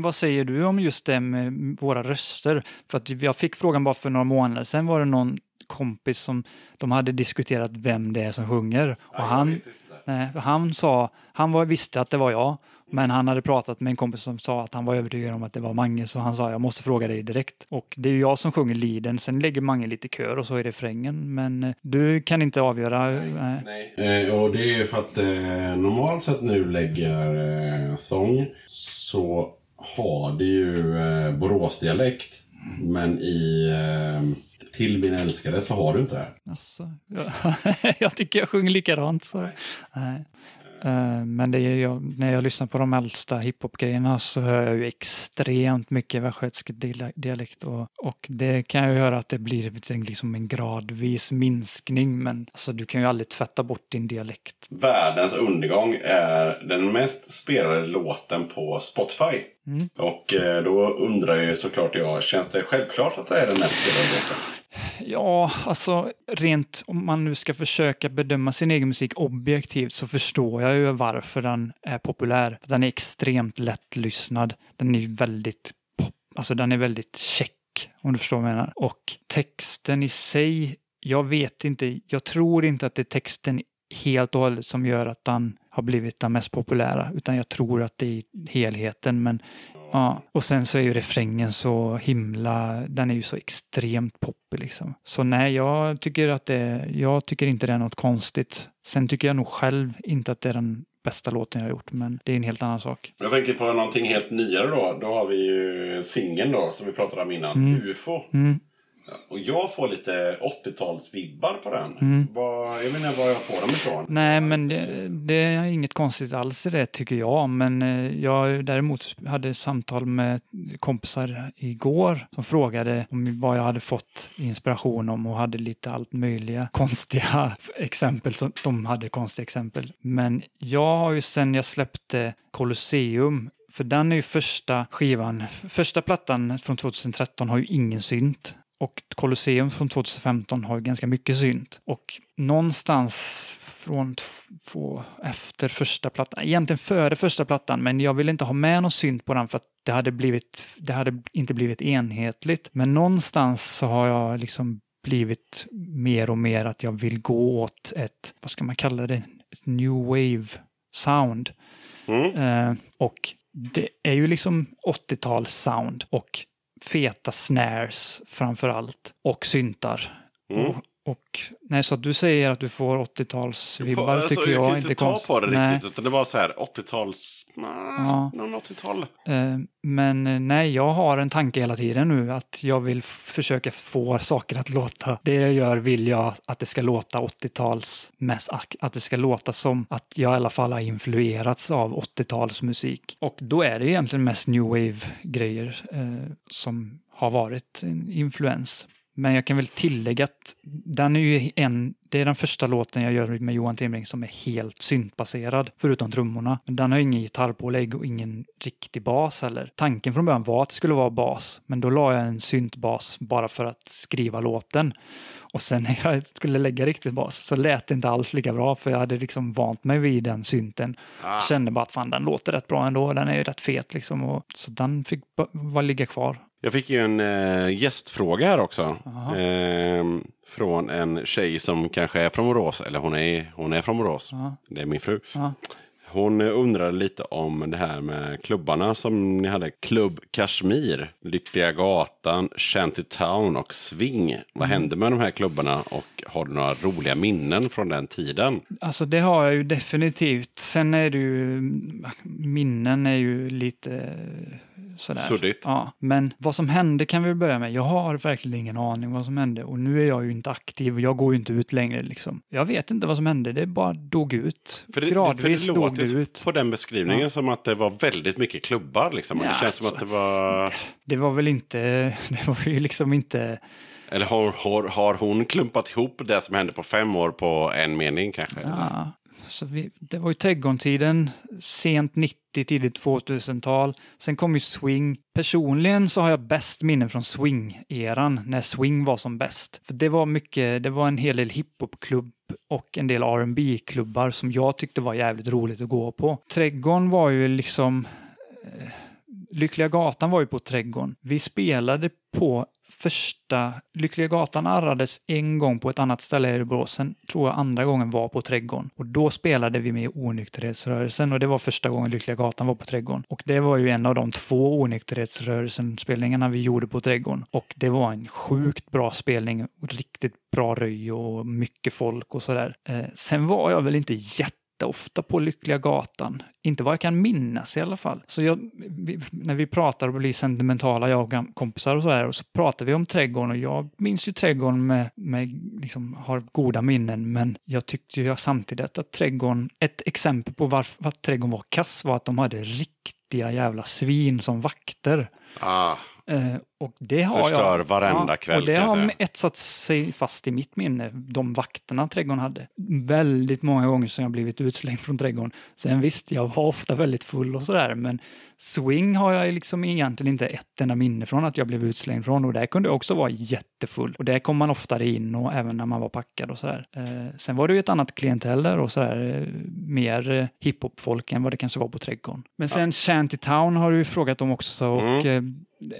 vad säger du om just det med våra röster? För att jag fick frågan bara för några månader sedan var det någon kompis som de hade diskuterat vem det är som sjunger. Och han, nej, han sa, han var, visste att det var jag, men han hade pratat med en kompis som sa att han var övertygad om att det var Mange, så han sa jag måste fråga dig direkt. Och det är ju jag som sjunger leaden, sen lägger Mange lite kör och så är det refrängen. Men eh, du kan inte avgöra. Nej. Eh, och det är för att eh, normalt sett nu lägger eh, sång så har det ju eh, Boråsdialekt. Men i eh, Till min älskade så har du inte det. Alltså, jag, jag tycker jag sjunger likadant. Så. Nej. Eh, Men det är jag, när jag lyssnar på de äldsta hiphop-grejerna så hör jag ju extremt mycket västgötsk dia- dialekt. Och, och det kan jag ju höra att det blir liksom en gradvis minskning. Men alltså, du kan ju aldrig tvätta bort din dialekt. Världens undergång är den mest spelade låten på Spotify. Och eh, då undrar ju såklart jag, känns det självklart att det är den mest spelade låten? Ja, alltså rent om man nu ska försöka bedöma sin egen musik objektivt så förstår jag ju varför den är populär. Den är extremt lättlyssnad. Den är väldigt pop, alltså den är väldigt check om du förstår vad jag menar. Och texten i sig, jag vet inte, jag tror inte att det är texten helt och hållet som gör att den har blivit den mest populära, utan jag tror att det är helheten. Men ja, och sen så är ju refrängen så himla, den är ju så extremt poppig liksom. Så nej, jag tycker att det, jag tycker inte det är något konstigt. Sen tycker jag nog själv inte att det är den bästa låten jag har gjort, men det är en helt annan sak. Jag tänker på någonting helt nyare då. Då har vi ju singeln då som vi pratade om innan. UFO. Mm. Och jag får lite 80-talsvibbar på den. Vad, jag vet inte var jag får dem ifrån. Nej, men det, det är inget konstigt alls i det tycker jag. Men eh, jag däremot hade samtal med kompisar igår som frågade om vad jag hade fått inspiration om och hade lite allt möjliga konstiga exempel. Som de hade konstiga exempel. Men jag har ju sen jag släppte Colosseum för den är ju första skivan, första plattan från 2013 har ju ingen synt. Och Colosseum från 2015 har ganska mycket synt. Och någonstans från t- få, efter första plattan, egentligen före första plattan, men jag ville inte ha med någon synt på den för att det hade, blivit, det hade inte blivit enhetligt. Men någonstans så har jag liksom blivit mer och mer att jag vill gå åt ett, vad ska man kalla det, ett new wave sound. Eh, och det är ju liksom 80-tals sound och feta snares framför allt och syntar. Och, och nej, så att du säger att du får 80-talsvibbar Alltså, tycker jag, kan inte ta konstigt. på det Nej. riktigt. Utan det var så här 80-tals... Ja. Någon 80-tal. Eh, Men eh, nej, jag har en tanke hela tiden nu att jag vill försöka få saker att låta. Det jag gör vill jag att det ska låta 80-tals, mest ak- att det ska låta som att jag i alla fall har influerats av 80-talsmusik. Och då är det egentligen mest new wave-grejer eh, som har varit en influens. Men jag kan väl tillägga att den är ju en, det är den första låten jag gör med Johan Timring som är helt syntbaserad, förutom trummorna. Men den har ingen gitarrpålägg och ingen riktig bas heller. Tanken från början var att det skulle vara bas, men då la jag en syntbas bara för att skriva låten. Och sen när jag skulle lägga riktigt bas så lät det inte alls lika bra för jag hade liksom vant mig vid den synten. Kände bara att fan den låter rätt bra ändå, den är ju rätt fet liksom. Och, så den fick ba- bara ligga kvar. Jag fick ju en eh, gästfråga här också. Ehm, från en tjej som kanske är från Borås. Eller hon är, hon är från Borås. Det är min fru. Ja. Hon undrade lite om det här med klubbarna som ni hade. Klubb Kashmir, Lyckliga Gatan, Shantytown och Swing. Vad hände med de här klubbarna och har du några roliga minnen från den tiden? Alltså det har jag ju definitivt. Sen är det ju, minnen är ju lite sådär. Suddigt. Ja, men vad som hände kan vi börja med. Jag har verkligen ingen aning vad som hände och nu är jag ju inte aktiv och jag går ju inte ut längre liksom. Jag vet inte vad som hände, det bara dog ut. För det, Gradvis för det dog det ut. på den beskrivningen som att det var väldigt mycket klubbar. Liksom. Ja, det känns som alltså. att det var... Det var väl inte, det var ju liksom inte, Eller har, har, har hon klumpat ihop det som hände på fem år på en mening kanske? ja. Så vi, det var ju trädgårdstiden, sent 90, tidigt 2000-tal. Sen kom ju swing. Personligen så har jag bäst minnen från swing-eran, när swing var som bäst. För det var mycket, det var en hel del hiphop-klubb och en del rb klubbar som jag tyckte var jävligt roligt att gå på. Trädgården var ju liksom eh, Lyckliga Gatan var ju på Trädgården. Vi spelade på första... Lyckliga Gatan arrades en gång på ett annat ställe i Örebro. Sen tror jag andra gången var på Trädgården. Och då spelade vi med onykterhetsrörelsen och det var första gången Lyckliga Gatan var på Trädgården. Och det var ju en av de två onykterhetsrörelsen-spelningarna vi gjorde på Trädgården. Och det var en sjukt bra spelning. Riktigt bra röj och mycket folk och sådär. Eh, sen var jag väl inte jätte ofta på Lyckliga Gatan. Inte vad jag kan minnas i alla fall. Så jag, vi, när vi pratar och blir sentimentala, jag och kompisar och så här, och så pratar vi om trädgården och jag minns ju trädgården med, med liksom, har goda minnen, men jag tyckte ju samtidigt att trädgården, ett exempel på varför var trädgården var kass var att de hade riktiga jävla svin som vakter. Ah, och det har Förstör jag, varenda kväll, Och det har etsat sig fast i mitt minne, de vakterna trädgården hade. Väldigt många gånger som jag blivit utslängd från trädgården. Sen visst, jag var ofta väldigt full och sådär, men swing har jag liksom egentligen inte ett enda minne från att jag blev utslängd från. Och där kunde jag också vara jättefull. Och där kom man oftare in och även när man var packad och sådär. Eh, sen var det ju ett annat klientell där och sådär, eh, mer eh, hiphop-folk än vad det kanske var på trädgården. Men sen Shantytown har du ju frågat om också. Och, eh,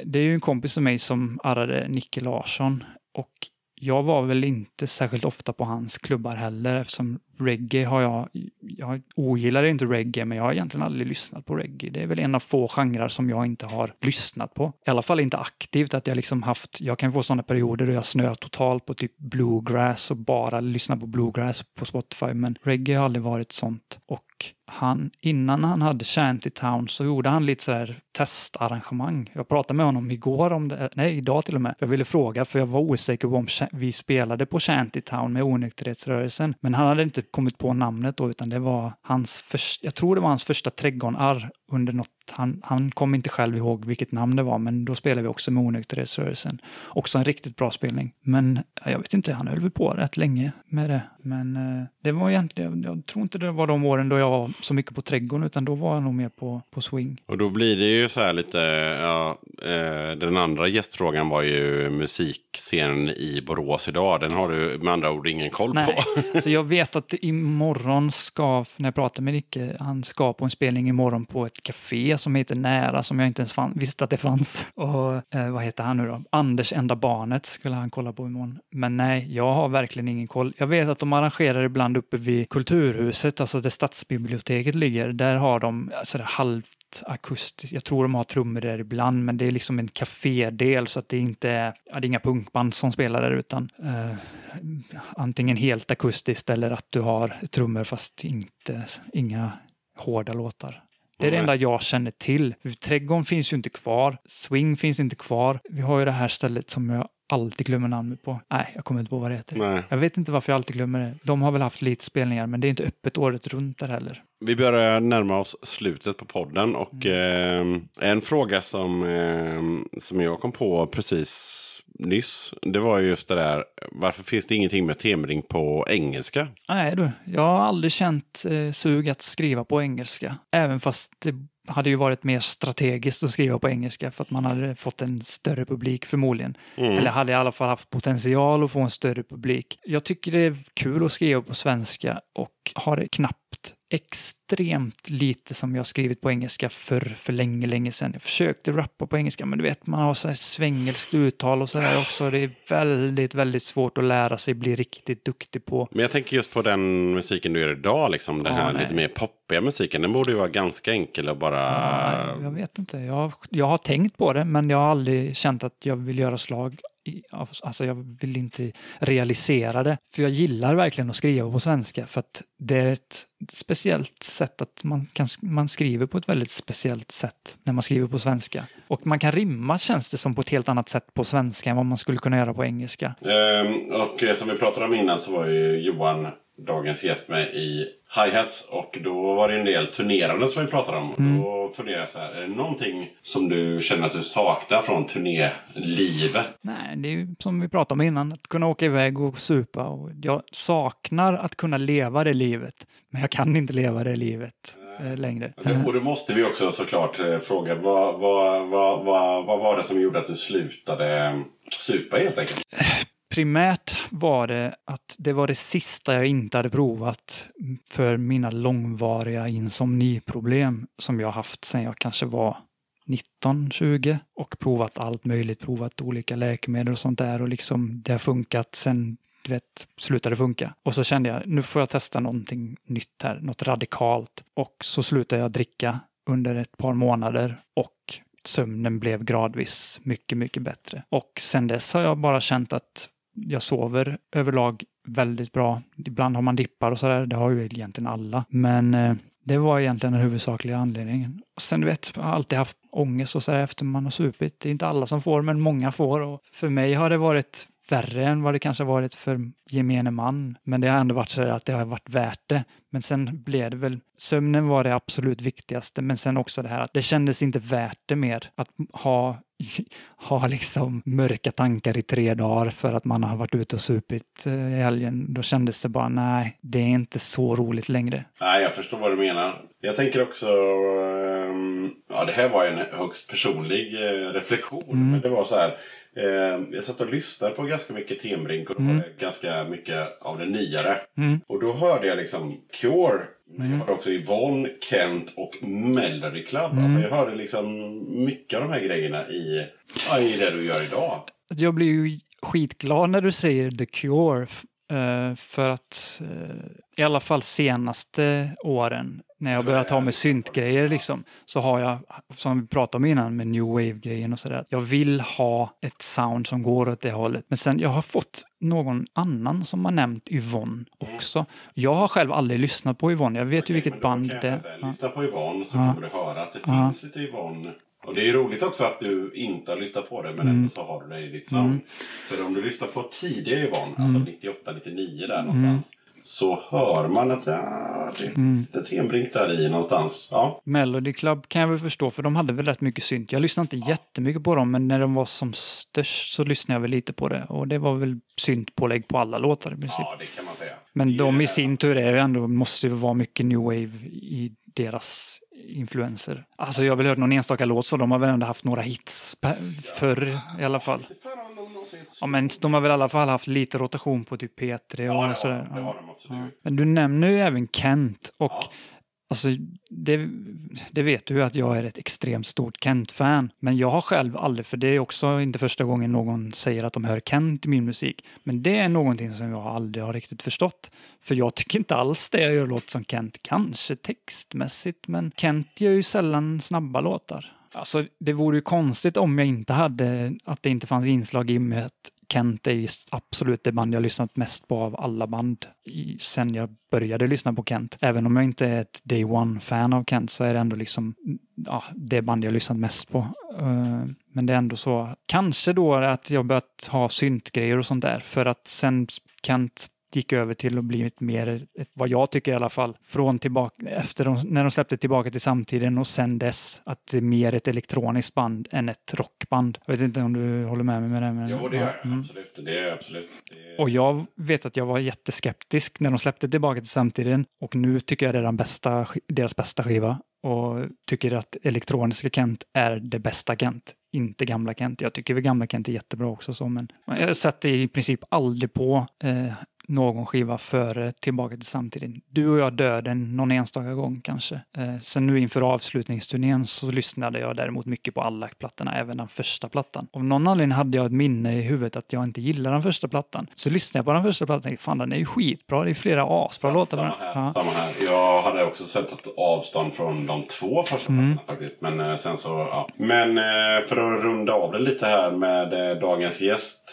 det är ju en kompis till mig som arrade Nicke Larsson. Och jag var väl inte särskilt ofta på hans klubbar heller eftersom reggae har jag, jag ogillar inte reggae men jag har egentligen aldrig lyssnat på reggae. Det är väl en av få genrer som jag inte har lyssnat på. I alla fall inte aktivt att jag liksom haft, jag kan få sådana perioder då jag snöar totalt på typ bluegrass och bara lyssnar på bluegrass på Spotify men reggae har aldrig varit sånt. Och han, innan han hade Shantytown så gjorde han lite sådär testarrangemang. Jag pratade med honom igår om det, nej idag till och med. Jag ville fråga för jag var osäker på om vi spelade på Shantytown med onykterhetsrörelsen. Men han hade inte kommit på namnet då utan det var hans första, jag tror det var hans första trädgårdar under något han, han kom inte själv ihåg vilket namn det var, men då spelade vi också med onykterhetsrörelsen. Också en riktigt bra spelning. Men ja, jag vet inte, han höll väl på rätt länge med det. Men eh, det var egentligen, jag tror inte det var de åren då jag var så mycket på trädgården, utan då var jag nog mer på, på swing. Och då blir det ju så här lite, ja, eh, den andra gästfrågan var ju musikscenen i Borås idag. Den har du med andra ord ingen koll Nej, på. så jag vet att imorgon ska, när jag pratar med Nicke, han ska på en spelning imorgon på ett café som heter Nära, som jag inte ens fann, visste att det fanns. Och eh, vad heter han nu då? Anders enda barnet skulle han kolla på imorgon. Men nej, jag har verkligen ingen koll. Jag vet att de arrangerar ibland uppe vid Kulturhuset, alltså där stadsbiblioteket ligger. Där har de eh, sådär halvt akustiskt. Jag tror de har trummor där ibland, men det är liksom en kafédel så att det inte är, ja, det är inga punkband som spelar där utan eh, antingen helt akustiskt eller att du har trummor fast inte, inga hårda låtar. Det är det enda jag känner till. Trädgården finns ju inte kvar. Swing finns inte kvar. Vi har ju det här stället som jag alltid glömmer namnet på. Nej, jag kommer inte på vad det heter. Nej. Jag vet inte varför jag alltid glömmer det. De har väl haft lite spelningar, men det är inte öppet året runt där heller. Vi börjar närma oss slutet på podden och eh, en fråga som, eh, som jag kom på precis nyss. Det var ju just det där, varför finns det ingenting med temring på engelska? Nej du, jag har aldrig känt eh, sug att skriva på engelska. Även fast det hade ju varit mer strategiskt att skriva på engelska för att man hade fått en större publik förmodligen. Eller hade i alla fall haft potential att få en större publik. Jag tycker det är kul att skriva på svenska och har knappt extremt lite som jag skrivit på engelska för, för länge, länge sedan. Jag försökte rappa på engelska, men du vet, man har så här svengelskt uttal och så där också. Det är väldigt, väldigt svårt att lära sig bli riktigt duktig på. Men jag tänker just på den musiken du gör idag, liksom den Ja, här nej. lite mer poppiga musiken. Den borde ju vara ganska enkel att bara... Nej, jag vet inte. Jag, jag har tänkt på det, men jag har aldrig känt att jag vill göra slag. Alltså jag vill inte realisera det. För jag gillar verkligen att skriva på svenska för att det är ett speciellt sätt att man, kan, man skriver på ett väldigt speciellt sätt när man skriver på svenska. Och man kan rimma känns det som på ett helt annat sätt på svenska än vad man skulle kunna göra på engelska. Ehm, och som vi pratade om innan så var ju Johan dagens gäst med i Hi-Hats. Och då var det en del turnerande som vi pratade om. Mm. Då funderar jag så här, är det någonting som du känner att du saknar från turnélivet? Nej, det är ju som vi pratade om innan, att kunna åka iväg och supa. Och jag saknar att kunna leva det livet, men jag kan inte leva det livet eh, längre. Och då måste vi också såklart eh, fråga, vad, vad, vad, vad, vad var det som gjorde att du slutade eh, supa helt enkelt? Primärt var det att det var det sista jag inte hade provat för mina långvariga insomniproblem som jag haft sedan jag kanske var 19, 20 och provat allt möjligt, provat olika läkemedel och sånt där och liksom det har funkat sen du vet, slutade funka. Och så kände jag, nu får jag testa någonting nytt här, något radikalt. Och så slutade jag dricka under ett par månader och sömnen blev gradvis mycket, mycket bättre. Och sen dess har jag bara känt att jag sover överlag väldigt bra. Ibland har man dippar och sådär, det har ju egentligen alla. Men eh, det var egentligen den huvudsakliga anledningen. Och sen du vet, jag har alltid haft ångest och sådär efter man har supit. Det är inte alla som får, men många får. Och för mig har det varit värre än vad det kanske varit för gemene man. Men det har ändå varit så där att det har varit värt det. Men sen blev det väl, sömnen var det absolut viktigaste, men sen också det här att det kändes inte värt det mer att ha ha liksom mörka tankar i tre dagar för att man har varit ute och supit eh, i helgen. Då kändes det bara, nej, det är inte så roligt längre. Nej, jag förstår vad du menar. Jag tänker också, ehm, ja det här var en högst personlig eh, reflektion. Men det var så här, eh, jag satt och lyssnade på ganska mycket Timbrink och det ganska mycket av det nyare. Och då hörde jag liksom Cure. Men jag hörde också Yvonne, Kent och Melody Club. Alltså jag hörde liksom mycket av de här grejerna i, i det du gör idag. Jag blir ju skitglad när du säger The Cure. eh, För att eh, i alla fall senaste åren när jag börjat ha med syntgrejer liksom, så har jag, som vi pratade om innan med new wave-grejen och sådär, jag vill ha ett sound som går åt det hållet. Men sen jag har fått någon annan som har nämnt Yvonne också. Jag har själv aldrig lyssnat på Yvonne, jag vet ju vilket band det är. Ja. Lyssna på Yvonne så Ja. kommer du höra att det Ja. finns lite Yvonne. Och det är roligt också att du inte har lyssnat på det men Mm. ändå så har du det i ditt sound. För om du lyssnar på tidiga Yvonne, Mm. alltså 98-99 där någonstans. Så hör man att ja, det är Mm. lite Tenbrink där i någonstans. Ja. Melody Club kan jag väl förstå, för de hade väl rätt mycket synt. Jag lyssnade inte jättemycket på dem, men när de var som störst så lyssnade jag väl lite på det. Och det var väl syntpålägg på alla låtar i princip. ja, det kan man säga. men de i sin tur är ju ändå, måste ju vara mycket new wave i deras influenser. Alltså jag har väl hört någon enstaka låt så de har väl ändå haft några hits förr i alla fall. Ja men de har väl i alla fall haft lite rotation på typ P3 och Ja, sådär. de, det Ja. har de absolut. Men du nämner ju även Kent och Ja. alltså, det, det vet du ju att jag är ett extremt stort Kent-fan. Men jag har själv aldrig, för det är också inte första gången någon säger att de hör Kent i min musik. Men det är någonting som jag aldrig har riktigt förstått. För jag tycker inte alls det jag gör låter som Kent. Kanske textmässigt, men Kent gör ju sällan snabba låtar. Alltså, det vore ju konstigt om jag inte hade, att det inte fanns inslag i med att Kent är ju absolut det band jag lyssnat mest på av alla band i, sen jag började lyssna på Kent. Även om jag inte är ett day one-fan av Kent så är det ändå liksom ja, det band jag lyssnat mest på. Uh, men det är ändå så, kanske då att jag börjat ha syntgrejer och sånt där för att sen Kent gick över till att bli ett mer, ett, vad jag tycker i alla fall, från tillbaka, efter de, när de släppte tillbaka till samtiden och sen dess att det är mer ett elektroniskt band än ett rockband. Jag vet inte om du håller med mig med det? Men, Jo, det gör ja, jag mm. absolut. Det är absolut. Det är... Och jag vet att jag var jätteskeptisk när de släppte tillbaka till samtiden och nu tycker jag det är den bästa, deras bästa skiva och tycker att elektroniska Kent är det bästa Kent, inte gamla Kent. Jag tycker väl gamla Kent är jättebra också så, men jag sätter i princip aldrig på eh, någon skiva före Tillbaka till samtiden. Du och jag döden någon enstaka gång kanske. Eh, sen nu inför avslutningsturnén så lyssnade jag däremot mycket på alla plattorna, även den första plattan. Av någon anledning hade jag ett minne i huvudet att jag inte gillar den första plattan. Så lyssnade jag på den första plattan och tänkte, fan den är ju skitbra, det är flera asbra låtar Samma här, Ja. samma här. Jag hade också sett ett avstånd från de två första Mm. plattorna faktiskt. Men eh, sen så, ja. Men eh, för att runda av det lite här med eh, dagens gäst.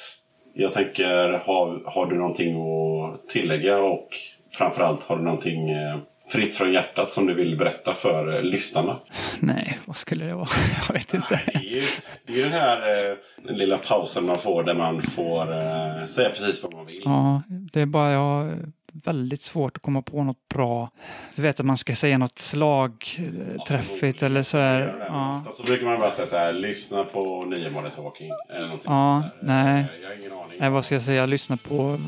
Jag tänker, har, har du någonting att tillägga och framförallt har du någonting eh, fritt från hjärtat som du vill berätta för eh, lyssnarna? Nej, vad skulle det vara? Jag vet inte. Det är ju, det är ju den här eh, den lilla pausen man får där man får eh, säga precis vad man vill. Ja, det är bara jag väldigt svårt att komma på något bra. Du vet att man ska säga något slagträffigt eller sådär. Ja. Så brukar man bara säga så här, lyssna på nio månader talking. Eller någonting Ja, sånt där. nej. Jag har ingen aning. Nej, vad ska jag säga? Lyssna på,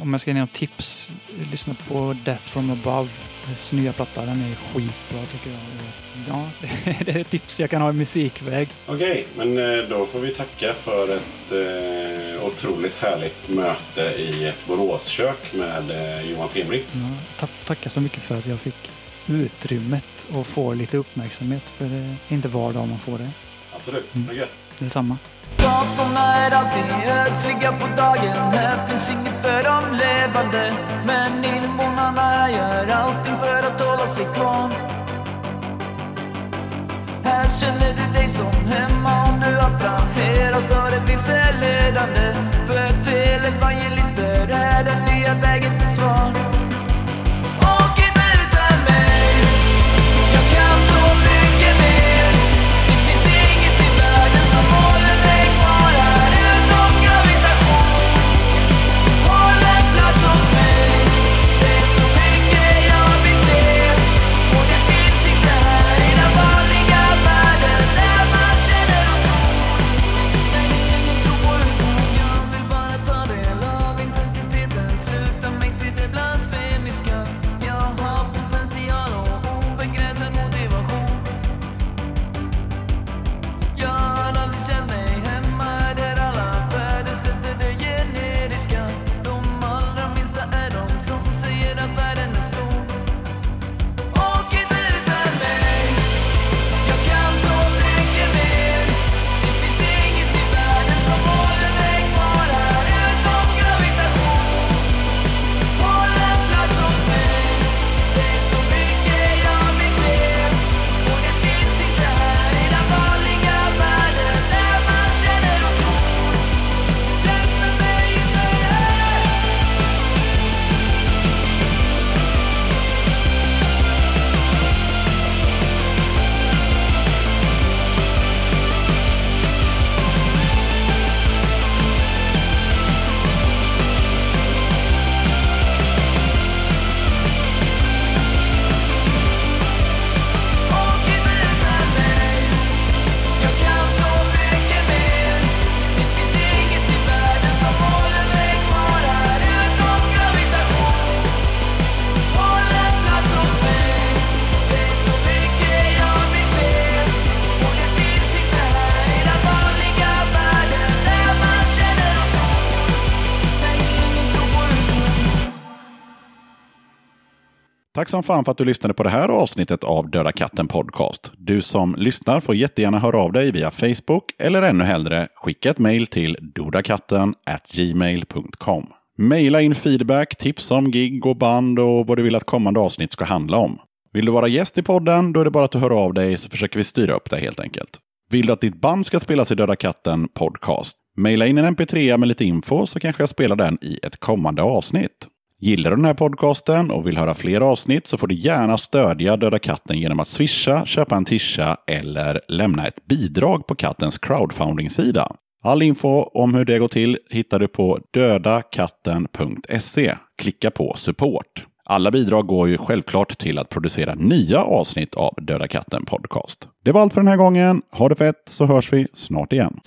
om jag ska ge något tips, lyssna på Death from above. Dess nya platta, den är skitbra tycker jag. Ja, det är ett tips jag kan ha i musikväg. Okej, men eh, då får vi tacka för ett eh, otroligt härligt möte i ett Boråskök med eh, Johan Temring. Ja, tack, tackar så mycket för att jag fick utrymmet och får lite uppmärksamhet. För det är inte var dag man får det. Absolut. Det är samma. Gatorna är alltid ödsliga på dagen Här finns inget för de levande Men invånarna gör allting för att hålla sig kvar här känner du dig som hemma. Om du attraheras av det vilseledande För televangelister är den nya vägen till svar. Tack som fan för att du lyssnade på det här avsnittet av Döda katten Podcast. Du som lyssnar får jättegärna höra av dig via Facebook eller ännu hellre skicka ett mejl till dodakatten gmail.com. Maila in feedback, tips om gig och band och vad du vill att kommande avsnitt ska handla om. Vill du vara gäst i podden, då är det bara att du hör av dig så försöker vi styra upp det helt enkelt. Vill du att ditt band ska spelas i Döda katten Podcast? Maila in en mp3 med lite info så kanske jag spelar den i ett kommande avsnitt. Gillar du den här podcasten och vill höra fler avsnitt så får du gärna stödja Döda katten genom att swisha, köpa en tisha eller lämna ett bidrag på kattens crowdfunding-sida. All info om hur det går till hittar du på dödakatten.se. Klicka på support. Alla bidrag går ju självklart till att producera nya avsnitt av Döda katten Podcast. Det var allt för den här gången. Ha det fett så hörs vi snart igen.